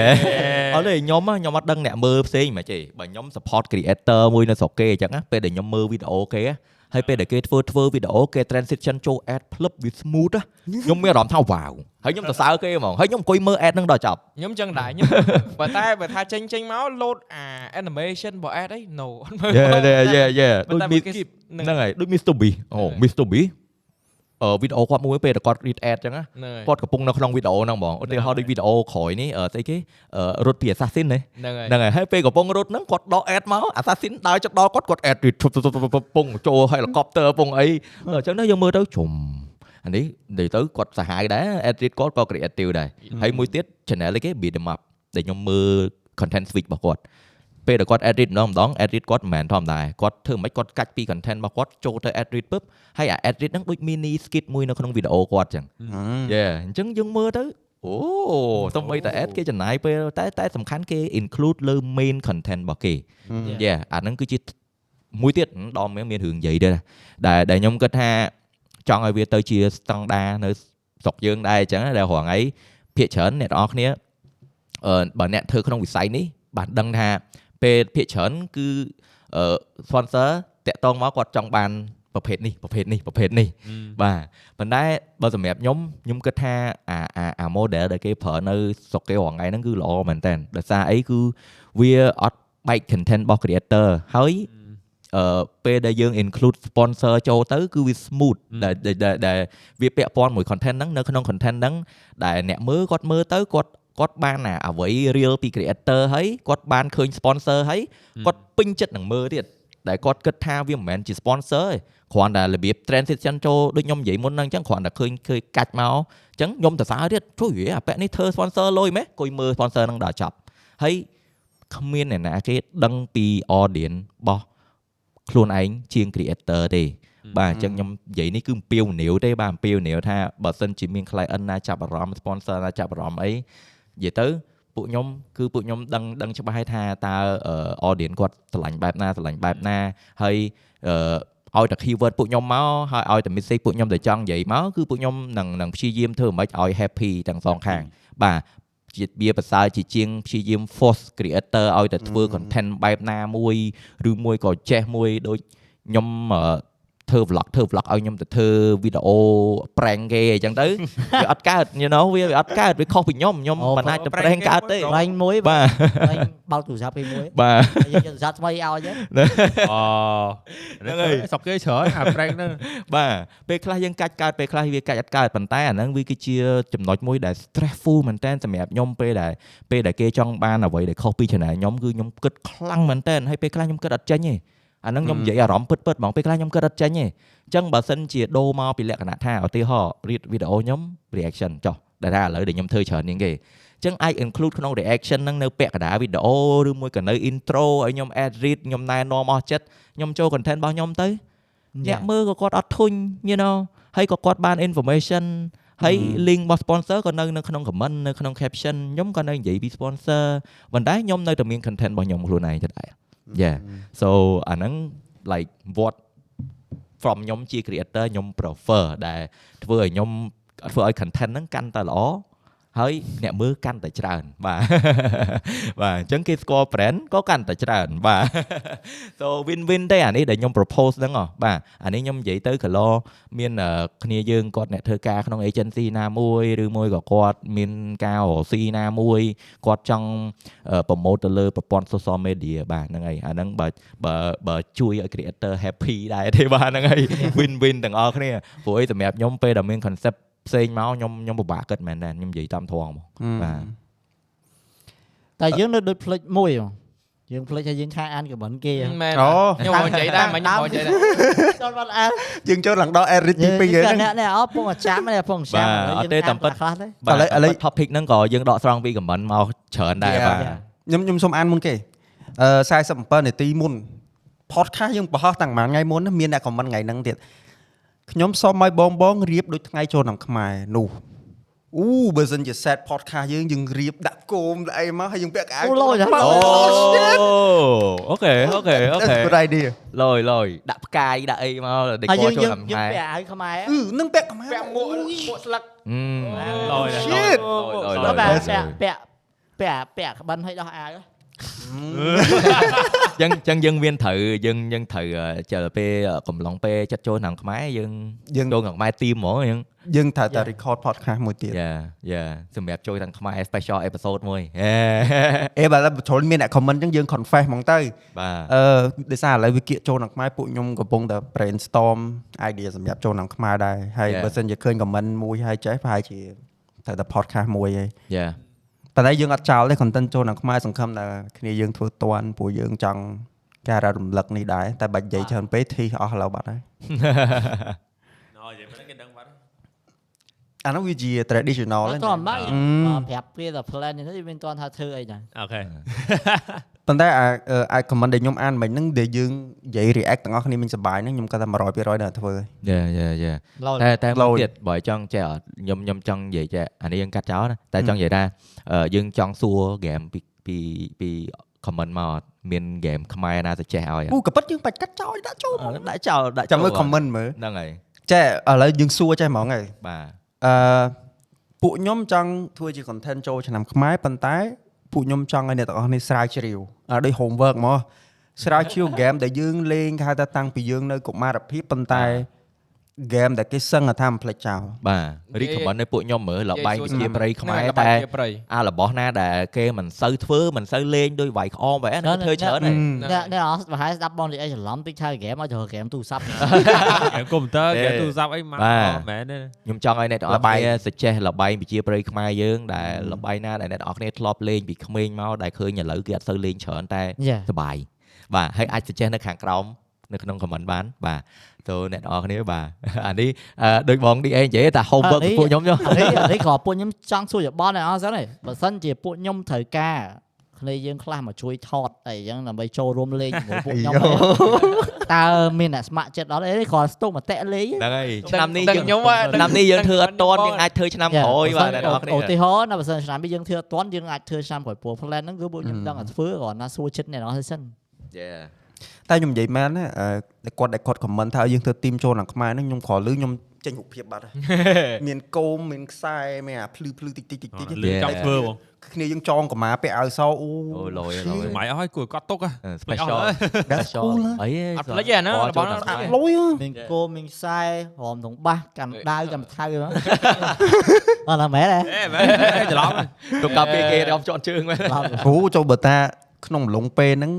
អត់ទេខ្ញុំហ៎ខ្ញុំអត់ដឹងអ្នកមើលផ្សេងមិនទេបើខ្ញុំ support creator មួយនៅស្រុកគេអញ្ចឹងណាពេលដែលខ្ញុំមើលវីដេអូគេហ៎ហើយពេលដែលគេធ្វើធ្វើវីដេអូគេ transition ចូល ad ភ្លឹបវា smooth ណាខ្ញុំមានអារម្មណ៍ថាវ៉ាវហើយខ្ញុំសរសើរគេហ្មងហើយខ្ញុំអង្គុយមើល ad ហ្នឹងដល់ចប់ខ្ញុំចឹងដែរខ្ញុំបើតែបើថាចេញចេញមក load អា animation របស់ ad អី no អត់មើល Yeah yeah yeah yeah ដូចដូចមីមី skip ហ្នឹងហ្នឹងហើយដូច Mr Beast អូ Mr Beast អឺ វីដេអូគាត់មួយពេលដែលគាត់ read ad ចឹងណាហ្នឹងហើយគាត់កំពុងនៅក្នុងវីដេអូហ្នឹងហ្មងឧទាហរណ៍ដូចវីដេអូក្រោយនេះអឺស្អីគេអឺរត់ពី assassin ណាហ្នឹងហើយហ្នឹងហើយហើយពេលកំពុងរត់ហ្នឹងគាត់ដក ad មក assassin ដើរចិត្តដល់គាត់គាត់ ad រីធុបពងចូល helicopter ពងអីអញ្ចឹងទៅយើងមើលទៅជុំអានេះនិយាយទៅគាត់សាហាវដែរ ad read គាត់ក៏ creative ដែរហើយមួយទៀត channel គេ beat them up ដែលខ្ញុំមើល content switch របស់គាត់ ពេលដែលគាត់ edit ម្ដងម្ដង edit គាត់មិនមែនធម្មតាគាត់ធ្វើមិនគាត់កាច់ពី content របស់គាត់ចូលទៅ edit ពឹបហើយអា edit ហ្នឹងដូច mini skit មួយនៅក្នុងវីដេអូគាត់ចឹងយេអញ្ចឹងយើងមើលទៅអូសំបីតែ ad គេចំណាយពេលតែតែសំខាន់គេ include លើ main content របស់គេយេអាហ្នឹងគឺជាមួយទៀតដល់មានមានរឿងនិយាយដែរដែលដែលខ្ញុំគិតថាចង់ឲ្យវាទៅជាស្តង់ដានៅស្រុកយើងដែរអញ្ចឹងដែលរងថ្ងៃភាកច្រើនអ្នកទាំងអស់គ្នាអឺបើអ្នកធ្វើក្នុងវិស័យនេះបានដឹងថា ពេលភាកច្រើនគឺអឺ sponsor តាក់តងមកគាត់ចង់បានប្រភេទនេះប្រភេទនេះប្រភេទនេះបាទប៉ុន្តែបើសម្រាប់ខ្ញុំខ្ញុំគិតថាអាអាអា model ដែលគេប្រើនៅស្រុកគេរាល់ថ្ងៃហ្នឹងគឺល្អមែនតើដោយសារអីគឺវាអត់បែក content របស់ creator ហើយអឺពេលដែលយើង include sponsor ចូលទៅគឺវា smooth ដែលដែលដែលដែលវាពាក់ព័ន្ធមួយ content ហ្នឹងនៅក្នុង content ហ្នឹងដែលអ្នកមើលគាត់មើលទៅគាត់ គាត់បានអាអ្វី real ពី creator ហើយគាត់បានឃើញ sponsor ហើយគាត់ពេញចិត្តនឹងមើលទៀតដែលគាត់គិតថាវាមិនមែនជា sponsor ទេគ្រាន់តែរបៀប transition ចូលដូចខ្ញុំនិយាយមុនហ្នឹងអញ្ចឹងគ្រាន់តែឃើញឃើញកាច់មកអញ្ចឹងខ្ញុំទៅសារទៀតជួយវាអាពាក់នេះធ្វើ sponsor លុយមែនគួយមើល sponsor ហ្នឹងដល់ចប់ហើយគ្មានអ្នកណាគេដឹងពី audience របស់ខ្លួនឯងជាង creator ទេបាទអញ្ចឹងខ្ញុំនិយាយនេះគឺអំពាវនាវទេបាទអំពាវនាវថាបើសិនជាមាន client ណាចាប់អារម្មណ៍ sponsor ណាចាប់អារម្មណ៍អី និយាយទៅពួកខ្ញុំគឺពួកខ្ញុំដឹងដឹងច្បាស់ហើយថាតើអឺ audience គាត់ស្រឡាញ់បែបណាស្រឡាញ់បែបណាហើយអឺឲ្យតែ keyword ពួកខ្ញុំមកហើយឲ្យតែ message ពួកខ្ញុំទៅចង់និយាយមកគឺពួកខ្ញុំនឹងនឹងព្យាយាមធ្វើមិនឲ្យ happy ទាំងសងខាងបាទជាវាប្រសើរជាជាងព្យាយាម force creator ឲ្យតែធ្វើ content បែបណាមួយ ឬមួយក៏ចេះមួយដូចខ្ញុំអឺ ធ្វើ vlog ធ្វើ vlog ឲ្យខ្ញុំទៅធ្វើវីដេអូ prank គេអញ្ចឹងទៅវាអត់កើត you know វាវាអត់កើតវាខុសពីខ្ញុំខ្ញុំអូមិនអាចទៅ prank prank គេកើតទេមួយឡើងមួយបាទឡើងបើកទូរស័ព្ទគេមួយបាទហើយយើងយកទូរស័ព្ទថ្មីឲ្យចឹងអូហ្នឹងហើយស្រុកគេច្រើនអា prank ហ្នឹងបាទពេលខ្លះយើងកាច់កើតពេលខ្លះវាកាច់អត់កើតប៉ុន្តែអាហ្នឹងវាគឺជាចំណុចមួយដែល stressful មែនតើសម្រាប់ខ្ញុំពេលដែលពេលដែលគេចង់បានអ្វីដែលខុសពី channel ខ្ញុំគឺខ្ញុំគិតខ្លាំងមែនតើហើយពេលខ្លះខ្ញុំគិតអត់ចេញទេ អាហ្នឹងខ្ញុំនិយាយអារម្មណ៍ពិតពិតៗហ្មងពេលខ្លះខ្ញុំគិតអត់ចេញទេអញ្ចឹងបើសិនជាដូរមកពីលក្ខណៈថាឧទាហរណ៍ read វីដេអូខ្ញុំ reaction ចុះដែលថាឥឡូវដែលខ្ញុំធ្វើច្រើនជាងគេអញ្ចឹងអាច include ក្នុង reaction ហ្នឹងនៅពាក់កណ្ដាលវីដេអូឬមួយក៏នៅ intro ឲ្យខ្ញុំ add read ខ្ញុំណែនាំអស់ចិត្តខ្ញុំចូល content របស់ខ្ញុំទៅអ្នកមើលក៏គាត់អត់ធុញ you know ហើយក៏គាត់បាន information ហើយ link របស់ sponsor ក៏នៅនៅក្នុង comment នៅក្នុង caption ខ្ញុំក៏នៅនិយាយពី sponsor ប៉ុន្តែខ្ញុំនៅតែមាន content របស់ខ្ញុំខ្លួនឯងទៅដែរ yeah so អាហ្នឹង like what from ខ្ញុំជា creator ខ្ញុំ prefer ដែលធ្វើឲ្យខ្ញុំធ្វើឲ្យ content ហ្នឹងកាន់តែល្អ ហើយអ្នកមើលកាន់តែច្រើនបាទបាទអញ្ចឹងគេស្គាល់ brand ក៏កាន់តែច្រើនបាទ so win win ទេអានេះដែលខ្ញុំ propose ហ្នឹងហ៎បាទអានេះខ្ញុំនិយាយទៅកន្លមានអឺគ្នាយើងគាត់អ្នកធ្វើការក្នុង agency ណាមួយឬមួយក៏គាត់មានការរកស៊ីណាមួយគាត់ចង់អឺ promote ទៅលើប្រព័ន្ធ social media បាទហ្នឹងហើយអាហ្នឹងបើបើបើជួយឲ្យ creator happy ដែរទេបាទហ្នឹងហើយ win win ទាំងអស់គ្នាព្រោះអីសម្រាប់ខ្ញុំពេលដែលមាន concept ផ្សេងមកខ្ញុំខ្ញុំពិបាកគិតមែនតើខ្ញុំនិយាយតាមត្រង់មកបាទតែយើងនៅដូចផ្លិចមួយហ៎យើងផ្លិចហើយយើងឆាអានខមមិនគេមែនអូខ្ញុំមកនិយាយដែរមិនខ្ញុំមកនិយាយដែរចូលបាត់អានយើងចូលឡើងដល់ edit ទី2ហើយហ្នឹងអ្នកនេះអត់ពងអាចាំនេះពងចាំបាទអត់ទេតាមពិតខ្លះទេបាទឥឡូវឥឡូវ topic ហ្នឹងក៏យើងដកស្រង់ពី comment មកច្រើនដែរ Yeah. បាទខ្ញុំខ្ញុំសូមអានមុនគេអឺ47នាទីមុន podcast យើងបង្ហោះតាំងមួយថ្ងៃមុនណាមានអ្នក comment ថ្ងៃហ្នឹងទៀត ខ្ញុំសូមឲ្យបងបងរៀបដូចថ្ងៃចូលឆ្នាំខ្មែរនោះអូបើសិនជា set podcast យើងយើងរៀបដាក់គោមដាក់អីមកហើយយើងពាក់កៅអៅអូឡូយអូអូខេអូខេអូខេ That's a good idea លយលយដាក់ផ្កាយដាក់អីមកដេកហើយគយើរងចូលយើងតាមយើងខែពាក់ឲ្យខ្មែរអឺនឹងពាក់ខ្មែរពាក់មួកមួកស្លឹកអឺឡយ Shit លយលយបាទលយពាក់ពាក់ពាក់ពាក់ក្បិនឲ្យដោះអាវ ចឹងចឹងយើងមានត្រូវយើងយើងត្រូវចើពេលកំឡុងពេលចិត្តចូលក្នុងខ្មែរយើងយើងចូលក្នុងខ្មែរទីមហ្មងយើងយើងត្រូវតែ record podcast មួយទៀតយ៉ាយ៉ាសម្រាប់ចូលទាំងខ្មែរ special episode មួយហេអេបើតែបញ្ចូលមានអ្នក comment អញ្ចឹងយើង confess ហ្មងទៅបាទអឺដោយសារឥឡូវវាគៀកចូលក្នុងខ្មែរពួកខ្ញុំកំពុងតែ brainstorm idea សម្រាប់ចូលក្នុងខ្មែរដែរហើយបើសិនជាឃើញ comment មួយហើយចេះប្រហែលជាត្រូវតែ podcast មួយឯងយ៉ា ប៉ុន្តែយើងអត់ចោលទេ content ចូលក្នុងខ្មែរសង្ឃឹមថាគ្នាយើងធ្វើតាន់ព្រោះយើងចង់ការរំលឹកនេះដែរតែបាច់និយាយច្រើនពេកធីអស់ឥឡូវបាត់ហើយណោនិយាយមិនគេដឹងបាត់អានោះវាជា traditional អត់ហ្នឹងតោះមកអឺប្រាប់គេតែ plan នេះទៅមានតន់ថាធ្វើអីដែរអូខេ ប៉ុន្តែអាអឺអា comment ដែលខ្ញុំអានមិញហ្នឹងដែលយើងនិយាយ react ទាំងអស់គ្នាមិញសប្បាយហ្នឹងខ្ញុំគាត់ថា100%នៅតែធ្វើហើយយ៉ាយ៉ាយ៉ាឡូវតែតែលោមួយយទៀតបើចង់ចេះអត់ខ្ញុំខ្ញុំចង់និយាយចេះអានេះយើងកាត់ចោលណាតែចង់និយាយថាអឺយើងចង់សួរ game ពីពីពី comment មកអត់មាន game ខ្មែរណាទៅចេះឲ្យអត់អូក៏ប៉ិតយើងបាច់កាត់ចោលដាក់ចូលអឺដាក់ចោលដាក់ចាំមើលចូល comment មើលហ្នឹងហើយចេះឥឡូវយើងសួរចេះហ្មងហើយបាទអឺពួកខ្ញុំចង់ធ្វើជា content ចូលឆ្នាំខ្មែរប៉ុន្តែ ពួកខ្ញុំចង់ឲ្យអ្នកទាំងអស់គ្នាស្រាវជ្រាវអឺដូច homework មកស្រាវជ្រាវ game ដែលយើងលេងគេហៅថាតាំងពីយើងនៅកុមារភាពប៉ុន្តែ game ដែលគេសឹងថាមិនភ្លេចចោលបាទ recommend ឲ្យពួកខ្ញុំមើលលបែងវិជាប្រៃខ្មែរលតែបែងជាប្រៃអារបស់ណាដែលគេមិនសូវធ្វើមិនសូវលេងដោយវាយក្អមបែបហ្នឹងធ្វើច្រើនហើយអ្នកអ្នកអត់ប្រហែលស្ដាប់បងនិយាយច្រឡំតិចថាហ្គេមឲ្យចូលហ្គេមទូរស័ព្ទហ្គេមកុំព្យូទ័រទេហ្គេមទូរស័ព្ទអីមកបាទអត់មែនទេខ្ញុំចង់ឲ្យអ្នកទាំងអស់គ្នា suggest លបែងវិជាប្រៃខ្មែរយើងដែលលបែងណាដែលអ្នកទាំងអស់គ្នាធ្លាប់លេងពីក្មេងមកដែលឃើញឥឡូវគេអត់សូវលេងច្រើនតែយ៉ាសប្បាយបាទហើយអាច suggest នៅខាងក្រោម នៅក្នុង comment បានបាទទៅអ្នកនរគ្នាបាទអានេះអឺដូចបងឌីអេនិយាយថា homework អានេះពួកខ្ញុំចុះអានេះអានេះក៏ពួកខ្ញុំចង់សួរយោបល់ដែរអស់សិនទេបើសិនជាពួកខ្ញុំត្រូវការគ្នាយើងខ្លះមកជួយថតអីចឹងដើម្បីចូលរួមលេងជាមួយពួកខ្ញុំតើមានអ្នកស្ម័គ្រចិត្តអត់អីគ្រាន់ស្ទុកមតិលេងហ្នឹងហើយឆ្នាំនេះដឹងយើងខ្ញុំហ่าឆ្នាំនេះយើងធ្វើអត់តន់យើងអាចធ្វើឆ្នាំក្រោយបាទអ្នកនរគ្នាឧទាហរណ៍ណាបើសិនឆ្នាំនេះយើងធ្វើអត់ទាន់យើងអាចធ្វើឆ្នាំក្រោយព្រោះ plan ហ្នឹងគឺពួកខ្ញុំដឹងតែធ្វើគ្រាន់ណាសួរចិត្តអ្នកនរសិន Yeah តែខ្ញុំនិយាយមែនណាអឺគាត់ដែលគាត់ comment ថាឲ្យយើងធ្វើទីមចូលក្នុងខ្មែរហ្នឹងខ្ញុំក្រលឺខ្ញុំចេញរូបភាពបាត់ហើយមានគោមមានខ្សែមានអាភ្លឺភ្លឺតិចតិចតិចតិចលឿនចង់ធ្វើបងគ្នាយើងចងកម្មាពាក់អាវសអូអូលយលយម៉ៃអស់ហើយគួរគាត់ទុកហ៎ special ដាក់ special អីអត់ភ្លេចទេអាហ្នឹងរបស់ហ្នឹងដាក់លុយហ៎មានគោមានខ្សែរំទងបាសកាន់ដាវកាន់ថៅហ្នឹងអត់ណាមែនទេអេមែនច្រឡំទុកកាពីគេរំជាប់ជើងមែនឡំអូចូលបើតាក្នុងម្លងពេលហ្នឹង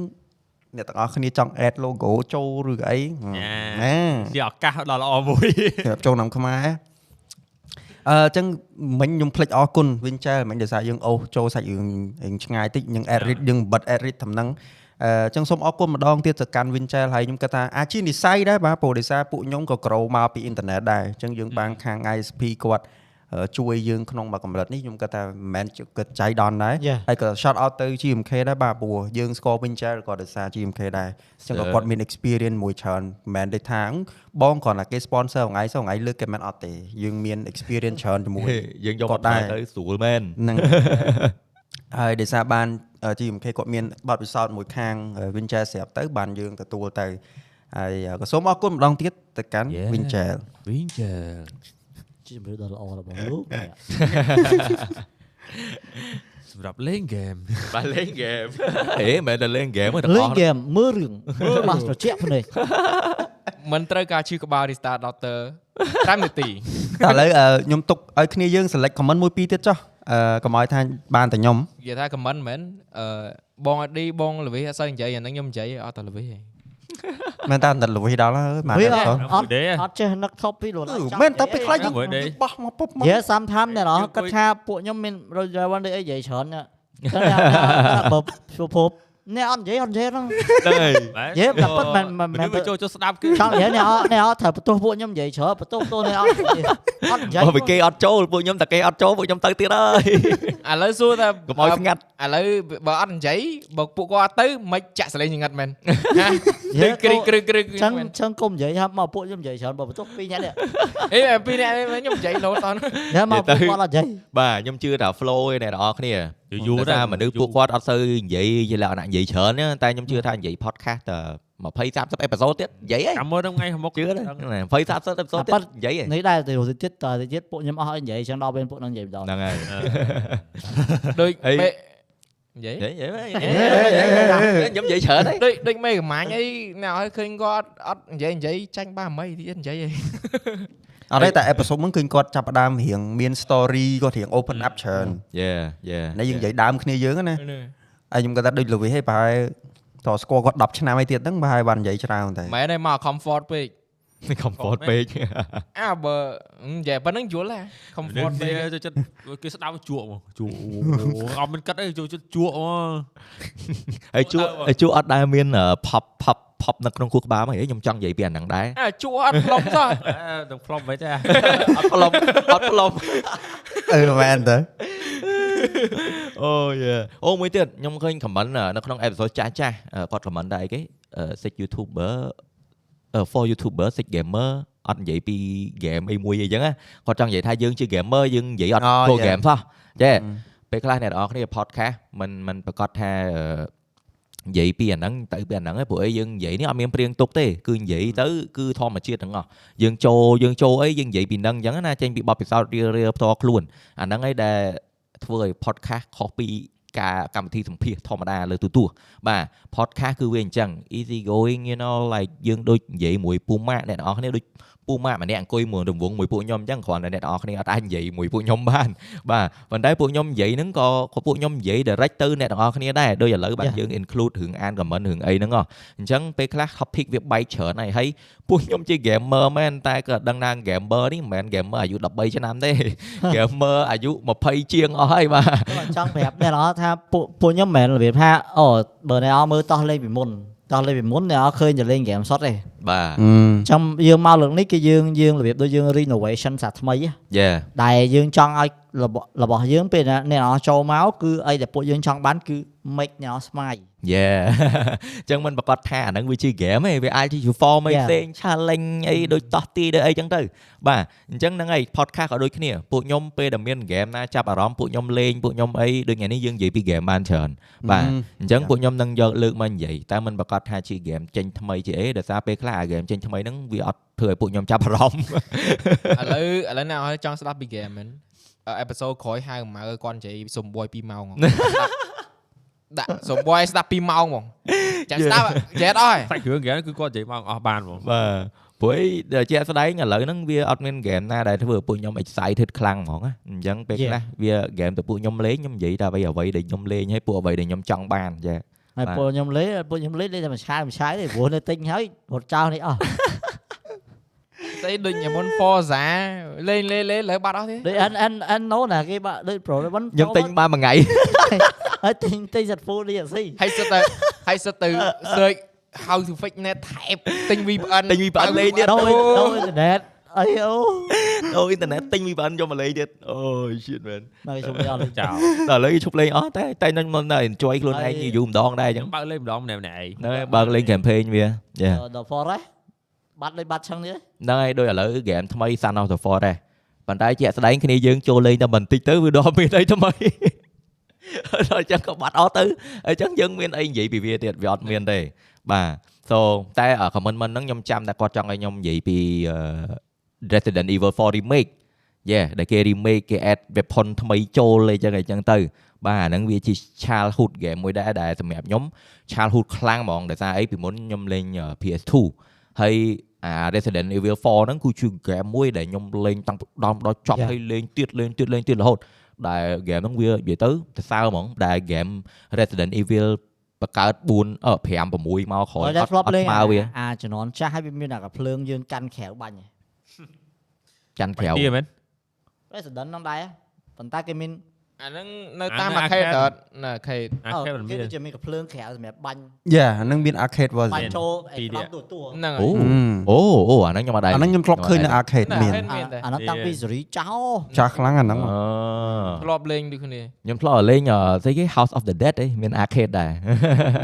អ្នកទាំងអស់គ្នាចង់ add logo ចូលឬក៏អីណាជាឱកាសដ៏ល្អមួយសម្រាប់ចូលក្នុងខ្មែរអឺអញ្ចឹងមិញខ្ញុំភ្លេចអរគុណវិញចែលមិញដោយសារយើងអូសចូលសាច់រឿងរឿងឆ្ងាយតិចយើង edit យើងបិទ edit តំណឹងអឺអញ្ចឹងសូមអរគុណម្ដងទៀតទៅកាន់ Winchell ហើយខ្ញុំគាត់ថាអាចជានិស័យដែរបាទព្រោះដោយសារពួកខ្ញុំក៏ក្រោមកពីអ៊ីនធឺណិតដែរអញ្ចឹងយើងបានខាង ISP គាត់អឺ ជួយយើងក្នុងមួយកម្រិតនេះខ្ញុំគាត់ថាមិនមែនជាគិតចៃដន្យដែរ Yeah. ហើយក៏ shout out ទៅ GMK ដែរបាទព្រោះយើងស្គាល់ Winchell ក៏ដោយសារ GMK ដែរអញ្ចឹងក៏គាត់មាន experience មួយច្រើនមិនមែនទេថាបងគ្រាន់តែគេ sponsor ថ្ងៃសថ្ងៃលើកគេមិនអត់ទេយើងមាន experience ច្រើនជាមួយយើងយកគាត់មកដែរទៅស្រួលមែនហ្នឹងហើយដោយសារបាន GMK គាត់មានបទពិសោធន៍មួយខាង Winchell ស្រាប់ទៅបានយើងទទួលទៅហើយក៏សូមអរគុណម្ដងទៀតទៅកាន់ Winchell វិ ញចាជាមនុស្សដ៏ល្អរបស់លោកសម្រាប់លេងហ្គេមបាទលេងហ្គេមអេមែនតែលេងហ្គេមទាំងអលេងស់ហ្គេមមើលរឿងមើលបាសត្រជាក់ភ្នែកមិនត្រូវការឈឺក្បាល restart doctor 5នាទីតែឥឡូវអឺខ្ញុំទុកឲ្យគ្នាយើង select comment មួយពីរទៀតចុះអឺកុំឲ្យថាបានតែខ្ញុំនិយាយថា comment មែនអឺបងអឌីបងលវិសអត់សូវនិយាយអាហ្នឹងខ្ញុំនិយាយអត់តែលវិសទេ មែនតើដល់លវិដល់ហើយបានវាតែអទៅត់អត់អត់ចេះនឹកថប់ពីលោកអឺមែនតើពេលខ្លះយើងបោះមកពុបមកយេសាំថាមអ្នកនរគាត់ថាពួកខ្ញុំមានរយវ៉ាន់ដូចអីនិយាយច្រើនណាបើភព អ្នកអត់និយាយអត់និយាយហ្នឹងហ្នឹងហើយយេតែប៉ុតមិនមិនមនុស្សវាចូលចូលស្ដាប់គឺចង់និយាយអ្នកអត់អ្នកអត់ត្រូវបន្ទោសពួកខ្ញុំនិយាយច្រើនបន្ទោសទោសអ្នកអត់អត់និយាយបើគេអត់ចូលពួកខ្ញុំតែគេអត់ចូលពួកខ្ញុំទៅទៀតហើយឥឡូវសួរថាកុំឲ្យស្ងាត់ឥឡូវបើអត់និយាយបើពួកគាត់អត់ទៅមិនចាក់សលេងញងឹតមែនណាយេគ្រីគ្រីគ្រីចឹងចឹងគុំនិយាយថាមកពួកខ្ញុំនិយាយច្រើនបើបន្ទោសពីរអ្នកនេះអេពីរអ្នកខ្ញុំនិយាយលោតតតែមកពួកគាត់អត់និយាយបាទខ្ញុំជឿថា flow ឯអ្នកនរគ្នា យូរតែដែរមនុស្សពួកគាត់អត់សូវនិយាយជាលក្ខណៈនិយាយច្រើនទេតែខ្ញុំជឿថានិយាយ podcast តែ20 30 episode ទៀតនិយាយហ៎ចាំមើលដល់ថ្ងៃមុខជឿទេ20 30 episode ទៀតនិយាយហ៎នេះដែរទៅទៀតតទៅទៀតពួកខ្ញុំអស់ឲ្យនិយាយចឹងដល់ពេលពួកនឹងនិយាយម្ដងហ្នឹងហើយដូច អីពេលនិយាយ vậy vậy vậy giống vậy sợ đấy ដូចដូចមេកំាញ់អីណែឲ្យឃើញគាត់អត់និយាយនិយាយចាញ់បាមិនទៀតនិយាយអីអត់ទេតែ episode ហ្នឹងឃើញគាត់ចាប់ផ្ដើមរៀងមាន story គាត់រៀង open up ច្រើន yeah yeah តែយើងនិយាយដើមគ្នាយើងណាហើយខ្ញុំគាត់ថាដូចល្វីហេប្រហែលតស្គាល់គាត់10ឆ្នាំអីទៀតហ្នឹងប្រហែលបាននិយាយច្រើនតែមែនទេមក comfort ពេក comfort page អើបើនិយាយប៉ុណ្្នឹងយល់ហ៎ comfort ពេកវាចូលចិត្តគេស្ដាប់ជក់មកជក់អត់មានគិតអីចូលចិត្តជក់មកហើយជួហើយជួអត់ដែលមាន pop pop pop នៅក្នុងខួរក្បាលមកហីខ្ញុំចង់និយាយពីអាហ្នឹងដែរអើជួអត់ផ្លុំសោះនឹងផ្លុំមិនទេអត់ផ្លុំអត់ផ្លុំអឺមែនតើអូយអូមួយទៀតខ្ញុំឃើញ comment នៅក្នុង episode ចាស់ចាស់គាត់ comment ដែរអីគេ sick youtuber for youtuber sick gamer អត់និយាយពី game អីមួយអីចឹងគាត់ចង់និយាយថាយើងជា gamer យើងនិយាយអត់ go game សោះចេះពេលខ្លះអ្នកនរគ្នា podcast มันมันប្រកាសថានិយាយពីអាហ្នឹងទៅពីអាហ្នឹងឯងព្រោះអីយើងនិយាយនេះអត់មានព្រៀងទុកទេគឺនិយាយទៅគឺធម្មជាតិទាំងអស់យើងចូលយើងចូលអីយើងនិយាយពីហ្នឹងអញ្ចឹងណាចេញពីបទពិសោធន៍រៀលៗផ្ទាល់ខ្លួនអាហ្នឹងឯងដែលធ្វើឲ្យ podcast ខុសពី ការកម្មវិធីសម្ភាសធម្មតាលើទូទស្សន៍បាទ podcast គឺវាអញ្ចឹង easy going you know like យើងដូចនិយាយមួយពូម៉ាក់អ្នកនរគ្នាដូចពូម៉ាក់ម្នាក់អង្គុយមួយរង្វង់មួយពួកខ្ញុំអញ្ចឹងគ្រាន់តែអ្នកនរគ្នាអត់អាចនិយាយមួយពួកខ្ញុំបានបាទប៉ុន្តែពួកខ្ញុំនិយាយហ្នឹងក៏ក៏ពួកខ្ញុំនិយាយ direct ទៅអ្នកនរគ្នាដែរដូចឥឡូវបាទយើង include រឿងអាន comment រឿងអីហ្នឹងហ៎អញ្ចឹងពេលខ្លះ topic វាបែកច្រើនហើយហើយពួកខ្ញុំជា gamer មែនតែក៏ដឹងថា gamer នេះមិនមែន gamer អាយុ13ឆ្នាំទេ gamer អាយុ20ជាងអស់ហើយបាទខ្ញុំចង់ប្រាប់អ្នកនរថាពួកពួកខ្ញុំមិនមែនរបៀបថាអូបើអ្នកនរមើលតោះលេងពីមុនតោះលេងពីមុនអ្នកនរឃើញតែលេងហ្គេមសុតទេបាទអញ្ចឹងយើងមកលើកនេះគឺយើងយើងរបៀបដូចយើង renovation សាថ្មីហ៎ yeah ដែលយើងចង់ឲ្យរបស់របស់យើងពេលអ្នកនរចូលមកគឺអីដែលពួកយើងចង់បានគឺ make អ្នកនរស្មាយ យេអញ្ចឹងមិនប្រកាសថាអាហ្នឹងវាជា game ទេវាអាចជា form អី Yeah. ផ្សេង challenge អីដូចតោះទីដូចអីចឹងទៅបាទអញ្ចឹងហ្នឹងហើយ podcast ក៏ដូចគ្នាពួកខ្ញុំពេលដែលមាន game ណាចាប់អារម្មណ៍ពួកខ្ញុំលេងពួកខ្ញុំអីដូចថ្ងៃនេះយើងនិយាយពី game បានច្រើនបាទអញ្ចឹងពួកខ្ញុំនឹងយកលើកមកនិយាយតែមិនប្រកាសថាជា game ចេញថ្មីជាអីដោយសារពេលខ្លះអា game ចេញថ្មីហ្នឹងវាអត់ធ្វើឲ្យពួកខ្ញុំចាប់អារម្មណ៍ឥឡូវឥឡូវណែឲ្យចង់ស្ដាប់ពី game មែនអេពីសូតក្រោយហៅម៉ៅគាត់និយាយសុំបួយ2ម៉ោងហ៎ដា ក់សុំបួយស្ដាប់2ម៉ោងហ្មងចាំស្ដាប់ចេះអត់ហើយសាច់គ្រឿងហ្គេមគឺគាត់និយាយមកអស់បានហ្មងបាទព្រោះអីដែលជាក់ស្ដែងឥឡូវហ្នឹងវាអត់មាន game ណាដែលធ្វើឲ្យពួកខ្ញុំ excited ខ្លាំងហ្មងណាអញ្ចឹងពេលខ្លះវា game ទៅពួកខ្ញុំលេងខ្ញុំនិយាយតែអ្វីអ្វីដែលខ្ញុំលេងហើយពួកអ្វីដែលខ្ញុំចង់បានចាហើយបាទពួកខ្ញុំលេងពួកខ្ញុំលេងលេងតែមួយឆាយមួយឆាយទេព្រោះនៅទិញហើយរត់ចោលនេះអស់ ស្អីដូចញមុន Forza លេងលេងលេងលើបាត់អស់ទេដូចអានអានអានណូណាគេបាក់ដូច Pro មិនខ្ញុំទិញបានមួយថ្ងៃហើយទិញទិញ set full DLC ហើយសិតទៅហើយសិតទៅ search how to fix net ថែបទិញ VPN ទិញ VPN លេងទៀតដូរដូរអ៊ីនធឺណិតអីអូអូអ៊ីនធឺណិតទិញ VPN យកមកលេងទៀតអូ shit man មកជុំលេងអត់លេងចោលដល់ឥឡូវឈប់លេងអស់តែតែនឹងមិន enjoy ខ្លួនឯងយូរម្ដងដែរអញ្ចឹចឹងងបើកលេងម្ដងម្នាក់ម្នាក់ឯងហ្នឹងហើយបើកលេង campaign វាយ៉ាដល់ Forest បាត់លេងបាត់ឆឹងនេះហ្នឹងហើយដូចឥឡូវ game ថ្មី Sun of the Forest ប៉ុន្តែជាក់ស្ដែងគ្នាយើងចូលលេងតែបន្តិចទៅវាដល់មានអីថ្មីដល់អញ្ចឹងក៏បាត់អស់ទៅអញ្ចឹងយើងមានអីនិយាយពីវាទៀតវាអត់មានទេបាទ so តែ comment មិនហ្នឹងខ្ញុំចាំតែគាត់ចង់ឲ្យខ្ញុំនិយាយពី Resident Evil 4 remake យេដែលគេ remake គេ add weapon ថ្មីចូលអីចឹងអីចឹងទៅបាទអាហ្នឹងវាជា childhood game មួយដែរដែលសម្រាប់ខ្ញុំ childhood ខ្លាំងហ្មងដោយសារអីពីមុនខ្ញុំលេង PS2 ហើយអា Resident Evil 4ហ្នឹងគឺជា game មួយដែលខ្ញុំលេងតាំងពីដើមដល់ចប់ Yeah. ហើយលេងទៀតលេងទៀតលេងទៀតរហូតដែល game ហ្នឹងវានិយាយទៅទៅសើហ្មងដែល game Resident Evil បង្កើត4អឺ5 6មកក្រោយហើយអតែត់ធ្លាប់អត់លេងស្មើវាអាជំនាន់ចាស់ហើយវាមានអាកាភ្លើងយើងកាន់ក្រៅបាញ់ចាន់ក្រៅទីមែន Resident ហ្នឹងដែរប៉ុន្តែគេមាន អាហ្នឹងនៅតាមអាហ្នឹង arcade arcade កើតនៅ arcade អាខេមិនគេមានដូចជាមានកាភ្លើងក្រៅសម្រាប់បាញ់យ៉ាអាហ្នឹងមាន arcade បាញ version ់ចូលអេពីរក្រនាក់ង់ទូទួហ្នឹងអូហើយអូអូអាហ្នឹងខ្ញុំអត់ដែរអាហ្នឹងខ្ញុំធ្លាប់ឃើញនៅ arcade នៅមាន arcade មានតែអាហ្នឹងតាំងពីសេរីចោចាស់ខ្លាំងអាហ្នឹងអឺធ្លាប់លេងដូចគ្នាខ្ញុំធ្លាប់លេងអឺស្អីគេ House of the Dead ឯងមាន arcade ដែរ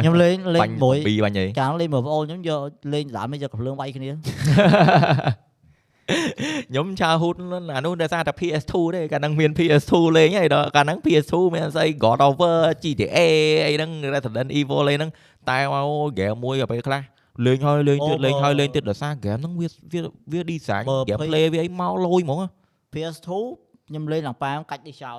ខ្ញុំលេងលេងបាញ់មួយពីរបាញ់អីកាលលេងមួយប្អូនខ្ញុំយកលេងដើមនេះយកកាភ្លើងវាយគ្នា ខ្ញុំឆាហ៊ូតអានោះដោយសារតែ PS2 ទេកាលហ្នឹងមាន PS2 លេងហើយដល់កាលហ្នឹង PS2 មានស្អី God of War GTA អីហ្នឹង Resident Evil អីហ្នឹងតែមក game មួយទៅពេលខ្លះលេងហើយលេងទៀតអូលេងបើហើយលេងទៀតដោយសារ game ហ្នឹងវាវាវា design បើ gameplay វាអីមកលយហ្មង PS2 ខ្ញុំលេងឡើងប៉ាកាច់នេះចោល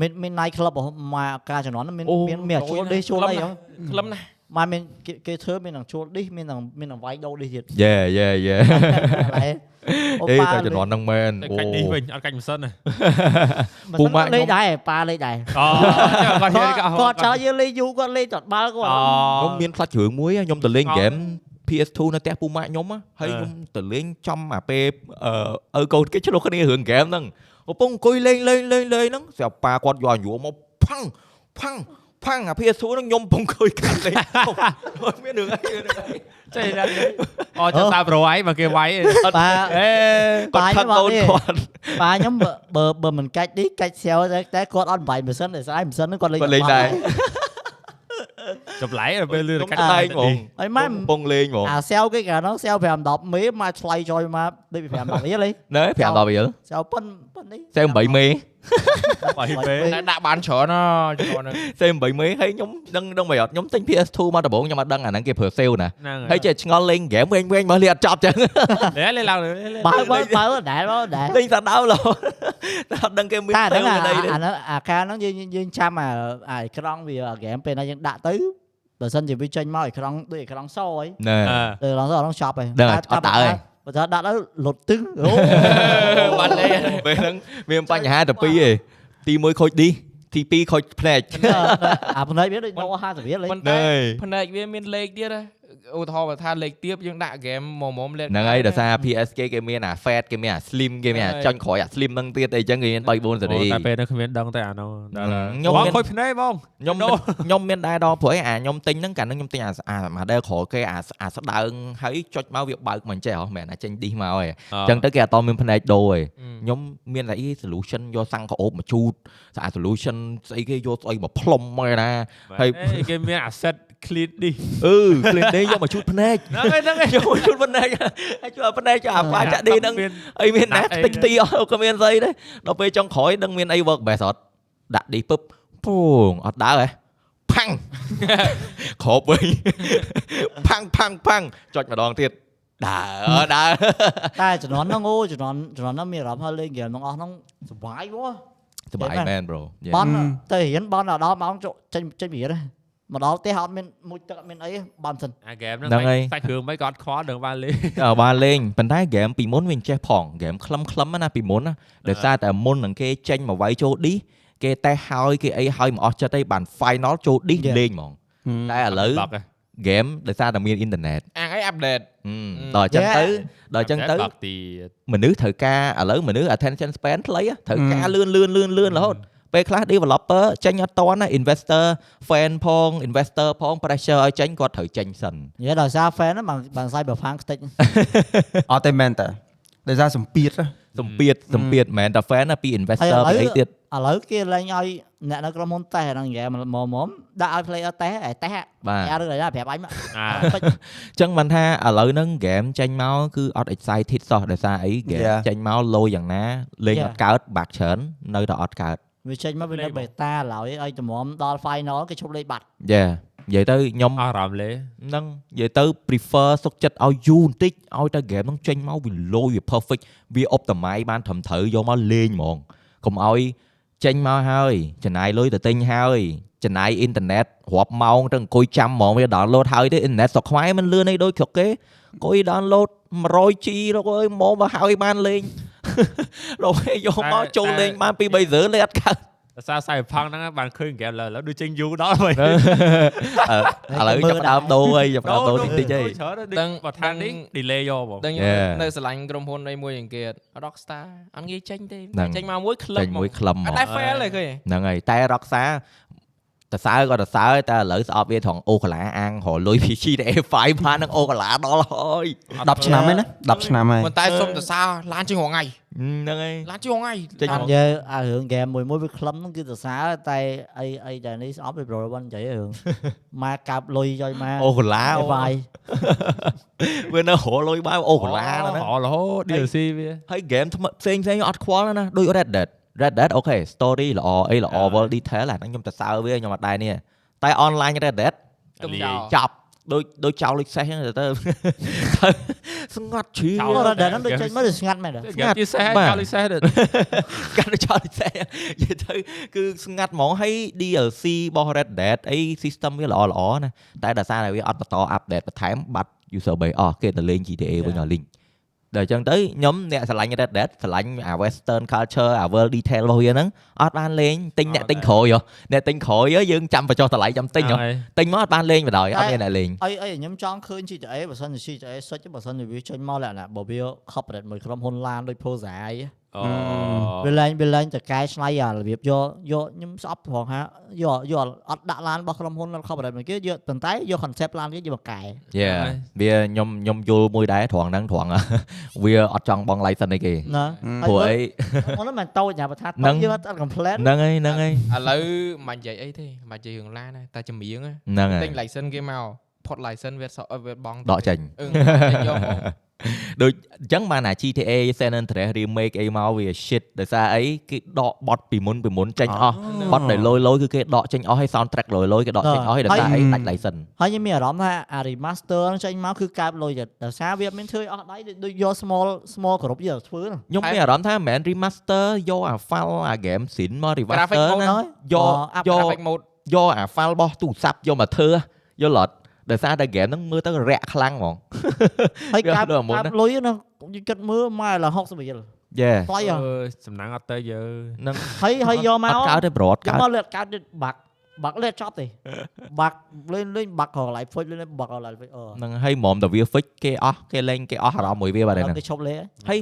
មានមាន night club របស់មកការជំនាន់ហ្នឹងមានអូមានមានអាជួលឌីសជួលអីហ៎ក្លឹមណាស់មកមានគេគេធ្វើមានទាំងជួលឌីសមានទាំងមានទាំងវាយដូរឌីសទៀតយេយេយេឡែ អូអេប៉ាតែជំនាន់ហ្នឹងមែនតែអូកាច់នេះវិញអត់កាច់មិនសិនទេពូពូម៉ាម៉ាក់ក់លេងខ្ញុំដែរប៉ាលេងដែរអូគាត់និយាយគាត់គាត់ចោលយើងលេងយូរគាត់លេងតបាល់គាត់អូខ្ញុំមានខ្លាចជ្រឿងមួយហ៎ខ្ញុំទៅលេងអ่าហ្គេម PS2 នៅផ្ទះពូម៉ាក់ខ្ញុំហ៎ហើយអឺខ្ញុំទៅលេងចំអាពេលអឺឪកូនគេឆ្លោះគ្នារឿងហ្គេមហ្នឹងកំពុងអង្គុយលេងលេងលេងលេងហ្នឹងស្រាប់ប៉ាគាត់យកអាយុមកផាំងផាំងផាំងអា PS2 ហ្នឹងខ្ញុំកំពុងអង្គុយខាត់លេងអត់មានរឿងអីរឿងអី ចេះដល់អូចាំតាមប្រវាយមកគេវាយប៉ាអេគាត់ខឹងកូនគាត់ប៉ាខ្ញុំបើបើបើមិនកាច់នេះកាច់សែវតែតែគាត់អត់បាញ់ម៉ាស៊ីនតែស្អីម៉ាស៊ីនហ្នឹងគាត់លេងគាត់លេងដែរចម្លែកពេលលឺខ្ញុំកាច់តែងហ្មងហើយម៉ែកំពុងលេងហ្មងអាសែវគេកាលហ្នឹងសែវ5 10មេមកឆ្លៃចយមកដូចពី5 10រៀលហីណែ5 10រៀលសែវប៉ុនប៉ុននេះសេ8មេ បើហីពេលតែដាក់បានច្រើនណាជំនាន់ហ្នឹងសេ8មេហើយខ្ញុំដឹងដឹងមិនអត់ខ្ញុំទិញ PS2 មកដំបូងខ្ញុំអត់ដឹងអាហ្នឹងគេប្រើសេលណាហ្នឹងហើយចេះឆ្ងល់លេងហ្គេមវិញវិញមកលេអត់ចប់ចឹងលេលេឡើងបើបើបើដែរបើដែរលេងសាដើរហ៎តែអត់ដឹងគេមានតែអាហ្នឹងសេលអានៅនេះអាហ្នឹងអាការហ្នឹងយើងយើងចាំអាអាអេក្រង់វាហ្គេមពេលណាយើងដាក់ទៅបើសិនជាវាចេញមកអេក្រង់ដូចអេក្រង់សអីណែអឺទៅឡងទៅឡងចប់ហើយដឹងហើយអត់ដើរហើយ បើថាដាក់ទៅលុតទឹងអូបានលេងពេលហ្នឹងមានបញ្ហាតែពីរឯងទី1ខូចឌីទី2ខូចភ្នែកអាផ្នែកវាដូចដល់50រៀលហីប៉ុន្តែផ្នែកវាមានលេខទៀតណា ឧទាហរណ៍បើថាលេខទៀបយើងដាក់ហ្គេមមកមុំលេខហ្នឹងហើយដោយសារ PS គេគេមានអា Fat គេមានអា Slim គេមានអាចាញ់ក្រោយអា Slim ហ្នឹងទៀតអីចឹងគេមាន3 4សេរីតែពេលហ្នឹងគ្មានដឹងតែអានោះដល់ខ្ញុំខ្ញុំមានខូចភ្នែកហ្មងខ្ញុំខ្ញុំមានដែរដល់ព្រោះឯអាខ្ញុំទិញហ្នឹងកាលហ្នឹងខ្ញុំទិញអាអា model ក្រោយគេអាអាស្ដើងហើយចុចមកវាបើកមិនចេះហ៎មែនអាចេញឌីសមកហើយអញ្ចឹងទៅគេអត់តមានភ្នែកដូរឯងខ្ញុំមានតែអី solution យកសាំងក្អូបមកជូតស្អា solution ស្អីគេយកស្អីមកផ្លុំមកណាហើយគេមាន asset clean នេះអឺ clean day យកមកជូតភ្នែកហ្នឹងហើយហ្នឹងហើយយកមកជូតភ្នែកហើយជួយឲ្យភ្នែកជួយអាបាចាក់ឌីហ្នឹងមានអីមានណាដាក់អីតិចទីអស់ក៏មានស្អីដែរដល់ពេលចុងក្រោយដឹងមានអី work best អត់ដាក់ឌីពឹបពងអត់ដើរហ៎ផាំងគ្របវិញផាំងផាំងផាំងចុចម្ដងទៀតដើរដើរតែជំនាន់ហ្នឹងអូជំនាន់ជំនាន់ហ្នឹងមានអារម្មណ៍ថាលេងហ្គេមទាំងអស់ហ្នឹងសុបាយវោះសប្បាយមែន bro បនទៅរៀនបនដល់ម៉ោងចេញចេញរៀន មកដល់ផ្ទះអត់មានមួយទឹកអត់មានអីបនសិនអាហ្គេមហ្នឹងហ្នឹងហើយសាច់គ្រឿងមិនក៏អត់ខ្វល់ដឹងបានលេងអើបានលេងប៉ុន្តែហ្គេមពីមុនវាចេះផងហ្គេមខ្លឹមខ្លឹមណាពីមុនណាដោយសារតែមុននឹងគេចេញមកវាយចូលឌីគេតែហើយគេអីហើយមកអស់ចិត្តអីបាន final ចូលឌី Yeah. លេងហ្មងតែឥឡូវបាក់ហ្គេមដោយសារតែមានអ៊ីនធឺណិតអាងអីអាប់ដេតដល់អញ្ចឹង Yeah. ទៅដល់អញ្ចឹងទៅបាក់ទីមនុស្សត្រូវការឥឡូវមនុស្ស attention span ខ្លីហ៎ត្រូវការ Mm. លឿនលឿនលឿនលឿនរហូត ពេលខ្លះ developer ចេញអត់តន់ណា investor fan ផង investor ផង pressure ឲ្យចេញគាត់ត្រូវចេញសិននិយាយដល់សារ fan ហ្នឹងបានបានសាយបើផាំងខ្ទេចអត់ទេមែនតាដោយសារសម្ពាធណាសំពៀតសំពៀតមិនមែនតែ fan ណាពី investor ពីអីទៀតឥឡូវគេលែងឲ្យអ្នកនៅក្រុមហ៊ុនតេស្តហ្នឹងនិយាយមកមកដាក់ឲ្យ player តេស្តឲ្យតេស្តបាទអារឿងអីណាប្រាប់អញមកអាពេចចឹងមិនថាឥឡូវហ្នឹង game ចេញមកគឺអត់ excited សោះដោយសារអី game Yeah. ចេញមកលយយ៉ាងណាលេង Yeah. អត់កើតបាក់ច្រើននៅតែអត់កើត វាចេញមកវានៅ beta ឡើយឲ្យតម្រាំដល់ final គេឈប់លេខបាត់យេនិយាយទៅខ្ញុំអារម្មណ៍លេហ្នឹងនិយាយទៅ prefer សុកចិត្តឲ្យយូរបន្តិចឲ្យតែ game ហ្នឹងចេញមកវាលយវា perfect វា optimize បានត្រឹមត្រូវយកមកលេងហ្មងកុំឲ្យចេញមកហើយចំណាយលុយទៅទិញហើយចំណាយអ៊ីនធឺណិតរាប់ម៉ោងទៅអង្គុយចាំហ្មងវា download ហើយទេអ៊ីនធឺណិតស្រុកខ្មែរមិនលឿនអីដូចស្រុកគេអង្គុយ download 100G លោកអើយមកមកហើយបានលេង លោកឯងយកមកចូលលេងបានពី3សឺលេងអត់កើតដោយសារសាយផាំងហ្នឹងបានឃើញហ្គេមឡើយឥឡូវដូចចេញយូរដល់ហើយអឺឥឡូវចាប់ផ្ដើមដូរហើយចាប់ផ្ដើមដូរតិចតិចហើយច្រើនដឹងដឹងបើថានេះ delay យកបងដឹងខ្ញុំ Yeah. នៅស្រឡាញ់ក្រុមហ៊ុនអីមួយយ៉ាងគេ Rockstar អត់ងាយចេញទេហ្នឹងចេញមកមួយក្លឹបចេញមួយខ្លឹមហ្មអត់ងដែរ fail ទេឃើញហ្នឹងហើយតែរក សាតសើក៏តសើតែឥឡូវស្អប់វាត្រង់អូកាឡាអាងរលុយ PC តែ A5 បាននឹងអូកាឡាដល់ហើយ10ឆ្នាំហើយណា10ឆ្នាំហើយប៉ុន្តែសុំតសើឡានជាងរងថ្ងៃហ្នឹងហើយឡានជាងរងថ្ងៃចេញអត់យើអារឿង game មួយមួយវាខ្លឹមហ្នឹងគឺសរសើរតែអីអីតែនេះស្អប់វា bro បាននិយាយរឿងមកកាប់លុយយកមកអូកាឡាឲ្យវាយវានៅរលុយបានអូកាឡាហ្នឹងណាអូរហូត DLC វាហើយ game ថ្មីផ្សេងផ្សេងអត់ខ្វល់ណាដូច Red Dead Red Dead អូខេ story ល្អអីល្អ world detail អាហ្នឹងខ្ញុំតសើវាខ្ញុំអត់ដែរនេះតែ online Red Dead ទុំចោលចប់ដូចដូចចោលលុចសេះហ្នឹងទៅទៅស្ងាត់ជ្រាចោអូលរ៉ាដែលហ្នឹងដូចចេញមកទៅស្ងាត់មែនទេស្ងាត់គេសេះបាទចោលសេះទៅកាន់តែចោលលុចសេះនិយាយទៅគឺស្ងាត់ហ្មងហើយ DLC របស់ Red Dead អី system វាល្អល្អណាតែដោយសារតែវាអត់បន្ត update បន្ថែមបាត់ user base អស់គេទៅលេង GTA វិញឲ្យលីង ដល់អញ្ចឹងទៅខ្ញុំអ្នកឆ្លាញ់ Red Dead ឆ្លាញ់អា western culture អា world detail របស់វាហ្នឹងអត់បានលេងទិញអ្នកទិញក្រោយហ៎អ្នកទិញក្រោយហ៎យើងចាំបញ្ចុះតម្លៃចាំទិញហ៎ហើយទិញមកអត់បានលេងបណ្ដោយអត់មានអ្នកលេងអីអីខ្ញុំចង់ឃើញ GTA បើសិនជា GTA សុចបើសិនជាវាចេញមកលក្ខណៈបើវា corporate មួយក្រុមហ៊ុនឡានដូច Forza អី អូវាលែងវាលែងតែកែច្នៃអារបៀបយកយកខ្ញុំស្អប់ផងហាយកយកអត់ដាក់ឡានរបស់ក្រុមហ៊ុន corporate មួយគេយកប៉ុន្តែយក concept ឡានគេយកមកកែយេវាខ្ញុំខ្ញុំយល់មួយដែរត្រង់ហ្នឹងត្រង់វាអត់ចង់បង license អីគេណាព្រោះអីអូនមិនតូចណាបើថាហ្នឹងតូចយើងអត់ complain ហ្នឹងហើយហ្នឹងហើយឥឡូវមិននិយាយអីទេមិននិយាយរឿងឡានទេតែចម្រៀងណាហ្នឹងហើយទិញ license គេមកផុត license វាសវាបងដកចេញអឺចេញយកមក ដូចអញ្ចឹងបានអា GTA San Andreas remake អីមកវា shit ដោយសារអីគេដកបត់ពីមុនពីមុនចេញអស់បត់ដែលលយលយគឺគេដកចេញអស់ហើយ soundtrack លយលយគេដកចេញអស់ហើយដោយសារអីដាច់ license ហើយខ្ញុំមានអារម្មណ៍ថាអា remaster ហ្នឹងចេញមកគឺកើបលុយទៅដោយសារវាមានធ្វើឲ្យអស់ដៃដូចយក small small គ្រប់យកធ្វើហ្នឹងខ្ញុំមានអារម្មណ៍ថាមិនមែន remaster យកអា file អា game scene មក Graphic remaster mode ណាហើយយកអាប់យក graphic mode យកអា file របស់ទូរស័ព្ទយកមកធ្វើយល់អត់ ដោយសារតែ game ហ្នឹងមើលទៅរាក់ខ្លាំងហ្មងហើយយកកើបដូចអាមុនកើណាបលុយហ្នឹងយើងគិតមើលម៉ែឡើង60រៀលយេថ្លៃហ៎អឺសំណាងអត់ទៅយើហ្នឹងហើយហើយយកមកអត់កើតទេប្រអត់យកកើតមកលឿនកើតបាក់ បាក់លេតចប់ទេបាក់លេងលេងបាក់កន្លែងហ្វិចលេងបាក់កន្លែងហ្វិចអឺហ្នឹងហើយហ្មមតែវា fix គេអស់គេលេងគេអស់អារម្មណ៍មួយវាបាទហ្នឹងគេឈប់លេងហើយ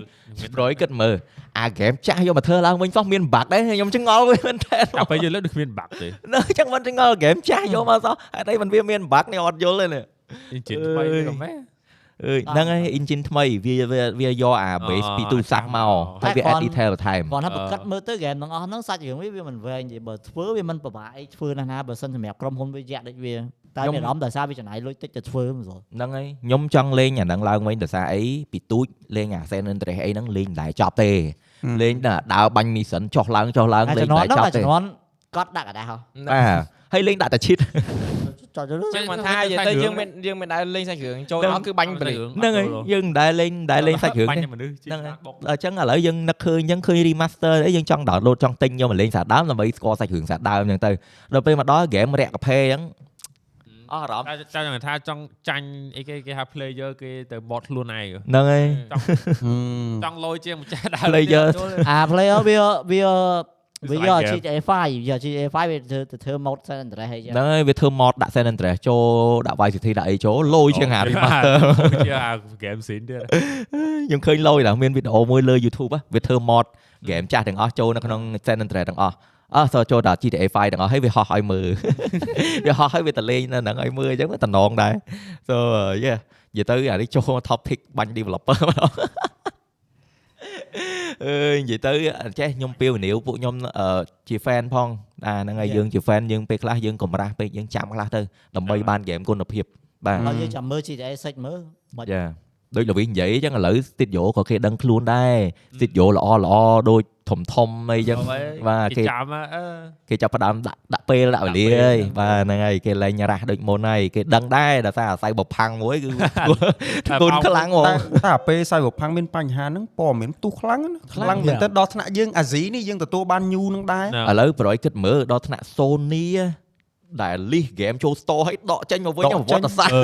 ប្រយគិតមើលអា game ចាស់យកមកធ្វើឡើងវិញសោះមាន bug ដែរខ្ញុំចង្អល់វាមែនតើតែពេលយើងលើកដូចគ្មានបាក់ទេនៅចឹងមិនចង្អល់ game ចាស់យកមកសោះហេតុអីមិនវាមាន bug នេះអត់យល់ទេនេះ engine ថ្មីក៏មែនអើយ ហ្នឹងហើយ engine ថ្មីវាវាវាយកអា base ពីទូរស័ព្ទមកហើយវា add detail បន្ថែមគាត់ថាប្រកាសមើលទៅហ្គេមទាំងអស់ហ្នឹងសាច់រឿងវាវាមិនវែងទេបើធ្វើវាមិនពិបាកអីធ្វើណាស់ណាបើសិនសម្រាប់ក្រុមហ៊ុនវាយ៉ាក់ដូចវាតែមានអារម្មណ៍ដោយសារវាចំណាយលុយតិចទៅធ្វើមិនស្រួលហ្នឹងហើយខ្ញុំចង់លេងអាហ្នឹងឡើងវិញដោយសារអីពីទូចលេងអា San Andreas អីហ្នឹងលេងមិនដែរចប់ទេលេងតែដើរបាញ់ mission ចុះឡើងចុះឡើងអាលេជំងនាតែន់ហ្នឹងចប់អាទេជំនាន់គាត់ដាក់កដាស់ហ៎បាទហើយលេងដាក់តែ cheat ចុះទៅចឹងមិនថានិយាយទៅយើងមិនយើងមិនដែលលេងសាច់គ្រឿងចូលមកគឺបាញ់ប្រិហ្នឹងហើយយើងមិនដែលលេងមិនដែលលេងសាច់រឿងបាញ់ទេតែមនុស្សហ្នឹងហើយអញ្ចឹងឥឡូវយើងនឹកឃើញអញ្ចឹងឃើញ remaster អីយើងចង់ download ចង់ទិញយកមកលេងសាដើមដើម្បីស្គាល់សាច់រឿងសាដើមអញ្ចឹងទៅដល់ពេលមកដល់ game រាក់កាផេអញ្ចឹងអស់អារម្មណ៍តែចង់ថាចង់ចាញ់អីគេគេហៅ player គេទៅ bot ខ្លួនឯងហ្នឹងហើយចង់លយជាងម្ចាស់ដើម Player អា player វាវា វាយក Slide game GTA 5យក GTA 5វាធ្វើទៅធ្វើ mode San Andreas ហើយចឹងហ្នឹងហើយវាធ្វើ mod ដាក់ San Andreas ចូលដាក់ Vice City ដាក់អីចូលលយជាងអា remaster ជាអា game scene ទៀតខ្ញុំឃើញលយដល់មានវីដេអូមួយលើ YouTube ហ៎វាធ្វើ mod game ចាស់ទាំងអស់ចូលនៅក្នុង San Andreas ទាំងអស់អស់សចូលដល់ GTA 5ទាំងអស់ហើយវាហោះឲ្យមើលវាហោះឲ្យវាទៅលេងនៅហ្នឹងឲ្យមើលអញ្ចឹងវាតំណងដែរ so yeah និយាយទៅអានេះចូល topic បាញ់ developer ម្ដង អើយនិយាយទៅចេះខ្ញុំពីវនាវពួកខ្ញុំអឺជា fan ផងអាហ្នឹងហើយយើងជា fan យើងពេលខ្លះយើងកំរាស់ពេកយើងចាំខ្លះទៅដើម្បីបាន game គុណភាពបាទហើយយើងចាំមើល GTA 6មើលមិនយ៉ា ដូចលវិញនិយាយអញ្ចឹងឥឡូវ studio ក៏គេដឹងខ្លួនដែរ studio ល្អល្អដូចធំធំអីចឹងបាទគេគេចាំអឺគេចាប់ផ្ដើមដាក់ដាក់ពេលដាក់វេលាហើយបាទហ្នឹងហើយគេលែងរ៉ាស់ដូចមុនហើយគេដឹងដែរដោយសារអាស័យបផាំងមួយគឺគុណខ្លាំងហ្មតែងតែអាពេលសៃវផាំងមានបញ្ហាហ្នឹងព័ត៌មានផ្ទុះខ្លាំងណាខ្លាំងមែនតើដល់ថ្នាក់យើងអាស៊ីនេះយើងទទួលបានញូនឹងដែរឥឡូវប្រយគិតមើលដល់ថ្នាក់ Sony ដែល list game ចូល store ឲ្យដកចេញមកវិញដកវចេញត្តសាស្ត្រ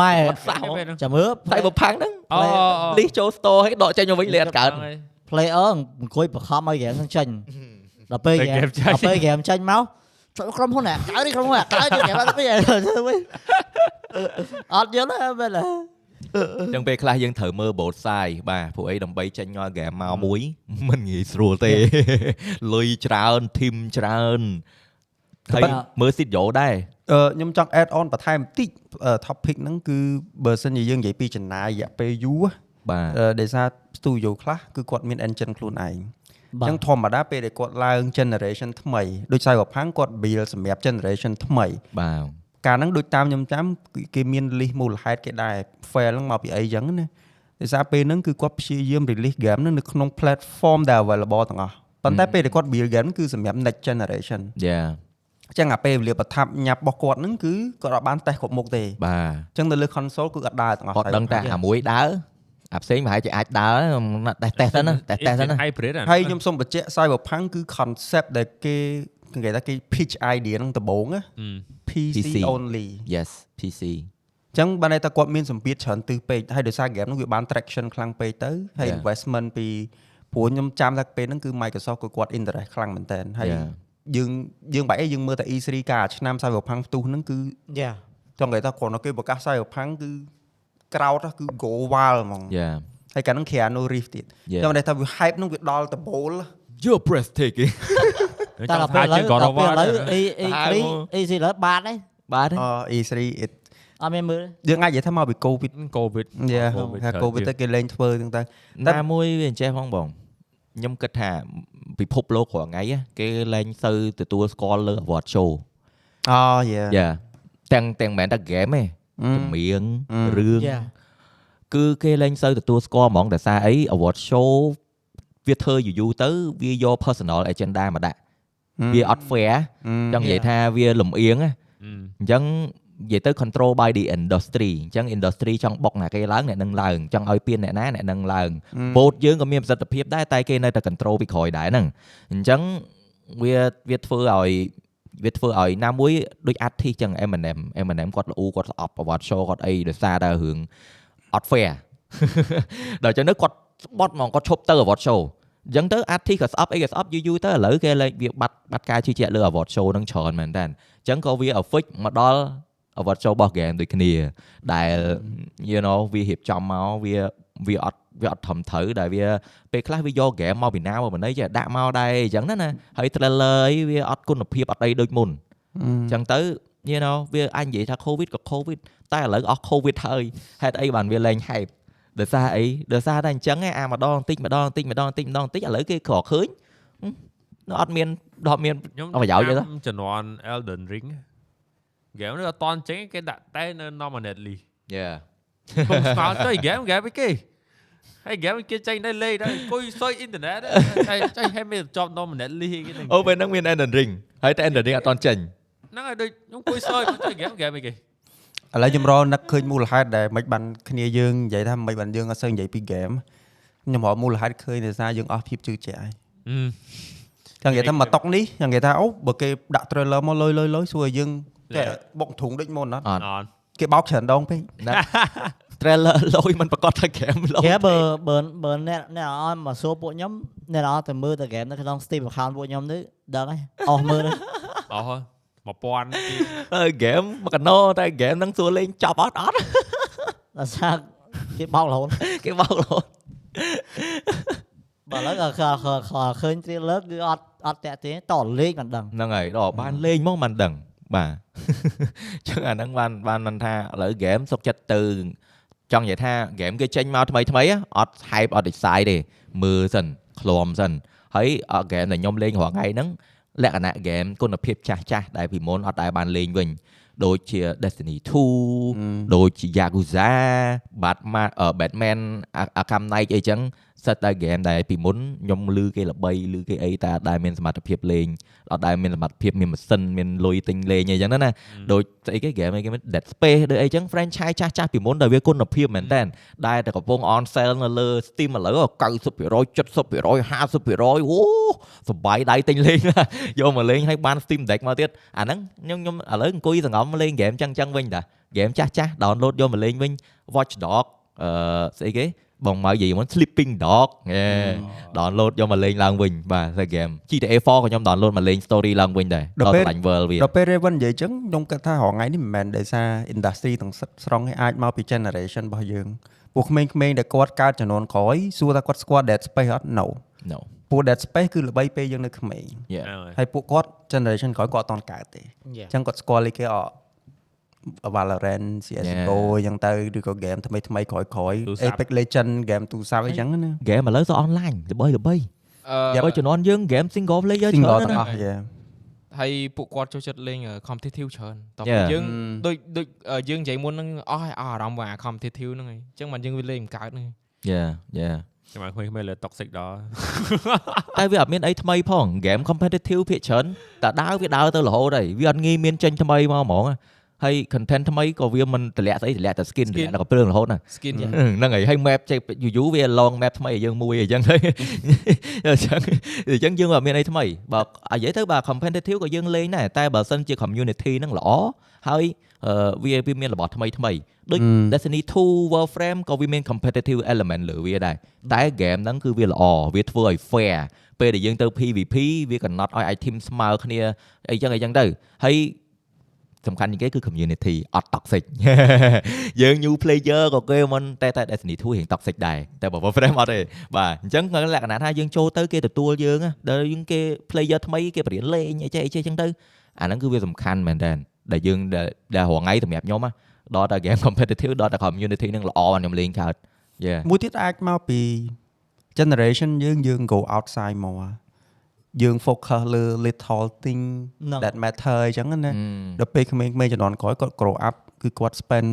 ម៉ែវត្តសាស្ត្រហ្មងចាំមើលស័យបផាំងហ្នឹងអូ list ចូល store ឲ្យដកចេញមកវិញលេអត់កើត player អង្គុយបង្ខំឲ្យហ្គេមហ្នឹងចេញដល់ពេលពេលហ្គេម game ចេញដល់ពេលហ្គេមចេញមកចូលក្រុមហ៊ុនណាកើនេះក្រុមហ៊ុនណាកើនេះហ្គេមអត់ទៅវិញអត់យល់ទេមែនទេចឹងពេលខ្លះយើងត្រូវមើល both side បាទព្រោះអីដើម្បីចេញយក game មកមួយមិនងាយស្រួលទេលុយច្រើន team ច្រើន ហើយមើល studio ដែរអឺខ្ញុំចង់ add on បន្ថែមបន្តិចអឺ topic ហ្នឹងគឺបើសិនជាយើងនិយាយពីចំណាយរយៈពេលយូរបាទអឺដោយសារ studio ខ្លះគឺគាត់មាន engine ខ្លួនឯងអបាទញ្ចឹងធម្មតាពេលដែលគាត់ឡើង generation ថ្មីដូចសៃវផាំងគាត់ build សម្រាប់ generation ថ្មីបាទកាលហ្នឹងដូចតាមខ្ញុំចាំគឺគេមាន list មូលហេតុគេដែរ fail ហ្នឹងមកពីអីចឹងណាដោយសារពេលហ្នឹងគឺគាត់ព្យាយាម release game ហ្នឹងនៅក្នុង platform ដែល available ទាំងអស់ប៉ុន្តែពេលដែលគាត់ build game ហ្នឹងគឺសម្រាប់ next generation យ៉ា ចឹងអាពេលវេលាប្រថាប់ញ៉ាប់របស់គាត់ហ្នឹងគឺគាត់អត់បានតេស្តគ្រប់មុខទេអបាទញ្ចឹងនៅលើ console គឺអត់ដើរទាំងអស់គាត់ដឹងតែអាមួយដើរអាផ្សេងប្រហែលជាអាចដើរតេស្តតេស្តទៅណាតេស្តតេស្តទៅណា hybrid ហើយខ្ញុំសូមបញ្ជាក់ Cyberpunk គឺ concept ដែលគេគេថាគេ pitch idea ហ្នឹងដំបូងណា PC PC only yes PC អញ្ចឹងបានន័យថាគាត់មានសម្ពាធច្រើនទិសពេកហើយដោយសារ game ហ្នឹងវាបាន traction ខ្លាំងពេកទៅហើយ Yeah. investment ពីព្រោះខ្ញុំចាំថាពេលហ្នឹងគឺ Microsoft គឺគាត់ interest ខ្លាំងមែនតើហើយ Yeah. យើងយើងបែរអីយើងមើលតែ E3 កាលឆ្នាំ Cyberpunk ផ្ទុះហ្នឹងគឺយ៉ាចង់និយាយថាគ្រាន់តែគេប្រកាស Cyberpunk គឺ crowd ហ្នឹងគឺ go wild ហ្មង yeah ហើយកាលហ្នឹង Keanu Reeves ទៀត Yeah. ចង់និយាយថាវា hype ហ្នឹងវាដល់ដបូល you're breathtaking តែដល់ពេលឥឡូវដល់ពេលឥឡូវអីអីហើយគ្រីមកអីស៊ីឥឡូវបាត់ហើយបាទអ E3 it អត់មានមើលយើងអាចនិយាយថាមកពី COVID covid យ៉ា COVID ថាច្រើន COVID ជាងទៅគេលេងធ្វើហ្នឹងទៅណាមួយវាអញ្ចេះផងបង ខ្ញុំគិតថាពិភពលោករាល់ថ្ងៃ á គេលែងសូវទទួលស្គាល់លើ award show អូយ៉ាយ៉ាទាំងទាំងមិនមែនតែ game ទេចម្រៀងអឺរឿងយ៉ាគឺគេលែងសូវទទួលស្គាល់ហ្មងដោយសារអី award show វាធ្វើយូរយូរទៅវាយក personal agenda មកដាក់វាអត់ fair ចង់និយាយថាវាលំអៀងណាអញ្ចឹង និយាយទៅ control by the industry អញ្ចឹង industry ចង់បុកណាគេឡើងអ្នកនឹងឡើងចង់ឲ្យពៀនអ្នកណាអ្នកនឹងឡើង vote យើងក៏មានប្រសិទ្ធភាពដែរតែគេនៅតែ control ពីក្រោយដែរហ្នឹងអញ្ចឹងវាវាធ្វើឲ្យវាធ្វើឲ្យណាមួយដូច artist ចឹង Eminem Eminem គាត់ល្អូគាត់ស្អប់ award show គាត់អីដោយសារតែរឿងអត់ fair ដល់ចឹងទៅគាត់ស្បត់ហ្មងគាត់ឈប់ទៅ award show អញ្ចឹងទៅ artist ក៏ស្អប់អីក៏ស្អប់យូរយូរទៅឥឡូវគេលែងវាបាត់បាត់ការជឿជាក់លើ award show ហ្នឹងច្រើនមែនតើអញ្ចឹងក៏វា affect មកដល់ award show របស់ game ដូចគ្នា ដែល you know វារៀបចំមកវាវាអត់វាអត់ធំត្រូវដែលវាពេលខ្លះវាយក game មកពីណាមកមិនអីចេះដាក់មកដែរអញ្ចឹងណាណាហើយ trailer អីវាអត់គុណភាពអត់អីដូចមុនអញ្ចឹងទៅ you know វាអាចនិយាយថា covid ក៏ covid តែឥឡូវអស់ covid ហើយហេតុអីបានវាលែង hype ដោយសារអីដោយសារតែអញ្ចឹងឯងអាម្ដងបន្តិចម្ដងបន្តិចម្ដងបន្តិចម្ដងបន្តិចឥឡូវគេក្រឃើញហឹម nó អត់មានដល់មានខ្ញុំអត់ប្រយោជន៍ទេចាំជំនាន់ Elden Ring game នេះអត់តន់ចេញគេដាក់តែនៅ nominate list yeah ខ្ញុំស្គាល់ទៅ game game អីគេហើយ game គេចេញដែរលេខដែរអង្គុយសុយអ៊ីនធឺណិតហើយចេញហើយមានជាប់ nominate list គេហ្នឹងអូពេលហ្នឹងមាន Elden Ring ហើយតែ Elden Ring អត់តន់ចេញហ្នឹងហើយដូចខ្ញុំអង្គុយសុយមកទៅ game game អីគេឥឡូវខ្ញុំរនឹកឃើញមូលហេតុដែលមិនបានគ្នាយើងនិយាយថាមិនបានយើងអត់សូវនិយាយពី game ខ្ញុំរកមូលហេតុឃើញដោយសារយើងអស់ភាពជឿជាក់ហើយហឹមចង់និយាយថាមកតុកនេះចង់និយាយថាអូបើគេដាក់ trailer មកលុយលុយលុយសួរឲ្យយើង តែបុកធុងដូចមុនអត់អត់អត់គេបោកច្រើនដងពេកណា trailer លុយមិនប្រកាសថា game លុយគេបើបើបើអ្នកអ្នកអត់មកសួរពួកខ្ញុំអ្នកអត់ទៅមើលតែ game នៅក្នុង Steam account ពួកខ្ញុំនេះដឹងហើយអស់មើលហើយអស់ហើយ1000អើ game មកកណោតែ game ហ្នឹងសួរលេងចប់អត់អត់ដល់សារគេបោករហូតគេបោករហូតបើឥឡូវក៏ខខខឃើញ trailer គឺអត់អត់តាក់ទេតលេខមិនដឹងហ្នឹងហើយដល់បានលេងមកមិនដឹង បាទចឹងអាហ្នឹងបានបានមិនថាឥឡូវ game សុកចិត្តទៅចង់និយាយថា game គេចេញមកថ្មីថ្មីៗអត់ hype អត់ excite ទេមើលសិនឃ្លាំសិនហើយអ game ដែលខ្ញុំលេងរាល់ថ្ងៃហ្នឹងលក្ខណៈ game គុណភាពចាស់ចាស់ដែលពីមុនអត់ដែលបានលេងវិញដូចជា Destiny 2ដូចជា Yakuza Batman អឺ Batman Arkham Knight អីចឹង សិតតែ game ដែលពីមុនខ្ញុំលឺគេល្បីលឺគេអីតែអត់ដែលមានសមត្ថភាពលេងអត់ដែលមានសមត្ថភាពមានម៉ាស៊ីនមានលុយទិញលេងអីចឹងណាណាដូចស្អីគេ game អីគេមាន Dead Space ដូចអីចឹង franchise ចាស់ចាស់ពីមុនដែលវាគុណភាពមែនតើដែលតែកំពុង on sale នៅលើ Steam ឥឡូវ90% 70% 50%អូសប្បាយដៃទិញលេងណាយកមកលេងឲ្យបាន Steam Deck មកទៀតអាហ្នឹងខ្ញុំខ្ញុំឥឡូវអង្គុយសង្ងំលេង game ចឹងចឹងវិញតា game ចាស់ចាស់ download យកមកលេងវិញ Watch Dog អឺស្អីគេ បងមកនិយាយមុន Sleeping Dog ហេ download យកមកលេងឡើងវិញបាទតែ game GTA 4ក៏ខ្ញុំ download មកលេង story ឡើងវិញដែរដល់ដល់ពេលឆ្លាញ់ world វាដល់ពេល Raven និយាយចឹងខ្ញុំគិតថារងថ្ងៃនេះមិនមែនដោយសារ industry ទាំងស្រុងស្រុងឯងអាចមកពី generation របស់យើងពួកក្មេងៗដែលគាត់កើតចំនួនក្រោយសួរថាគាត់ស្គាល់ Dead Space អត់ no no ពួក Dead Space គឺល្បីពេលយើងនៅក្មេង yeah ហើយពួកគាត់ generation ក្រោយគាត់អត់តន់កើតទេអញ្ចឹងគាត់ស្គាល់លេខគេអត់ Valorant CS:GO អញ្ចឹងទៅឬក៏ game ថ្មីថ្មីក្រោយក្រោយទូរស័ព្ទ Apex Legend game ទូរស័ព្ទអីចឹងណា game ឥឡូវសោះ online ល្បីល្បីអឺបើជំនាន់យើង game single player ច្រ single ើនទាំងណាអស់ yeah ហើយពួកគាត់ចូលចិត្តលេង competitive ច្រើនតោះ Yeah. យើង Mm. ដូចដូចអឺយើងនិយាយមុនហ្នឹងអស់ហើយអស់អារម្មណ៍មកអា competitive ហ្នឹងហើយអញ្ចឹងមិនយើងវាលេងមិនកើតហ្នឹង yeah yeah ចាំឲ្យក្មេងៗលើ toxic ដល់តែវាអត់មានអីថ្មីផង game competitive ភាគច្រើនតែដើរវាដើរទៅរហូតហើយវាអត់ងាយមានចេញថ្មីមកហ្មង ហើយ content ថ្មីក៏វាមិនតម្លាក់ស្អីតម្លាក់តែ skin តម្លាក់តែកំព្រឿងរហូតណា skin ហ្នឹងហើយហើយ map ចេះយូរយូរវា long map ថ្មីឲ្យយើងមួយអញ្ចឹងទៅអញ្ចឹងអញ្ចឹងយើងអត់មានអីថ្មីបើនិយាយទៅបើ competitive ក៏យើងលេងដែរតែបើសិនជា community ហ្នឹងល្អហើយអឺវាវាមានរបស់ថ្មីថ្មីដូច Destiny 2 Warframe ក៏វាមាន competitive element លើវាដែរតែ game ហ្នឹងគឺវាល្អវាធ្វើឲ្យ fair ពេលដែលយើងទៅ PVP វាកំណត់ឲ្យ item ស្មើគ្នាអីចឹងអីចឹងទៅហើយ សំខាន់ជាងគេគឺ community អត់ toxic យើង new player ក៏គេមិនតែតែ Destiny 2រៀង toxic ដែរតែបើ Warframe អត់ទេបាទអញ្ចឹងលក្ខណៈថាយើងចូលទៅគេទទួលយើងណាដល់យើងគេ player ថ្មីគេបរៀនលេងអីចេះអីចេះអញ្ចឹងទៅអាហ្នឹងគឺវាសំខាន់មែនតើដែលយើងដែលដែលរងថ្ងៃសម្រាប់ខ្ញុំណាដល់តែ game competitive ដល់តែ community នឹងល្អខ្ញុំលេងកើត Yeah មួយទៀតអាចមកពី generation យើងយើង go outside មក យើង focus លើ little thing ហ្នឹង that matter អញ្ចឹងណា Mm. ដល់ពេលក្មេងៗជំនាន់ក្រោយគាត់ grow up គឺគាត់ spend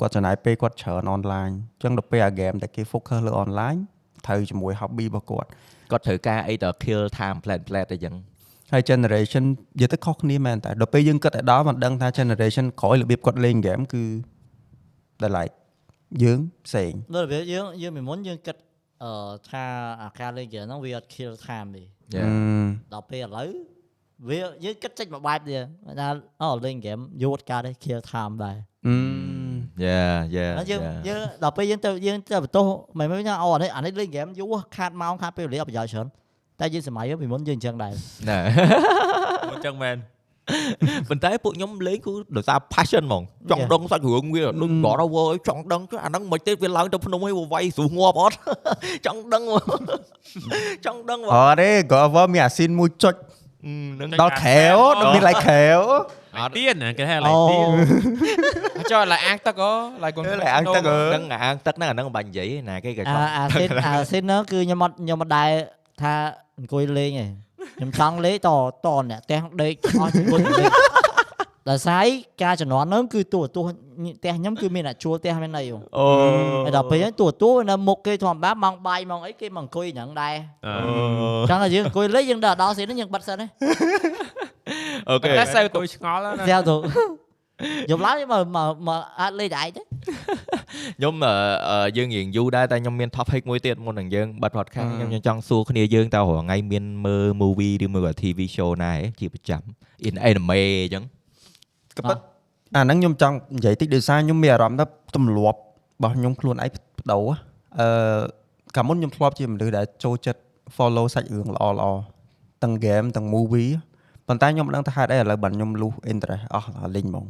គាត់ចំណាយពេលគាត់ច្រើន online អញ្ចឹងដល់ពេលអា game ដែលគេ focus លើ online ត្រូវជាមួយ hobby របស់គាត់គាត់ត្រូវការអីទៅ kill time plan plan អីចឹងហើយ generation និយាយទៅខុសគ្នាមែនតែដល់ពេលយើងគិតឲ្យដល់មិនដឹងថា generation ក្រោយរបៀបគាត់លេង game គឺដែល like យើងផ្សេងដល់វាយើងយើងពីមុនយើងគិតអឺថាអាការលេងហ្គេមហ្នឹងវាអត់ kill time ទេ Yeah ដល់ពេលឥឡូវវាយើងគិតចេញមួយបែបទៀតថាអូលេងហ្គេមយូរកើតទេ kill time ដែរអឺ Yeah yeah ហើយយើង yeah. យើងដល់ពេលយើងទៅយើងទៅបន្ទោសមិនមែនថាអូអានេះអានេះលេងហ្គេមយូរខាតម៉ោងខាតពេលវេលាអត់ប្រយោជន៍ច្រើនតែយើងសម័យពីមុនយើងអញ្ចឹងដែរណែអញ្ចឹងមែន ប៉ុន្តែពួកខ្ញុំលេងគឺដោយសារ passion ហ្មងចង់ Yeah. ដឹងសាច់រឿងវាដូច God of War អីចង់ដឹងចុះអាហ្នឹងមិនទេវាឡើងទៅភ្នំឲ្យវាវាយស្រួលងាប់អត់ចង់ដឹងហ្មងចង់ដឹងហ្មងអត់ទេ God of War មានអាស៊ីនមួយចុចអឺហ្នឹងដល់ខែវដល់មាន like ខែវអត់ទៀនគេហៅអូឡៃទៀនចុះឡាអាងទឹកអូឡាកូនឡៃអាងទឹកអើហ្នឹងអាងទឹកហ្នឹងអាហ្នឹងមិនបាច់និយាយទេណាគេក៏ចអាង់អាស៊ីនអាស៊ីនហ្នឹងគឺខ្ញុំអត់ខ្ញុំអត់ដែរថាអង្គុយលេងទេ ខ្ញុំចង់លេងតតអ្នកផ្ទះដេកអស់អង្គុយលេងដល់ស្អីការជំនាន់ហ្នឹងគឺទូទូផ្ទះខ្ញុំគឺមានអ្នកជួលផ្ទះមានអីហ៎អូហើយដល់ពេលហ្នឹងទូទូនៅមុខគេធម្មតាម៉ោងបាយម៉ោងអីគេមកអង្គុយហ្នឹងដែរអឺអញ្ចឹងតែយើងអង្គុយលេងយើងដល់ដល់ស៊ីនហ្នឹងយើងបិទសិនទេអូខេតែសើទៅឆ្ងល់ណាស្ទើ រទៅយប់ឡើងមកមកមកអាចលេងតែឯងទេខ្ញុំអឺអឺយើងរៀងយូរដែរតែខ្ញុំមាន topic មួយទៀតមុននឹងយើងបាត់ podcast ខ្ញុំខ្ញុំចង់សួរគ្នាយើងតើរាល់ថ្ងៃមានមើល movie ឬមើល TV show ណាហ៎ជាប្រចាំ in anime អញ្ចឹងក៏ប៉ុតអាហ្នឹងខ្ញុំចង់និយាយតិចដោយសារខ្ញុំមានអារម្មណ៍ថាទម្លាប់របស់ខ្ញុំខ្លួនឯងបដូរអឺកាលមុនខ្ញុំធ្លាប់ជាមនុស្សដែលចូលចិត្ត follow សាច់រឿងល្អល្អទាំង game ទាំង movie ប៉ុន្តែខ្ញុំមិនដឹងថាហេតុអីឥឡូវបានខ្ញុំលុះ interest អស់លេងហ្មង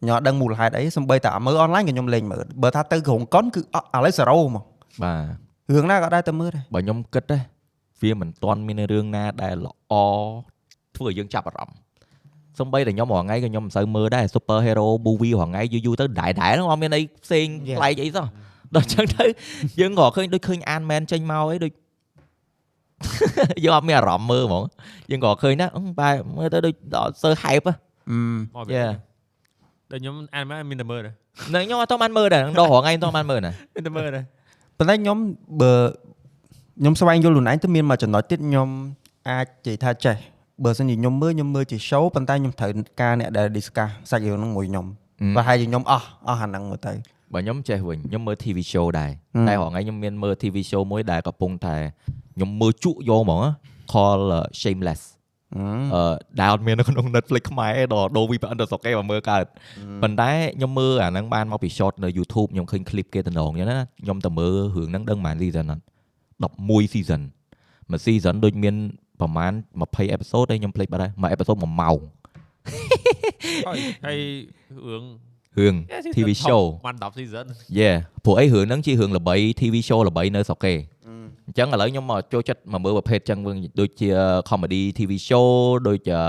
ខ្ញុំអត់ដឹងមូលហេតុអីសំបីតែមើល online ក៏ខ្ញុំលេងមើលបើថាទៅក្រុងកុនគឺអត់ឥឡូវ0ហ្មងបាទរឿងណាក៏ដែរតែមើលដែរបើខ្ញុំគិតទេវាមិនទាន់មានរឿងណាដែលល្អធ្វើឲ្យយើងចាប់អារម្មណ៍សំបីតែខ្ញុំរាល់ថ្ងៃក៏ខ្ញុំមិនសូវមើលដែរ super hero movie រាល់ថ្ងៃយូរយូរទៅដែរដែរហ្នឹងអត់មានអីផ្សេង Yeah. ប្លែកអីសោះដល់អញ្ចឹងទៅយើងក៏ឃើញដូចឃើញ Ant Man ចេញមកអីដូចយើងអត់មានអារម្មណ៍មើលហ្មងយើងក៏ឃើញណាអឺបែរមើលទៅដូចដល់សើ hype ហ៎អឺមក Yeah. ដល់ខ្ញុំអានមកមានតែមើលដែរនឹងខ្ញុំអត់តបានមើលដែរដល់រាល់ថ្ងៃអត់តបានមើលណាមានតែមើលដែរប៉ុន្តែខ្ញុំបើខ្ញុំស្វែងយល់ខ្លួនឯងទៅមានមួយចំណុចទៀតខ្ញុំអាចនិយាយថាចេះបើសិនជាខ្ញុំមើលខ្ញុំមើលជា show ប៉ុន្តែខ្ញុំត្រូវការអ្នកដែល discuss សាច់រឿងហ្នឹងមួយខ្ញុំប្រហែលជាខ្ញុំអស់អស់អាហ្នឹងមើលទៅបើខ្ញុំចេះវិញខ្ញុំមើល TV show ដែរហឹមតែរាល់ថ្ងៃខ្ញុំមានមើល TV show មួយដែលកំពុងតែខ្ញុំមើលជក់យកហ្មងណា call uh, shameless អឺដែលអត់មាននៅក្នុង Netflix ខ្មែរទេដល់ដូរ VPN ទៅស្រុកគេមកមើលកើតប៉ុន្តែខ្ញុំមើលអាហ្នឹងបានមកពី short នៅ YouTube ខ្ញុំឃើញ clip គេតំណងអញ្ចឹងណាខ្ញុំទៅមើលរឿងហ្នឹងដឹងប៉ុន្មាន season អត់11 season មួយ season ដូចមានប្រហែល20 episode ទេខ្ញុំភ្លេចបាត់ហើយមួយ episode 1ម៉ោងហើយហើយរឿងរឿង TV show បាន10 season យេព្រោះអីរឿងហ្នឹងជារឿងល្បី TV show ល្បីនៅស្រុកគេ អញ្ចឹងឥឡូវខ្ញុំមកចូលចិត្តមកមើលប្រភេទអញ្ចឹងវិញដូចជា comedy TV show ដូចជា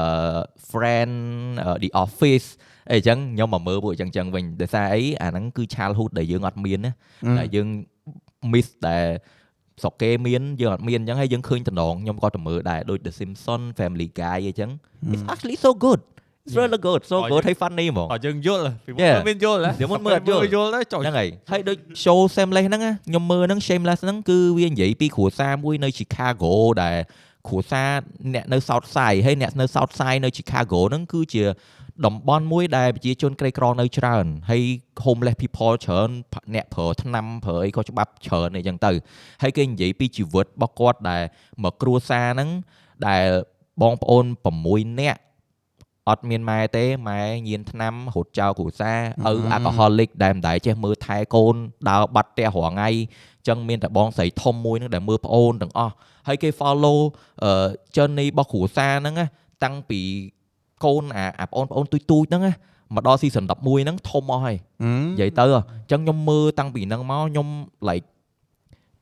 Friend អឺ The Office អីអញ្ចឹងខ្ញុំមកមើលពួកអញ្ចឹងអញ្ចឹងវិញដោយសារអីអាហ្នឹងគឺ childhood ដែលយើងអត់មានណាដែលយើង miss ដែលស្រុកគេមានយើងអត់មានអញ្ចឹងហើយយើងឃើញតំណងខ្ញុំក៏ទៅមើលដែរដូច The Simpsons Family Guy អីចឹង It's actually so good really good so អរ good យើងហើយ funny ហ្មងអត់យើងយល់ពីមុន Yeah. អត់មានយល់ហ៎ពីមុនមើលអត់យល់យល់ទៅចុះហ្នឹងហើយហើយដូច show shameless ហ្នឹងណាខ្ញុំមើលហ្នឹង shameless ហ្នឹងគឺវានិយាយពីគ្រួសារមួយនៅ Chicago ដែលគ្រួសារអ្នកនៅ South Side ហើយអ្នកនៅ South Side នៅ Chicago ហ្នឹងគឺជាតំបន់មួយដែលប្រជាជនក្រីក្រនៅច្រើនហើយ homeless people ច្រើនអ្នកប្រើថ្នាំប្រើអីក៏ច្បាប់ច្រើនអីចឹងទៅហើយគេនិយាយពីជីវិតរបស់គាត់ដែលមកគ្រួសារហ្នឹងដែលបងប្អូន6នាក់ អត់មានម៉ែទេម៉ែញៀនថ្នាំរត់ចោលគ្រួសារឪ alcoholic ដែលមិនដែលចេះមើលថែកូនដើរបាត់ផ្ទះរាល់ថ្ងៃចឹងមានតែបងស្រីធំមួយហ្នឹងដែលមើលប្អូនទាំងអស់ហើយគេ follow អឺ journey របស់គ្រួសារហ្នឹងណាតាំងពីកូនអាអាប្អូនប្អូនទូចទូចៗហ្នឹងណាមកដល់ season 11ហ្នឹងធំអស់ហើយនិយាយទៅអញ្ចឹងខ្ញុំមើលតាំងពីហ្នឹងមកខ្ញុំ like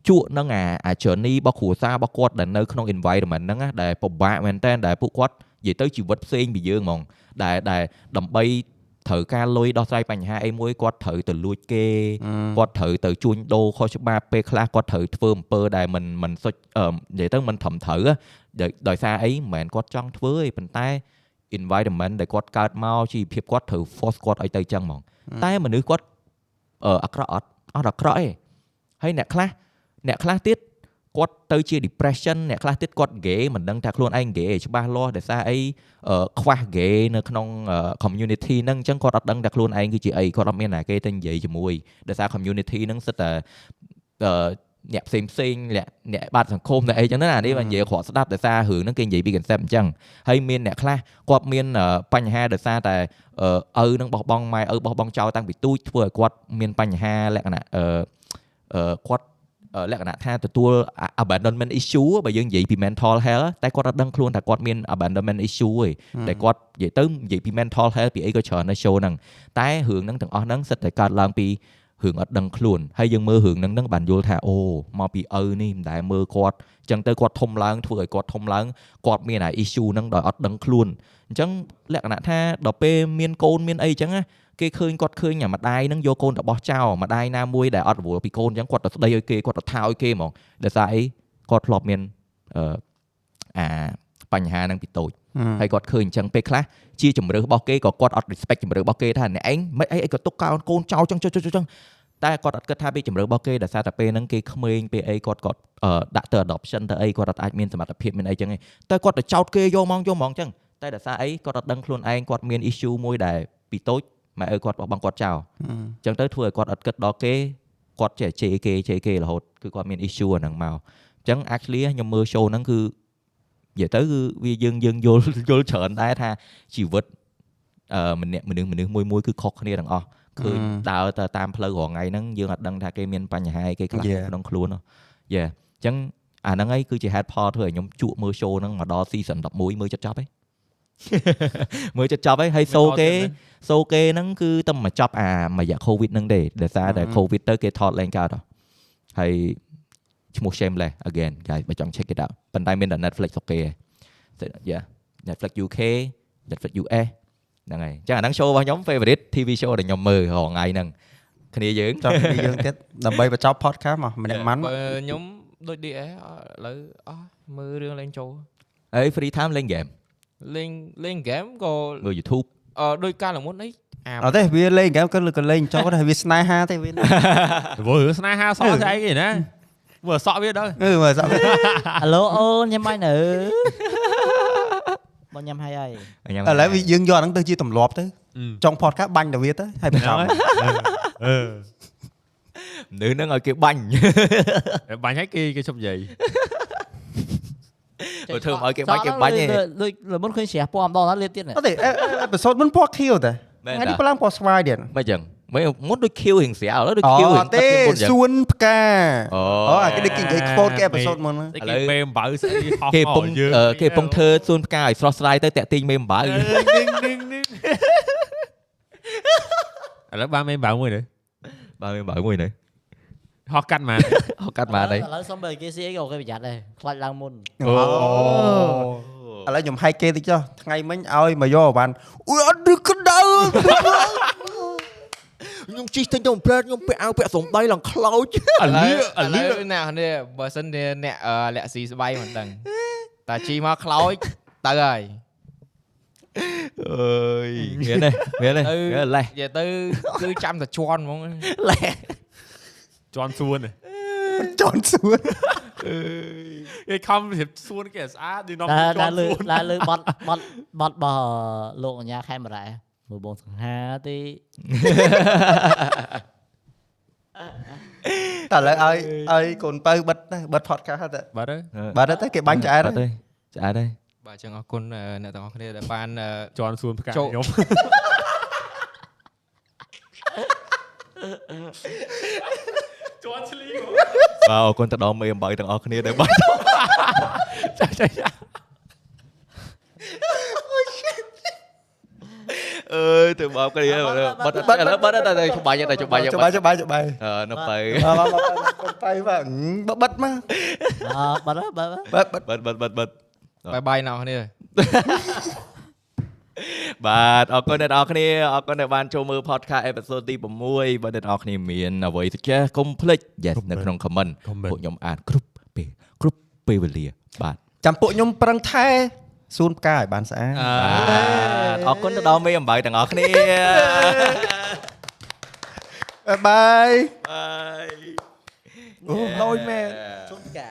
ជក់នឹងអាអា journey របស់គ្រួសាររបស់គាត់ដែលនៅក្នុង environment ហ្នឹងណាដែលពិបាកមែនតើដែលពួកគាត់ និយាយទៅជីវិតផ្សេងពីយើងហ្មងដែលដែលដើម្បីត្រូវការលុយដោះស្រាយបញ្ហាអីមួយគាត់ត្រូវទៅលួចគេគាត់ត្រូវទៅជួញដូរខុសច្បាប់ពេលខ្លះគាត់ត្រូវធ្វើអំពើដែលមិនមិនសុចអឺនិយាយទៅមិនត្រឹមត្រូវហ៎ដោយដោយសារអីមិនមែនគាត់ចង់ធ្វើទេប៉ុន្តែ environment ដែលគាត់កើតមកជីវភាពគាត់ត្រូវ force គាត់ឲ្យទៅចឹងហ្មងតែមនុស្សគាត់អឺអាក្រក់អត់អត់អាក្រក់ទេហើយអ្នកខ្លះអ្នកខ្លះទៀត គាត់ទៅជា depression អ្នកខ្លះទៀតគាត់ gay មិនដឹងថាខ្លួនឯង gay ច្បាស់លាស់ដោយសារអីអឺខ្វះ gay នៅក្នុងអឺ community ហ្នឹងអញ្ចឹងគាត់អត់ដឹងថាខ្លួនឯងគឺជាអីគាត់អត់មានណាគេទៅនិយាយជាមួយដោយសារ community ហ្នឹងសិតតែអឺអ្នកផ្សេងផ្សេងៗអ្នកអ្នកបាត់សង្គមអ្នកអីចឹងណាអានេះនិយាយគ្រាន់ស្ដាប់ដោយសាររឿងហ្នឹងគេនិយាយពី concept អញ្ចឹងហើយមានអ្នកខ្លះគាត់មានអឺបញ្ហាដោយសារតែអឺឪនឹងបោះបង់ម៉ែឪបោះបង់ចោលតាំងពីទូចធ្វើឲ្យគាត់មានបញ្ហាលក្ខណៈអឺអឺគាត់អឺ លក្ខណៈថាទទួល abandonment issue បើយើងនិយាយពី mental health តែគាត់អត់ដឹងខ្លួនថាគាត់មាន abandonment issue ទេតែគាត់និយាយទៅនិយាយពី mental health ពីអីក៏ច្រើននៅ show ហ្នឹងតែរឿងហ្នឹងទាំងអស់ហ្នឹងសិតតែកើតឡើងពី រឿងអត់ដឹងខ្លួនហើយយើងមើលរឿងហ្នឹងហ្នឹងបានយល់ថាអូមកពីឪនេះមិនដែលមើលគាត់អញ្ចឹងទៅគាត់ធំឡើងធ្វើឲ្យគាត់ធំឡើងគាត់មានអា issue ហ្នឹងដោយអត់ដឹងខ្លួនអញ្ចឹងលក្ខណៈថាដល់ពេលមានកូនមានអីអញ្ចឹងណាគេឃើញគាត់ឃើញអាម្ដាយហ្នឹងយកកូនទៅបោះចោលម្ដាយណាមួយដែលអត់រវល់ពីកូនអញ្ចឹងគាត់ទៅស្ដីឲ្យគេគាត់ទៅថាឲ្យគេហ្មងដោយសារអីគាត់ធ្លាប់មានអឺអាបញ្ហាហ្នឹងពីតូច ហើយគាត់ឃើញអញ្ចឹងពេលខ្លះជាជំរឿរបស់គេក៏គាត់អត់ respect ជំរឿរបស់គេថាអ្នកឯងមិនអីអីក៏ទុកកោនកូនចោលអញ្ចឹងចុចចុចចុចតែគាត់អត់គិតថាពីជំរឿរបស់គេដោយសារតែពេលហ្នឹងគេក្មេងពេលអីគាត់គាត់អឺដាក់ទៅ adoption ទៅអីគាត់អត់អាចមានសមត្ថភាពមានអីចឹងទេតែគាត់ទៅចោតគេយកមកយកមកអញ្ចឹងតែដោយសារអីគាត់អត់ដឹងខ្លួនឯងគាត់មាន issue មួយដែលពីតូចម៉ែឪគាត់បោះបង់គាត់ចោលអញ្ចឹងទៅធ្វើឲ្យគាត់អត់គិតដល់គេគាត់ចេះជេរគេជេរគេរហូតគឺគាត់មាន issue អាហ្នឹងមកអញ្ចឹង actually ខ្ញុំមើល show ហ្នឹងគឺ និយាយទៅគឺវាយើងយើងយល់យល់ច្រើនដែរថាជីវិតអឺម្នាក់មនុស្សមនុស្សមួយមួយគឺខុសគ្នាទាំងអស់ឃើញដើរទៅតាមផ្លូវរងថ្ងៃហ្នឹងយើងអត់ដឹងថាគេមានបញ្ហាអីគេខ្លះ Yeah. ក្នុងខ្លួនយេអញ្ចឹងអាហ្នឹងឯងគឺជា head part ធ្វើឲ្យខ្ញុំជក់មើល show ហ្នឹងមកដល់ season 11មើលចិត្តចប់ឯងមើលចិត្តចប់ហើយហើយសូគេសូគេហ្នឹងគឺតែមកចប់អាមួយរយៈ covid ហ្នឹងទេដោយសារតែ covid ទៅគេថតឡើងកើតហ៎ហើយ ឈ្មោះ shameless again guys បើចង់ check it out ប៉ុន្តែមានតែ Netflix ស្រុកគេឯង yeah Netflix UK Netflix US ហ្នឹងហើយអញ្ចឹងអាហ្នឹង show របស់ខ្ញុំ favorite TV show ដែលខ្ញុំមើលរាល់ថ្ងៃហ្នឹងគ្នាយើងចង់និយាយយើងទៀតដើម្បីបញ្ចប់ podcast មកម្នាក់ម៉ាន់បើខ្ញុំដូច DS អត់ឥឡូវអស់មើលរឿងលេងចូលហើយ free time លេង game លេងលេងហ្គេមក៏មើល YouTube អឺដូចកាលមុនអីអាអត់ទេវាលេងហ្គេមក៏ក៏លេងចូលតែវាស្នេហាទេវាព្រោះរឿងស្នេហាសក់ស្អីគេណា មើលសក់វាដល់អឺមើលសក់វាអាឡូអូនញ៉ាំហើយនៅបងញ៉ាំហើយហើយញ៉ាំឥឡូវវាយើងយកហ្នឹងទៅជាទម្លាប់ទៅចុង podcast បាញ់ទៅវាទៅហើយបញ្ចប់អឺមនុស្សហ្នឹងឲ្យគេបាញ់បាញ់ឲ្យគេគេជប់និយាយបើធ្វើមកឲ្យគេបាញ់គេបាញ់ឯងដូចលើមុនឃើញស្រះពណ៌ម្ដងណាលេបទៀតណាអត់ទេអេពីសូតមុនពណ៌ខៀវតែមែនថ្ងៃតានេះប្រឡងពណ៌ស្វាយទៀតមិនចឹង មិនមុនដូចខៀវរៀងស្រាលឥឡូវដូចអូខៀវអត់ទេសួនផ្កាអូអូអាគេនិយាយខ្ពតគេអេពីសូតមុនហ្នឹងតែគេមេអំបៅស្អីហោះគេពងយើងអឺគេពងធ្វើសួនផ្កាឲ្យស្រស់ស្រាយទៅតាក់ទាញមេអំបៅនឹងនឹងនឹងឥឡូវបានមេអំបៅមួយទៅបើមេអំបៅមួយនេះហោះកាត់មកហៅកាត់បានហើយឥឡូវសុំបើគេស៊ីអីក៏គេប្រយ័ត្នដែរខ្លាចឡើងមុនអូឥឡូវខ្ញុំហែកគេតិចចុះថ្ងៃមិញឲ្យមកយកអវ៉ាន់អ៊ុយអត់ឬក្តៅ ខ្ញុំជិះទៅខ្ញុំប្រែតខ្ញុំពាក់អាវពាក់សំដីឡើងខ្លោចអលឺអឥលឺឡូវអ្នកនេះបើសិនជាអ្នកអឺលាក់ស៊ីស្បៃមិនដឹងតែជីមកខ្លោចទៅហើយអើយមានទេមានទេទៅមានលេះនិយាយទៅគឺចាំតែជន់ហ្មងឡែជន់សួនទេចន់សួនគេខំរៀបសួនគេឲ្យស្អាតឌីណុំដើរជដើរន់លើសួនដើរលើបត់បត់បត់របស់លោកអញ្ញាខេមរ៉ា មើលបងសង្ហាទេតែឥឡូវឲ្យឲ្យកូនបើបិទទៅបិទ podcast ទៅបាត់ហើយបាត់ទៅគេបាញ់ឆ្អែតបាត់ទេឆ្អែតទេបាទអញ្ចឹងអរគុណអឺអ្នកទាំងអស់គ្នាដែលបានអឺជន់សួនផ្កាចូលខ្ញុំជន់ឆ្លីហ៎បាទអរគុណទៅដល់មេអំបើទាំងអស់គ្នាដែលបានចាចាចា អើយទៅបោកគ្នាបាត់ឥឡូវបាត់តែច្បាច់តែច្បាច់ច្បាស់ច្បាស់ច្បាស់អឺនៅបើមកមកមកកូនបើបាទបិទមកអឺបាត់ហើយបាត់ហើយបិទបិទបាត់បាត់បាត់បាត់បាយបាយអ្នកនរគ្នាបាទអរគុណអ្នកនរគ្នាអរគុណដែលបានចូលមើល podcast episode ទី6បើអ្នកនរគ្នាមានអ្វីទៅចេះកុំភ្លេច yes នៅក្នុង comment ពួកខ្ញុំអានគ្រប់ពេលគ្រប់ពេលវេលាបាទចាំពួកខ្ញុំប្រឹងថែ សួនផ្កាឲ្យបានស្អាតបាទអរគុណទៅដល់មេអំបើទាំងអស់គ្នាបាយបាយបាយអូលយមែនជុំកា